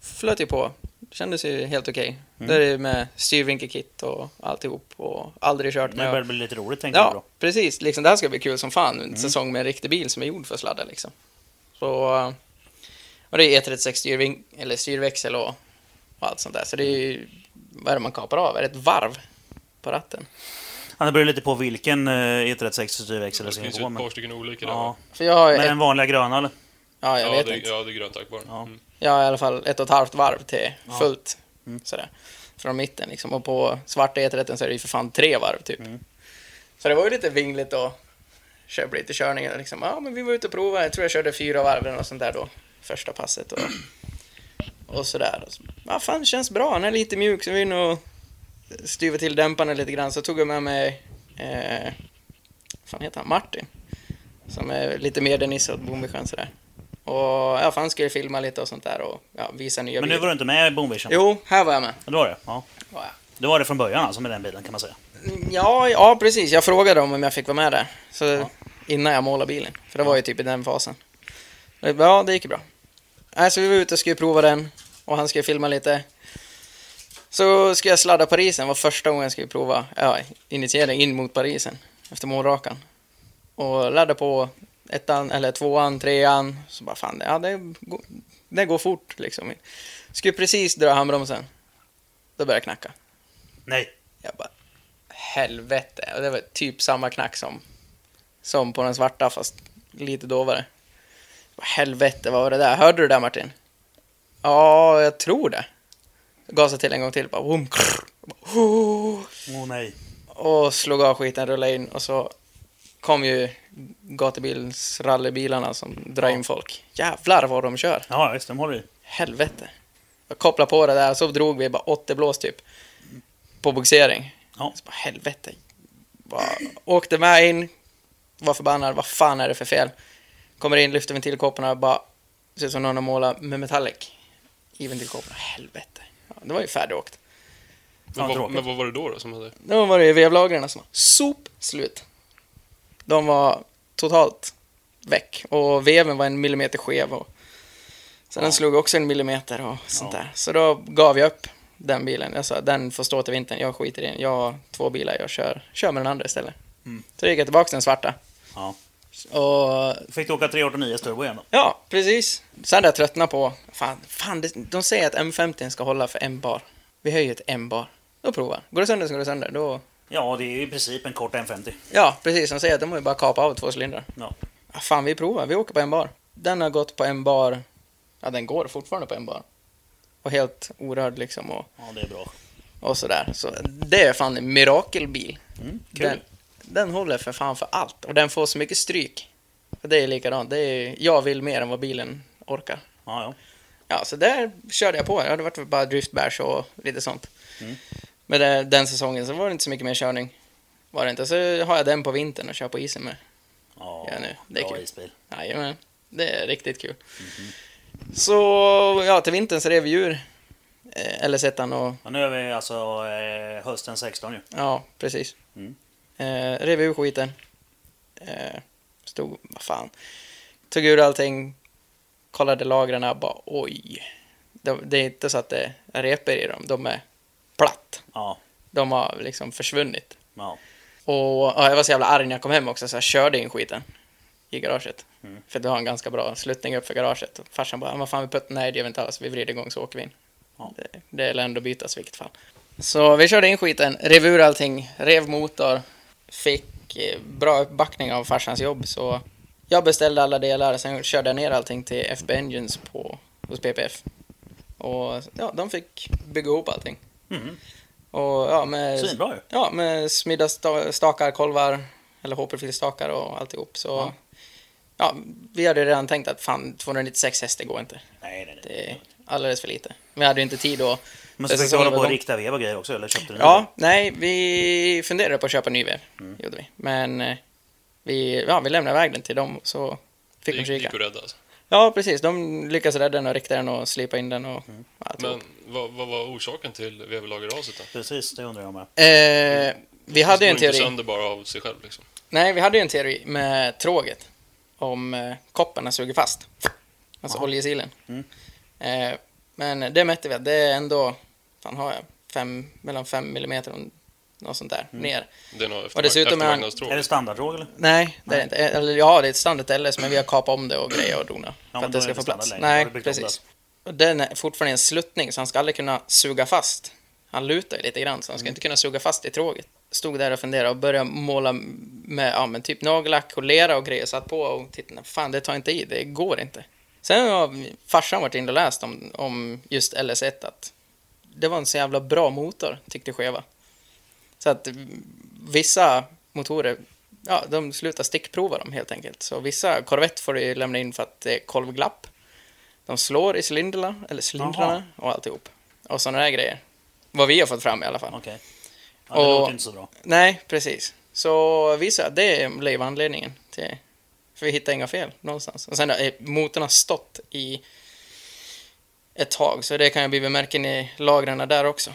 [SPEAKER 3] flöt ju på. Kändes ju helt okej. Det är med styrvinkelkit och alltihop. Och aldrig kört med...
[SPEAKER 2] börjar det bli lite roligt tänkte jag
[SPEAKER 3] Ja, precis. Liksom, det här ska bli kul som fan. En säsong med en riktig bil som är gjord för att sladda liksom. Så... Och det är E36 styrving, eller styrväxel och, och allt sånt där. Så det är ju... Vad är det man kapar av? Är det ett varv på ratten?
[SPEAKER 2] Ja, det beror lite på vilken eh, E36 styrväxel det
[SPEAKER 1] Det
[SPEAKER 2] ska
[SPEAKER 1] finns ju ett
[SPEAKER 2] Men,
[SPEAKER 1] par stycken olika där.
[SPEAKER 2] ja.
[SPEAKER 1] va?
[SPEAKER 3] För jag har,
[SPEAKER 2] men
[SPEAKER 3] ett,
[SPEAKER 2] den vanliga gröna eller?
[SPEAKER 3] ja, jag
[SPEAKER 1] Ja,
[SPEAKER 3] vet
[SPEAKER 1] det,
[SPEAKER 3] inte.
[SPEAKER 1] ja, det är grönt tack bara.
[SPEAKER 2] Ja.
[SPEAKER 1] Mm.
[SPEAKER 3] Jag har i alla fall ett och ett halvt varv till
[SPEAKER 2] Ja.
[SPEAKER 3] fullt.
[SPEAKER 2] Mm.
[SPEAKER 3] Sådär. Från mitten liksom. Och på svarta E30 så är det ju för fan tre varv typ.
[SPEAKER 2] Mm.
[SPEAKER 3] Så det var ju lite vingligt och köpa lite körningar liksom. Ja, men vi var ute och provade. Jag tror jag körde fyra varv eller något sånt där då. Första passet och, och sådär. Och så, ja, fan, det känns bra. Han är lite mjuk så vi nog styva till dämparna lite grann. Så tog jag med mig, eh, vad fan heter han, Martin. Som är lite mer den åt Boomvision sådär. Och ja, för han skulle filma lite och sånt där och ja, visa nya
[SPEAKER 2] Men nu var du inte med i Boomvision?
[SPEAKER 3] Jo, här var jag med.
[SPEAKER 2] Det var det? Ja.
[SPEAKER 3] Var jag.
[SPEAKER 2] Det var det från början alltså med den bilen kan man säga.
[SPEAKER 3] Ja, ja, precis. Jag frågade dem om jag fick vara med där. Så
[SPEAKER 2] Ja.
[SPEAKER 3] innan jag målade bilen. För det var ju typ i den fasen. Ja, det gick ju bra. Nej, så vi var ute och skulle prova den. Och han skulle filma lite. Så skulle jag sladda Parisen. Det var första gången jag skulle prova ja, initiering in mot Parisen. Efter målrakan. Och ladda på ettan, eller tvåan, trean. Så bara fan, ja, det, går, det går fort liksom. Skulle precis dra handbromsen. Då började jag knacka.
[SPEAKER 2] Nej.
[SPEAKER 3] Jag bara, helvete. Och det var typ samma knack som, som på den svarta, fast lite dovare. Helvete, vad var det där? Hörde du det där Martin? Ja, jag tror det. Gasade till en gång till, bara boom, krr. Bara, oh.
[SPEAKER 2] Åh nej.
[SPEAKER 3] Och slog av skiten, rullade in och så kom ju gatubils rallybilarna som drar in folk. Jävlar vad de kör.
[SPEAKER 2] Ja visst, de håller i.
[SPEAKER 3] Helvete. Jag kopplade på det där så drog vi bara 80 blås typ. På boxering.
[SPEAKER 2] Ja.
[SPEAKER 3] Så bara, helvete. Bara, åkte med in. Var förbannad. Vad fan är det för fel? Kommer in, lyfter ventilkåporna. Bara ser ut som någon har målat med metallic. I ventilkåporna. Helvete. Det var ju färdigåkt.
[SPEAKER 1] Men, vad,
[SPEAKER 2] tråkigt.
[SPEAKER 1] men vad var det då, då som hade...
[SPEAKER 3] Då var det ju vevlagren som var sop slut. De var totalt väck. Och veven var en millimeter skev. Och sen den
[SPEAKER 2] Ja.
[SPEAKER 3] slog också en millimeter och sånt
[SPEAKER 2] Ja.
[SPEAKER 3] där. Så då gav jag upp den bilen. Jag sa den får stå till vintern. Jag skiter i den. Jag har två bilar. Jag kör, kör med den andra istället.
[SPEAKER 2] Mm.
[SPEAKER 3] Så gick jag tillbaka till den svarta.
[SPEAKER 2] Ja.
[SPEAKER 3] Och
[SPEAKER 2] Fick du åka 389 turbo igen då?
[SPEAKER 3] ja, precis. Sen hade jag tröttnat på... Fan, fan det, de säger att M50 ska hålla för en bar. Vi höjer till en bar. Då provar. Går det sönder så går det sönder. Då...
[SPEAKER 2] Ja, det är ju i princip en kort M50.
[SPEAKER 3] Ja, precis. De säger att de måste bara kapa av två cylindrar.
[SPEAKER 2] Ja.
[SPEAKER 3] Ja, fan, vi provar. Vi åker på en bar. Den har gått på en bar. Ja, den går fortfarande på en bar. Och helt orörd liksom och,
[SPEAKER 2] ja, det är bra.
[SPEAKER 3] och sådär. Så det är fan en mirakelbil.
[SPEAKER 2] Mm, kul.
[SPEAKER 3] Den, den håller för fan för allt. Och den får så mycket stryk. Det är likadant. Det är, jag vill mer än vad bilen orkar.
[SPEAKER 2] Ja, ja.
[SPEAKER 3] Ja, så där körde jag på. Det hade varit bara driftbärs och lite sånt.
[SPEAKER 2] Mm.
[SPEAKER 3] Men det, den säsongen så var det inte så mycket mer körning. Var det inte. Så har jag den på vintern och kör på isen med.
[SPEAKER 2] Ja,
[SPEAKER 3] Ja, nu. Det är
[SPEAKER 2] bra
[SPEAKER 3] kul.
[SPEAKER 2] isbil.
[SPEAKER 3] Jajamän, det är riktigt kul.
[SPEAKER 2] Mhm.
[SPEAKER 3] Så ja, till vintern så rev vi ur eh, LS1 och
[SPEAKER 2] Ja, nu är vi alltså eh, hösten 16 ju.
[SPEAKER 3] ja, precis.
[SPEAKER 2] Mm.
[SPEAKER 3] Eh, rev ur skiten. Eh, stod, vad fan. Tog ur allting. Kollade lagren bara oj. Det, det är inte så att det är repor i dem, de är platt.
[SPEAKER 2] Ja,
[SPEAKER 3] De har liksom försvunnit.
[SPEAKER 2] ja.
[SPEAKER 3] Och ja, jag var så jävla arg när jag kom hem också så jag körde in skiten i garaget.
[SPEAKER 2] Mm.
[SPEAKER 3] För du har en ganska bra sluttning upp för garaget. Och farsan bara, "Ah, vad fan vi puttar, nej det gör vi inte alls, vi vrider igång så åker vi in.
[SPEAKER 2] Ja.
[SPEAKER 3] Det, det är ändå bytas i vilket fall. Så vi körde in skiten, rev ur allting, rev motor, fick eh, bra uppbackning av farsans jobb så jag beställde alla delar, sen körde jag ner allting till FB Engines på, hos PPF. Och ja, de fick bygga ihop allting.
[SPEAKER 2] Mm.
[SPEAKER 3] Och ja, med
[SPEAKER 2] Svinbra ju.
[SPEAKER 3] Ja, med smidda sta- stakar, kolvar, eller H-profilstakar och alltihop. Så
[SPEAKER 2] Ja.
[SPEAKER 3] ja. vi hade redan tänkt att fan, 296 hästar går inte.
[SPEAKER 2] Nej, nej, nej.
[SPEAKER 3] Det är alldeles för lite. Vi hade ju inte tid då.
[SPEAKER 2] Men så fick du hålla på och rikta vev och grejer också, eller köpte du
[SPEAKER 3] Ja,
[SPEAKER 2] vev?
[SPEAKER 3] nej, vi funderade på att köpa ny vev.
[SPEAKER 2] Mm.
[SPEAKER 3] Gjorde vi. Men eh, vi, ja, vi lämnade iväg den till dem så fick
[SPEAKER 1] Det
[SPEAKER 3] de kika.
[SPEAKER 1] gick alltså.
[SPEAKER 3] Ja, precis. De lyckades rädda den och rikta den och slipa in den och alltihop.
[SPEAKER 1] Men vad, vad var orsaken till veverlagerraset då?
[SPEAKER 2] Precis, det undrar jag med.
[SPEAKER 3] Eh, vi hade ju en teori.
[SPEAKER 1] sönder bara av sig själv liksom.
[SPEAKER 3] Nej, vi hade ju en teori med tråget. Om eh, kopparna suger fast. Alltså
[SPEAKER 2] Jaha.
[SPEAKER 3] oljesilen.
[SPEAKER 2] Mm.
[SPEAKER 3] Eh, men det mätte vi att det är ändå, fan har jag, fem, mellan 5 millimeter och något sånt där,
[SPEAKER 2] Mm.
[SPEAKER 3] ner.
[SPEAKER 1] Det är nog efter,
[SPEAKER 3] Och dessutom är han-
[SPEAKER 1] eftervagnadstråg.
[SPEAKER 2] Är det standardtråg eller?
[SPEAKER 3] Nej, det är inte. Eh, Eller ja, det är ett standard LS, men vi har kapat om det och grejer och donat. för
[SPEAKER 2] men
[SPEAKER 3] att
[SPEAKER 2] då
[SPEAKER 3] det ska få plats.
[SPEAKER 2] längre.
[SPEAKER 3] Nej, precis. Och den är fortfarande en sluttning, så han ska aldrig kunna suga fast. Han lutar ju lite grann, så han ska
[SPEAKER 2] Mm.
[SPEAKER 3] inte kunna suga fast i tråget. Stod där och funderade och började måla med ja, men typ nagellack och lera och grejer. Satt på och tittade. Fan, det tar inte i. Det går inte. Sen har farsan varit inne och läst om, om just LS1 att det var en så jävla bra motor, tyckte Cheva. Så att mm, vissa motorer, ja, de slutar stickprova dem helt enkelt. Så vissa Corvette får du lämna in för att det är kolvglapp. De slår i cylindrarna, eller cylindrarna och alltihop. Och sådana där grejer. Vad vi har fått fram i alla fall.
[SPEAKER 2] Okej. Ja, det
[SPEAKER 3] Och-
[SPEAKER 2] låter inte så bra.
[SPEAKER 3] Nej, precis. Så vissa, det blev anledningen till... För vi hittade inga fel någonstans. Och sen har motorn har stått i ett tag, så det kan ju bli märken i lagren där också.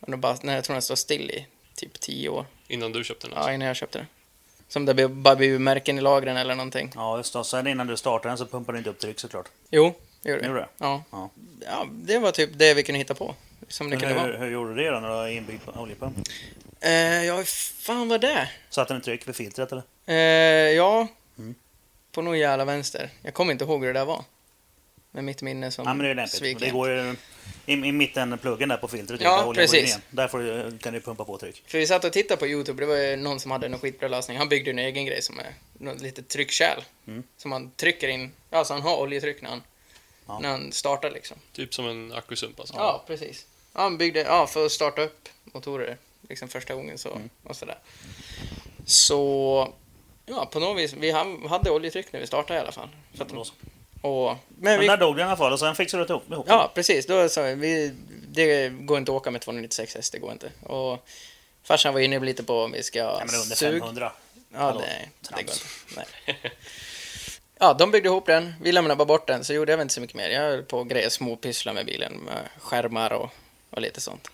[SPEAKER 3] Och det bara, nej, jag tror den står still i typ tio år.
[SPEAKER 1] Innan du köpte den
[SPEAKER 3] Ja,
[SPEAKER 1] alltså.
[SPEAKER 3] innan jag köpte den. Som det bara blir märken i lagren eller någonting.
[SPEAKER 2] Ja, just det. Sen innan du startar den så pumpar du inte upp tryck såklart.
[SPEAKER 3] Jo, det gjorde det. Ja.
[SPEAKER 2] Ja.
[SPEAKER 3] ja, det var typ det vi kunde hitta på. Som det
[SPEAKER 2] Men
[SPEAKER 3] kunde
[SPEAKER 2] hur,
[SPEAKER 3] vara.
[SPEAKER 2] hur gjorde du det då när du har inbyggd oljepump?
[SPEAKER 3] Eh, ja, fan vad det?
[SPEAKER 2] Satte den i tryck vid filtret eller?
[SPEAKER 3] Eh, ja,
[SPEAKER 2] Mm.
[SPEAKER 3] på någon jävla vänster. Jag kommer inte ihåg hur det där var. Med mitt minne som
[SPEAKER 2] Ja, men det är lämpligt.
[SPEAKER 3] sviker.
[SPEAKER 2] Det går ju i, i mitten pluggen där på filtret.
[SPEAKER 3] Ja,
[SPEAKER 2] går in
[SPEAKER 3] precis.
[SPEAKER 2] igen. Där får du, kan du pumpa på tryck.
[SPEAKER 3] För vi satt och tittade på Youtube, det var ju någon som hade en skitbra lösning. Han byggde en egen grej som är något litet tryckkärl.
[SPEAKER 2] Mm.
[SPEAKER 3] Som man trycker in, ja så han har oljetryck när han,
[SPEAKER 2] Ja.
[SPEAKER 3] när han startar liksom.
[SPEAKER 1] Typ som en ackusump alltså.
[SPEAKER 3] Ja, precis. Ja, han byggde, ja för att starta upp motorer liksom första gången så,
[SPEAKER 2] Mm.
[SPEAKER 3] och sådär. Så, ja på något vis, vi ha- hade oljetryck när vi startade i alla fall. Så att. Och, men vi,
[SPEAKER 2] där dog den i alla fall och sen fixade du ihop.
[SPEAKER 3] Ja, precis. Då sa vi, vi, det går inte att åka med 296 häst, det går inte. Och farsan var inne lite på om vi ska
[SPEAKER 2] Ja, men under
[SPEAKER 3] sug.
[SPEAKER 2] 500.
[SPEAKER 3] Ja,
[SPEAKER 2] Hallå,
[SPEAKER 3] det, det går inte. Nej. Ja, de byggde ihop den. Vi lämnade bara bort den, så gjorde jag väl inte så mycket mer. Jag höll på och grejade små pysslar med bilen, med skärmar och, och lite sånt.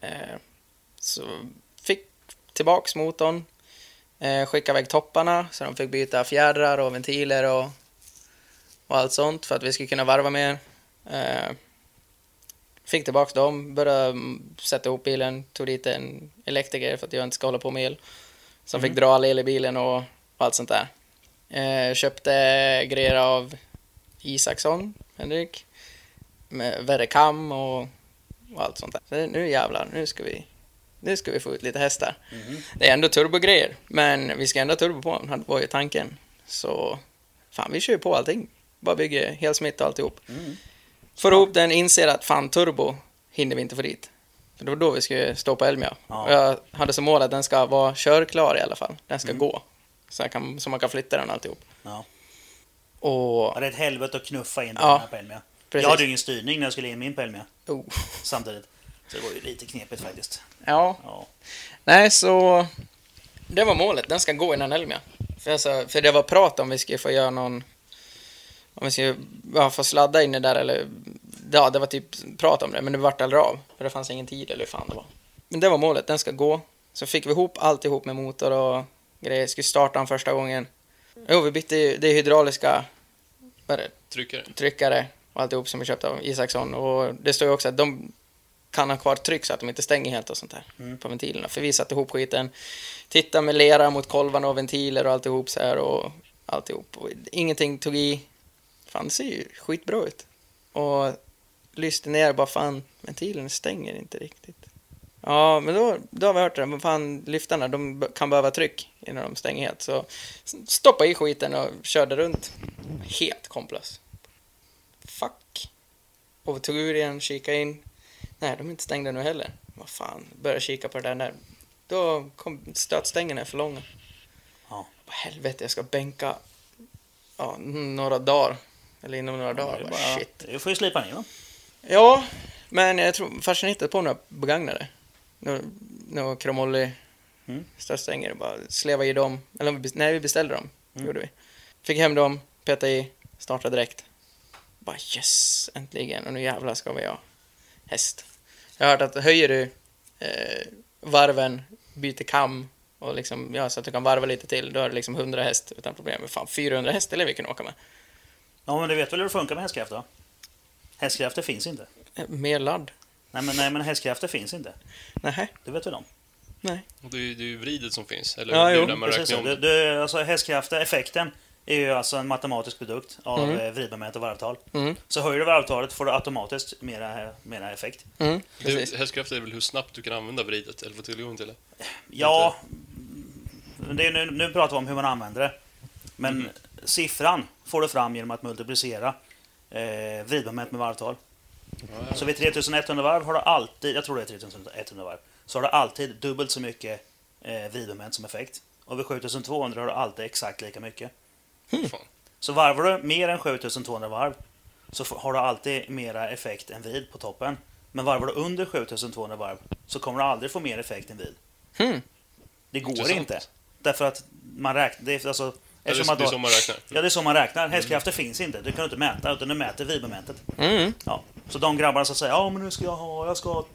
[SPEAKER 3] Eh, så fick tillbaks motorn, eh, skickade iväg topparna, så de fick byta fjädrar och ventiler och, och allt sånt för att vi skulle kunna varva mer. Eh, fick tillbaks dem, började mm, sätta ihop bilen, tog dit en elektriker för att jag inte ska hålla på med el. Som fick dra all el i bilen och allt sånt där. Eh, köpte grejer av Isaksson, Henrik. Med Verrekam och, och allt sånt där. Så nu jävlar, nu ska vi nu ska vi få ut lite hästar.
[SPEAKER 2] Mhm.
[SPEAKER 3] Det är ändå turbogrejer, men vi ska ändå turbo på den, var ju tanken. Så fan, vi kör ju på allting. Bara bygger helsmitt och alltihop.
[SPEAKER 2] Mm.
[SPEAKER 3] Får ihop den, inser att fan turbo hinner vi inte få dit. För det var då vi skulle stå på Elmia.
[SPEAKER 2] Ja.
[SPEAKER 3] Och jag hade som mål att den ska vara körklar i alla fall. Den ska
[SPEAKER 2] Mm.
[SPEAKER 3] gå. Så, kan, så man kan flytta den alltihop.
[SPEAKER 2] Ja.
[SPEAKER 3] Och
[SPEAKER 2] Ja, det är ett helvete att knuffa in den
[SPEAKER 3] Ja,
[SPEAKER 2] här på Elmia.
[SPEAKER 3] precis.
[SPEAKER 2] Jag hade ju ingen styrning när jag skulle in min på Elmia
[SPEAKER 3] Oh.
[SPEAKER 2] samtidigt. Så det var ju lite knepigt faktiskt.
[SPEAKER 3] Ja,
[SPEAKER 2] Ja.
[SPEAKER 3] nej så... Det var målet, den ska gå innan Elmia. För, alltså, för det var prat om vi skulle få göra någon... Om vi skulle ja, få sladda inne där eller... Ja, det var typ prat om det, men det vart aldrig av. För det fanns ingen tid eller hur fan det var. Men det var målet, den ska gå. Så fick vi ihop alltihop med motor och grejer. Skulle starta den första gången. Jo, vi bytte ju, det är hydrauliska vad är det,
[SPEAKER 1] Tryckare.
[SPEAKER 3] tryckare och alltihop som vi köpte av Isaksson. Och det står ju också att de kan ha kvar tryck så att de inte stänger helt och sånt där
[SPEAKER 2] Mm.
[SPEAKER 3] på ventilerna. För vi satte ihop skiten, tittade med lera mot kolvarna och ventiler och alltihop så här och alltihop. Och ingenting tog i. Fan, det ser ju skitbra ut. Och lyste ner bara fan, ventilen stänger inte riktigt. Ja, men då, då har vi hört det. Men fan, lyftarna, de kan behöva tryck innan de stänger helt. Så stoppa i skiten och körde runt. Helt komplös. Fuck. Och vi tog ur igen, kika in. Nej, de är inte stängda nu heller. Vad fan, började kika på det där. När, då kom stötstängerna för långa.
[SPEAKER 2] Ja.
[SPEAKER 3] Vad helvete, jag ska bänka ja, några dagar. Eller inom några dagar. Bara,
[SPEAKER 2] bara-
[SPEAKER 3] shit.
[SPEAKER 2] Du får ju slipa ner va?
[SPEAKER 3] Ja, men jag tror farsan hittade på några begagnade. Några, några kromolli
[SPEAKER 2] Mm.
[SPEAKER 3] Stötstänger. Bara sleva i dem. Eller nej, vi beställde dem. Gjorde vi. Fick hem dem, petade i, startade direkt. Bara yes, äntligen. Och nu jävlar ska vi ha häst. Jag har hört att höjer du eh, varven, byter kam och liksom, ja, så att du kan varva lite till, då är det liksom 100 häst utan problem. Men Fan, 400 häst eller vi kan åka med.
[SPEAKER 2] Ja, men du vet väl hur det funkar med hästkraft då? Hästkrafter finns inte.
[SPEAKER 3] Eh, Mer ladd?
[SPEAKER 2] Nej, men, nej, men hästkrafter finns inte.
[SPEAKER 3] Nej,
[SPEAKER 2] Det vet väl de?
[SPEAKER 3] nej.
[SPEAKER 1] Det är ju vridet som finns, eller
[SPEAKER 3] Ja,
[SPEAKER 1] det är ju
[SPEAKER 3] jo,
[SPEAKER 1] man
[SPEAKER 2] Precis
[SPEAKER 1] räknar om
[SPEAKER 2] Det, alltså hästkrafter, effekten, är ju alltså en matematisk produkt av
[SPEAKER 3] Mm.
[SPEAKER 2] mm. vridmoment och varvtal.
[SPEAKER 3] Mm.
[SPEAKER 2] Så höjer du varvtalet får du automatiskt mera, mera effekt.
[SPEAKER 3] Mm,
[SPEAKER 1] det hästkraft är väl hur snabbt du kan använda vridet, eller få tillgång till det.
[SPEAKER 2] Ja, det är, nu, nu pratar vi om hur man använder det. Men
[SPEAKER 1] Mhm.
[SPEAKER 2] Siffran får du fram genom att multiplicera eh, vridmoment med varvtal. Så vid 3100 varv har du alltid, jag tror det är 3100 varv, så har du alltid dubbelt så mycket eh, vridmoment som effekt. Och vid 7200 har du alltid exakt lika mycket.
[SPEAKER 1] Fan.
[SPEAKER 2] Så varvar du mer än 7200 varv så har du alltid mera effekt än vid på toppen. Men varvar du under 7200 varv så kommer du aldrig få mer effekt än vid.
[SPEAKER 3] Hmm.
[SPEAKER 2] Det går
[SPEAKER 1] Intressant.
[SPEAKER 2] inte. Därför att man räknar... Det är, alltså,
[SPEAKER 1] Ja, det, är,
[SPEAKER 2] att
[SPEAKER 1] det är så man räknar.
[SPEAKER 2] Ja, det är så man räknar. Hästkrafter finns inte. Det kan du inte mäta, utan du mäter vidmomentet.
[SPEAKER 3] Mm.
[SPEAKER 2] Ja. Så de grabbarna som säger ja men nu ska jag ha, jag ska ha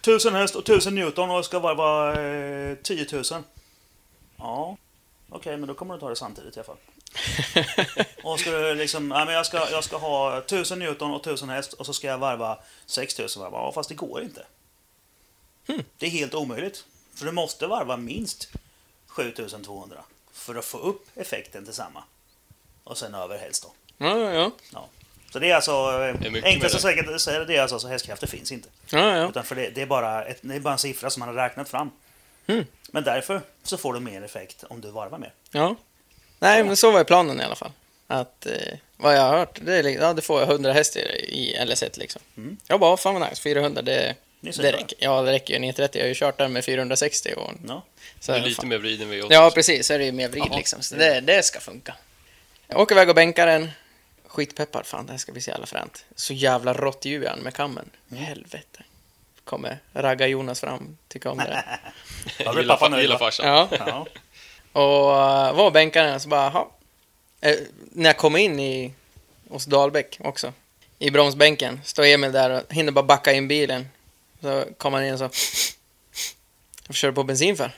[SPEAKER 2] 1000 häst och 1000 Newton och jag ska varva eh, 10 000. Ja, okej men då kommer du ta det samtidigt i alla fall. <laughs> Och ska du liksom, ja, men jag ska, jag ska ha 1000 Newton och 1000 häst och så ska jag varva 6000 varv. Ja fast det går inte. Det är helt omöjligt. För du måste varva minst 7200 för att få upp effekten till samma. Och sen över helst då.
[SPEAKER 3] Ja, ja, ja.
[SPEAKER 2] Ja. Så det är alltså,
[SPEAKER 1] Det är
[SPEAKER 2] enklast att
[SPEAKER 1] med
[SPEAKER 2] säga det, säga det är alltså, alltså hästkrafter finns inte.
[SPEAKER 3] ja, ja.
[SPEAKER 2] Utan för det, det, är bara ett, det är bara en siffra som man har räknat fram.
[SPEAKER 3] Mm.
[SPEAKER 2] Men därför så får du mer effekt om du varvar mer.
[SPEAKER 3] ja. Nej, men så var ju planen i alla fall. Att, eh, vad jag har hört, det är, ja, det får jag 100 hästar i LS1 liksom.
[SPEAKER 2] Mm.
[SPEAKER 3] Jag bara, fan vad nice, 400 det,
[SPEAKER 2] Det
[SPEAKER 3] räcker. Ja, det räcker ju. 930, jag har ju kört den med 460 och
[SPEAKER 2] Ja.
[SPEAKER 3] så
[SPEAKER 1] Det är
[SPEAKER 3] fan-
[SPEAKER 1] lite mer vriden V8.
[SPEAKER 3] Ja, precis. Så är det ju mer vrid liksom. Så det, det ska funka. Jag åker iväg och bänkar den. Skitpeppad. Fan, det här ska bli så jävla fränt. Så jävla rått den med kammen.
[SPEAKER 2] Mm.
[SPEAKER 3] Helvete. Kommer ragga Jonas fram. Tycker om det.
[SPEAKER 2] Ja, blir
[SPEAKER 1] gillar,
[SPEAKER 2] pappa
[SPEAKER 1] gillar farsan.
[SPEAKER 3] ja.
[SPEAKER 2] Ja. <laughs>
[SPEAKER 3] Och uh, var och bänkade den så bara, jaha. Eh, när jag kommer in i, hos Dahlbäck också. I bromsbänken. Står Emil där och hinner bara backa in bilen. Så kommer han in och så. Vad kör du på bensin för?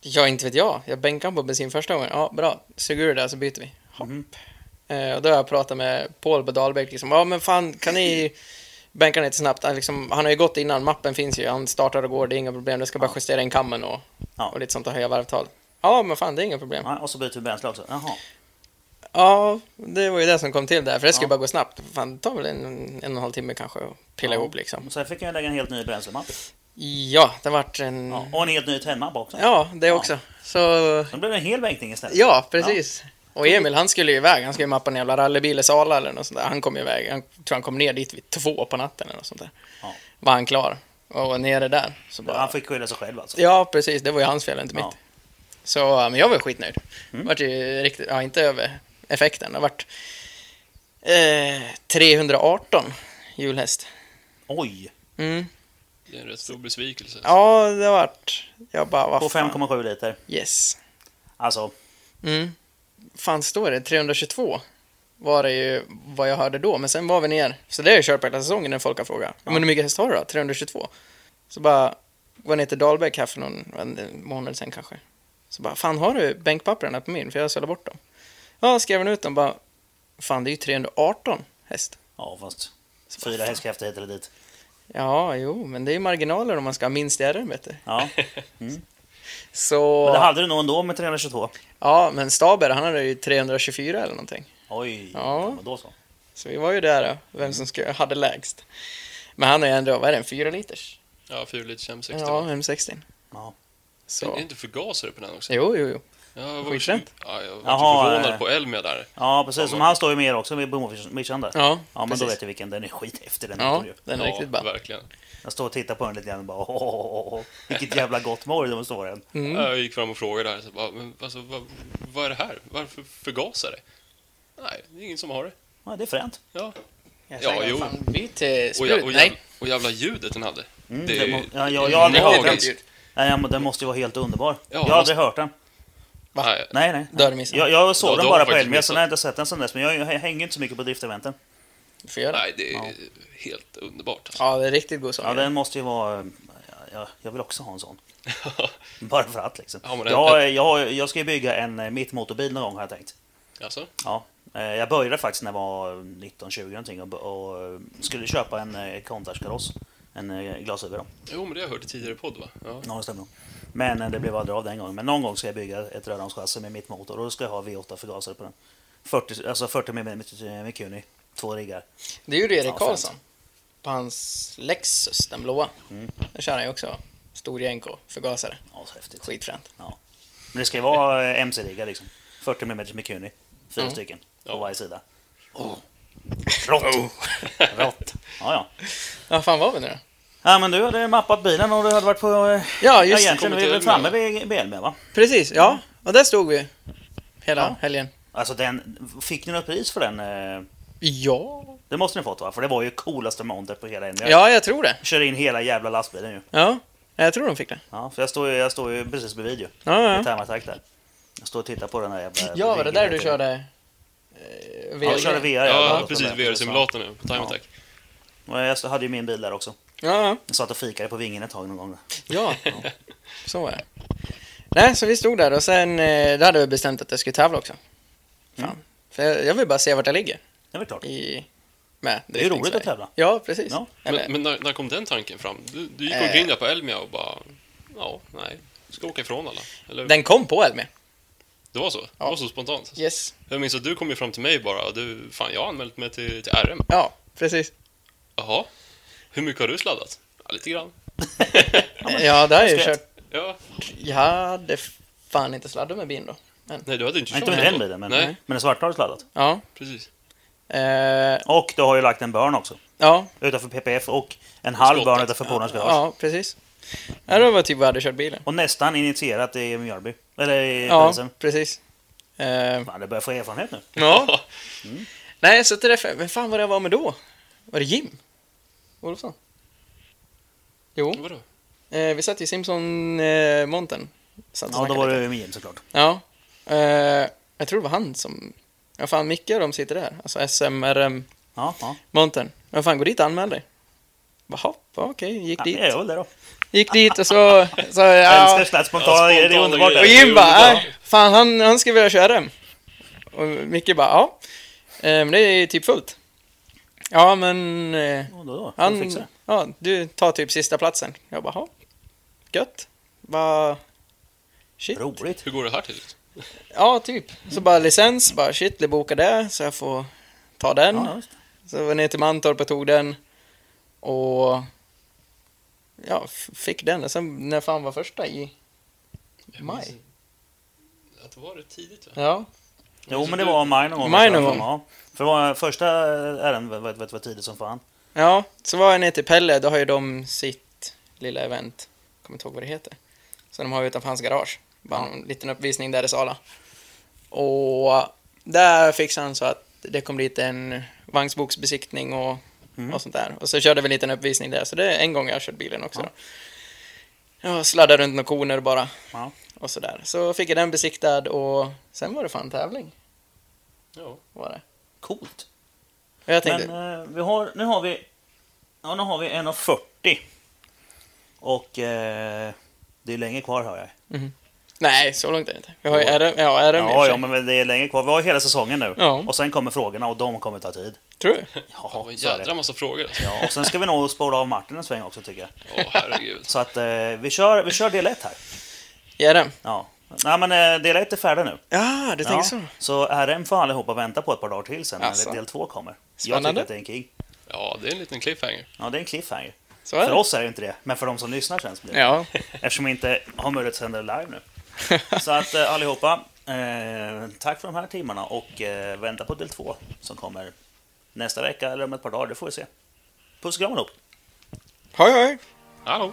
[SPEAKER 3] Ja, inte vet jag. Jag bänkade på bensin första gången. Ja, bra. Sug ur det där så byter vi. Hopp. Eh, och då har jag pratat med Paul på Dahlbäck. Liksom, ja, men fan, kan ni bänka lite snabbt? Han, liksom, han har ju gått innan. Mappen finns ju. Han startar och går. Det är inga problem. Jag ska bara justera in kammen och,
[SPEAKER 2] Ja.
[SPEAKER 3] och lite sånt och höja varvtal. Ja, men fan, det är inga problem.
[SPEAKER 2] Ja, och så byter vi bränsle också. Jaha.
[SPEAKER 3] Ja, det var ju det som kom till där. För det ju
[SPEAKER 2] Ja.
[SPEAKER 3] bara gå snabbt. Fan, det tar väl en, en och en halv timme kanske att pilla
[SPEAKER 2] Ja.
[SPEAKER 3] ihop liksom.
[SPEAKER 2] Sen fick jag lägga en helt ny bränslemapp.
[SPEAKER 3] Ja, det vart en...
[SPEAKER 2] Ja. Och en helt ny tändmapp också.
[SPEAKER 3] Ja, det
[SPEAKER 2] Ja.
[SPEAKER 3] också. Så,
[SPEAKER 2] det blev en hel bänkning istället.
[SPEAKER 3] ja, precis. Och Emil, han skulle ju iväg. Han skulle ju mappa en jävla rallybil i Sala eller något sånt där. Han kom ju iväg. Han tror han kom ner dit vid två på natten eller något sånt där.
[SPEAKER 2] Ja.
[SPEAKER 3] Var han klar. Och nere där. Så bara...
[SPEAKER 2] Han fick skylla sig själv alltså.
[SPEAKER 3] Ja, precis. Det var ju hans fel, inte mitt.
[SPEAKER 2] Ja.
[SPEAKER 3] Så, men jag var skitnöjd.
[SPEAKER 2] Mm.
[SPEAKER 3] Vart ju riktigt, ja, inte över effekten. Det vart eh, 318 julhäst.
[SPEAKER 2] Oj!
[SPEAKER 3] Mm.
[SPEAKER 1] Det är en rätt stor besvikelse.
[SPEAKER 3] Ja, det vart... Jag bara, vad
[SPEAKER 2] På
[SPEAKER 3] fan.
[SPEAKER 2] 5,7 liter.
[SPEAKER 3] Yes.
[SPEAKER 2] Alltså,
[SPEAKER 3] Mm. Fan står det? 322 var det ju vad jag hörde då, men sen var vi ner. Så det har jag kört på hela säsongen när folk har frågat. Ja. Men hur mycket häst har du då? 322? Så bara, var ner till Dahlbäck här för någon en månad sen kanske. Så bara, fan har du bänkpapperna på min? För jag sålde bort dem. Ja, skrev han ut dem bara, fan det är ju 318 häst.
[SPEAKER 2] ja fast fyra hästkrafter hit eller dit.
[SPEAKER 3] Ja, jo, men det är ju marginaler om man ska ha minst i RM, vet du.
[SPEAKER 2] Ja. <laughs>
[SPEAKER 3] Så,
[SPEAKER 2] Men det hade du nog ändå med 322.
[SPEAKER 3] ja, men Staber, han hade ju 324 eller någonting.
[SPEAKER 2] Oj,
[SPEAKER 3] Ja.
[SPEAKER 2] då så.
[SPEAKER 3] Så vi var ju där vem som skulle, hade lägst. Men han har ju ändå, vad är det, en 4 liters?
[SPEAKER 1] Ja, 4 liters M60.
[SPEAKER 3] Ja, M60.
[SPEAKER 2] Ja.
[SPEAKER 1] Det
[SPEAKER 3] Så.
[SPEAKER 1] är inte förgasare på den också?
[SPEAKER 3] Jo, jo, jo.
[SPEAKER 1] Ja, jag var
[SPEAKER 3] Skitfränt.
[SPEAKER 1] Ja, jag var
[SPEAKER 2] Jaha,
[SPEAKER 1] förvånad
[SPEAKER 2] eh.
[SPEAKER 1] på Elmia där.
[SPEAKER 2] Ja, precis. Som han står ju med också vid Bomovision där.
[SPEAKER 3] Ja,
[SPEAKER 2] Ja, men
[SPEAKER 3] precis.
[SPEAKER 2] då vet jag vilken. Den är skithäftig den
[SPEAKER 3] Ja, den är
[SPEAKER 1] ja,
[SPEAKER 3] riktigt bra.
[SPEAKER 1] verkligen.
[SPEAKER 2] Jag står och tittar på den lite grann och bara åh, åh, åh, åh. Vilket jävla gott mål det står den.
[SPEAKER 3] Mm.
[SPEAKER 1] Jag gick fram och frågade där, så bara, men, alltså, vad, vad är det här? Varför förgasare? Nej, det är ingen som har det.
[SPEAKER 2] Ja, det är fränt.
[SPEAKER 1] Ja.
[SPEAKER 3] Jag
[SPEAKER 1] Ja, jo.
[SPEAKER 3] Fan, byt
[SPEAKER 1] Och,
[SPEAKER 3] sprut.
[SPEAKER 1] jä- och, jävla, och jävla ljudet den hade.
[SPEAKER 2] Mm,
[SPEAKER 1] det
[SPEAKER 2] det
[SPEAKER 1] är ju
[SPEAKER 2] ja, ja, jag har aldrig hört den.
[SPEAKER 3] ljud.
[SPEAKER 2] Nej, men den måste ju vara helt underbar.
[SPEAKER 1] Ja,
[SPEAKER 2] jag har aldrig
[SPEAKER 1] måste-
[SPEAKER 2] hört den.
[SPEAKER 3] Va?
[SPEAKER 1] Nej,
[SPEAKER 2] Nej, nej.
[SPEAKER 3] Då har du missat.
[SPEAKER 2] Jag, jag såg
[SPEAKER 1] Ja,
[SPEAKER 2] den
[SPEAKER 1] då har
[SPEAKER 2] bara på Elmia, så jag har inte sett den sen dess. Men jag, jag hänger inte så mycket på drifteventen.
[SPEAKER 3] Du får göra det.
[SPEAKER 1] nej, det är helt underbart. Alltså.
[SPEAKER 3] Ja, det är riktigt god sång.
[SPEAKER 2] Ja, den måste ju vara... Ja, jag vill också ha en sån. <laughs> Bara för att liksom.
[SPEAKER 1] Ja, men den-
[SPEAKER 2] jag, jag, jag ska ju bygga en eh, mittmotorbil någon gång har jag tänkt.
[SPEAKER 1] Alltså?
[SPEAKER 2] Ja. Eh, Jag började faktiskt när jag var 19-20 någonting och, och eh, skulle köpa en eh, Countach-kaross. En eh, glasöver då.
[SPEAKER 1] Jo, men det har jag hört i tidigare podd, va? Ja.
[SPEAKER 2] Ja, det stämmer nog. Men det blev aldrig av den gången. Men någon gång ska jag bygga ett rödhamnschassi med mittmotor och då ska jag ha V8-förgasare på den. 40, alltså 40 mm Mikuni, två riggar.
[SPEAKER 3] Det gjorde Erik
[SPEAKER 2] Ja,
[SPEAKER 3] Karlsson. På hans Lexus, den blåa.
[SPEAKER 2] Mm.
[SPEAKER 3] Där kör han ju också stor jänk och förgasare.
[SPEAKER 2] Ja, så häftigt.
[SPEAKER 3] Skitfränt.
[SPEAKER 2] Ja. Men det ska ju vara eh, MC-riggar liksom. 40 mm Mikuni. Fyra
[SPEAKER 3] Mm.
[SPEAKER 2] stycken på varje sida. Rått! Rått! Ja, ja.
[SPEAKER 3] Ja, fan var vi nu då?
[SPEAKER 2] Ja, men du hade mappat bilen och du hade varit på... eh,
[SPEAKER 3] Ja, just det.
[SPEAKER 2] egentligen vi väl framme vid BL va?
[SPEAKER 3] Precis, ja. Och där stod vi. Hela
[SPEAKER 2] Ja.
[SPEAKER 3] helgen.
[SPEAKER 2] Alltså den... Fick ni något pris för den? eh?
[SPEAKER 3] Ja.
[SPEAKER 2] Det måste ni fått va? För det var ju coolaste mountet på hela Elmia.
[SPEAKER 3] Ja, jag tror det.
[SPEAKER 2] Kör in hela jävla lastbilen ju.
[SPEAKER 3] Ja, jag tror de fick det.
[SPEAKER 2] Ja, för jag står ju, jag står ju precis bredvid ju.
[SPEAKER 3] Ja,
[SPEAKER 2] Ja.
[SPEAKER 3] ja.
[SPEAKER 2] I Time där. Jag står och tittar på den här jävla...
[SPEAKER 3] Ja, var det där du körde? Eh,
[SPEAKER 2] Ja, jag körde VR.
[SPEAKER 1] Ja,
[SPEAKER 2] jag
[SPEAKER 1] precis. VR-simulatorn nu, på Time
[SPEAKER 2] Ja.
[SPEAKER 1] Attack.
[SPEAKER 2] Och jag hade ju min bil där också.
[SPEAKER 3] Ja, ja.
[SPEAKER 2] Jag satt och fikade på vingen ett tag någon gång.
[SPEAKER 3] Ja, så var det. Nej, så vi stod där och sen eh, då hade vi bestämt att jag skulle tävla också. Fan.
[SPEAKER 2] Mm.
[SPEAKER 3] För jag, jag vill bara se vart jag ligger
[SPEAKER 2] Det är väl klart.
[SPEAKER 3] i... Med
[SPEAKER 2] Det är ju roligt att tävla.
[SPEAKER 3] Ja, precis.
[SPEAKER 2] Ja.
[SPEAKER 3] Eller,
[SPEAKER 1] Men, men när, när kom den tanken fram? Du, du gick och
[SPEAKER 3] Eh.
[SPEAKER 1] grindade på Elmia och bara... Ja, nej. Ska åka ifrån alla. Eller?
[SPEAKER 3] Den kom på Elmia.
[SPEAKER 1] Det var så? Det
[SPEAKER 3] Ja.
[SPEAKER 1] var så spontant?
[SPEAKER 3] Yes.
[SPEAKER 1] Jag minns att du kom ju fram till mig bara och du... Fan, jag har anmält mig till, till RM.
[SPEAKER 3] Ja, precis.
[SPEAKER 1] Jaha. Hur mycket har du sladdat? Ja, lite grann. <laughs>
[SPEAKER 3] Ja, det har jag ju kört.
[SPEAKER 1] Ja.
[SPEAKER 3] Jag hade fan inte sladdat med bilen då. Men,
[SPEAKER 1] Nej, du hade inte
[SPEAKER 2] Nej,
[SPEAKER 1] kört
[SPEAKER 2] inte med den bilen, men,
[SPEAKER 1] Nej,
[SPEAKER 2] men den svarta har du sladdat.
[SPEAKER 3] ja.
[SPEAKER 1] precis.
[SPEAKER 3] Eh,
[SPEAKER 2] Och du har ju lagt en burn också.
[SPEAKER 3] ja,
[SPEAKER 2] Utanför PPF och en halv burn utanför Polarns garage.
[SPEAKER 3] ja, precis. Ja, det var typ vad jag hade kört bilen.
[SPEAKER 2] Och nästan initierat i Mjölby. Eller i
[SPEAKER 3] Ja,
[SPEAKER 2] polisen.
[SPEAKER 3] precis. Eh,
[SPEAKER 2] Fan, det börjar få erfarenhet nu.
[SPEAKER 3] ja. <laughs> Nej, så till det, vem fan var det jag var med då? Var det Jim? Olofsson? Jo,
[SPEAKER 1] Vadå?
[SPEAKER 3] eh, vi satt i Simpson-monten.
[SPEAKER 2] Ja, då var det med Jim såklart.
[SPEAKER 3] Ja. Eh, jag tror det var han som... Ja, fan, Micke och de sitter där. Alltså SMRM-monten.
[SPEAKER 2] Ja, ja.
[SPEAKER 3] Men fan, gå dit och anmäl dig. Jaha, okej, gick
[SPEAKER 2] ja
[SPEAKER 3] dit.
[SPEAKER 2] jag gör väl det då.
[SPEAKER 3] Gick dit och så... <laughs> så
[SPEAKER 2] Jag
[SPEAKER 3] ja,
[SPEAKER 2] älskar slätt spontana, det är underbart.
[SPEAKER 3] och. Jim
[SPEAKER 1] är
[SPEAKER 3] bara, äh, fan han, han ska vilja köra dem. Och Micke bara, ja. Eh, Men det är typ fullt. Ja, men... eh,
[SPEAKER 2] Ja, då, då. Han...
[SPEAKER 3] Ja, du tar typ sista platsen. Jag bara, ja. Gött. Vad... Shit.
[SPEAKER 2] Roligt.
[SPEAKER 1] Hur går det här till?
[SPEAKER 3] Ja, typ. Så bara licens, bara shit, det bokar det, så jag får ta den.
[SPEAKER 2] Ja.
[SPEAKER 3] Så jag var ner till Mantorp och tog den. Och... Ja, fick den. Och sen när fan var första i maj?
[SPEAKER 1] Att det var det tidigt va?
[SPEAKER 3] Ja.
[SPEAKER 2] Jo, men det var maj någon gång.
[SPEAKER 3] Maj någon gång.
[SPEAKER 2] För det var första ären var, var, var tidigt som fan.
[SPEAKER 3] Ja, så var jag ner till Pelle, då har ju de sitt lilla event. Kommer inte ihåg vad det heter. Så de har utanför hans garage. Bara en liten uppvisning där i Sala. Och där fixade han så att det kom dit en vagnsboksbesiktning och,
[SPEAKER 2] Mm.
[SPEAKER 3] och sånt där. Och så körde vi en liten uppvisning där. Så det är en gång jag har kört bilen också.
[SPEAKER 2] Ja.
[SPEAKER 3] Då. Jag sladdade runt några koner bara.
[SPEAKER 2] Ja.
[SPEAKER 3] Och sådär. Så fick jag den besiktad och sen var det fan tävling.
[SPEAKER 1] Ja.
[SPEAKER 3] Var det.
[SPEAKER 2] Coolt.
[SPEAKER 3] Jag tänkte,
[SPEAKER 2] Men eh, vi har, nu har vi ja, nu har vi 1.40. Och eh, det är länge kvar hör jag.
[SPEAKER 3] nej så långt är det inte. Vi har ju RM, ja, RM i
[SPEAKER 2] Ja, ja, men det är länge kvar. Vi har hela säsongen nu.
[SPEAKER 3] Ja.
[SPEAKER 2] Och sen kommer frågorna och de kommer ta tid.
[SPEAKER 3] Tror du?
[SPEAKER 1] Ja,
[SPEAKER 2] Ja,
[SPEAKER 1] jädra massa frågor alltså.
[SPEAKER 2] Ja, och sen ska vi nog spola av Martin en sväng också tycker jag.
[SPEAKER 1] Åh, herregud.
[SPEAKER 2] Så att eh, vi, kör, vi kör del 1 här.
[SPEAKER 3] RM?
[SPEAKER 2] Ja. Nej men eh, del 1 är färdig nu.
[SPEAKER 3] Ja, du tänker så.
[SPEAKER 2] Så RM får allihopa vänta på ett par dagar till sen
[SPEAKER 3] Alltså.
[SPEAKER 2] när del 2 kommer. Jag
[SPEAKER 3] Spännande.
[SPEAKER 2] tycker att det är en king.
[SPEAKER 1] Ja, det är en liten cliffhanger.
[SPEAKER 2] Ja, det är en cliffhanger.
[SPEAKER 3] Så är
[SPEAKER 2] För
[SPEAKER 3] det.
[SPEAKER 2] oss är det inte det, men för de som lyssnar känns det
[SPEAKER 3] Ja. <laughs>
[SPEAKER 2] Eftersom vi inte har möjlighet att sända det live nu. <laughs> Så att eh, allihopa, eh, tack för de här timmarna och eh, vänta på del 2 som kommer nästa vecka eller om ett par dagar, det får vi se. Puss och kram allihop!
[SPEAKER 3] Hej, hej.
[SPEAKER 1] Hallå!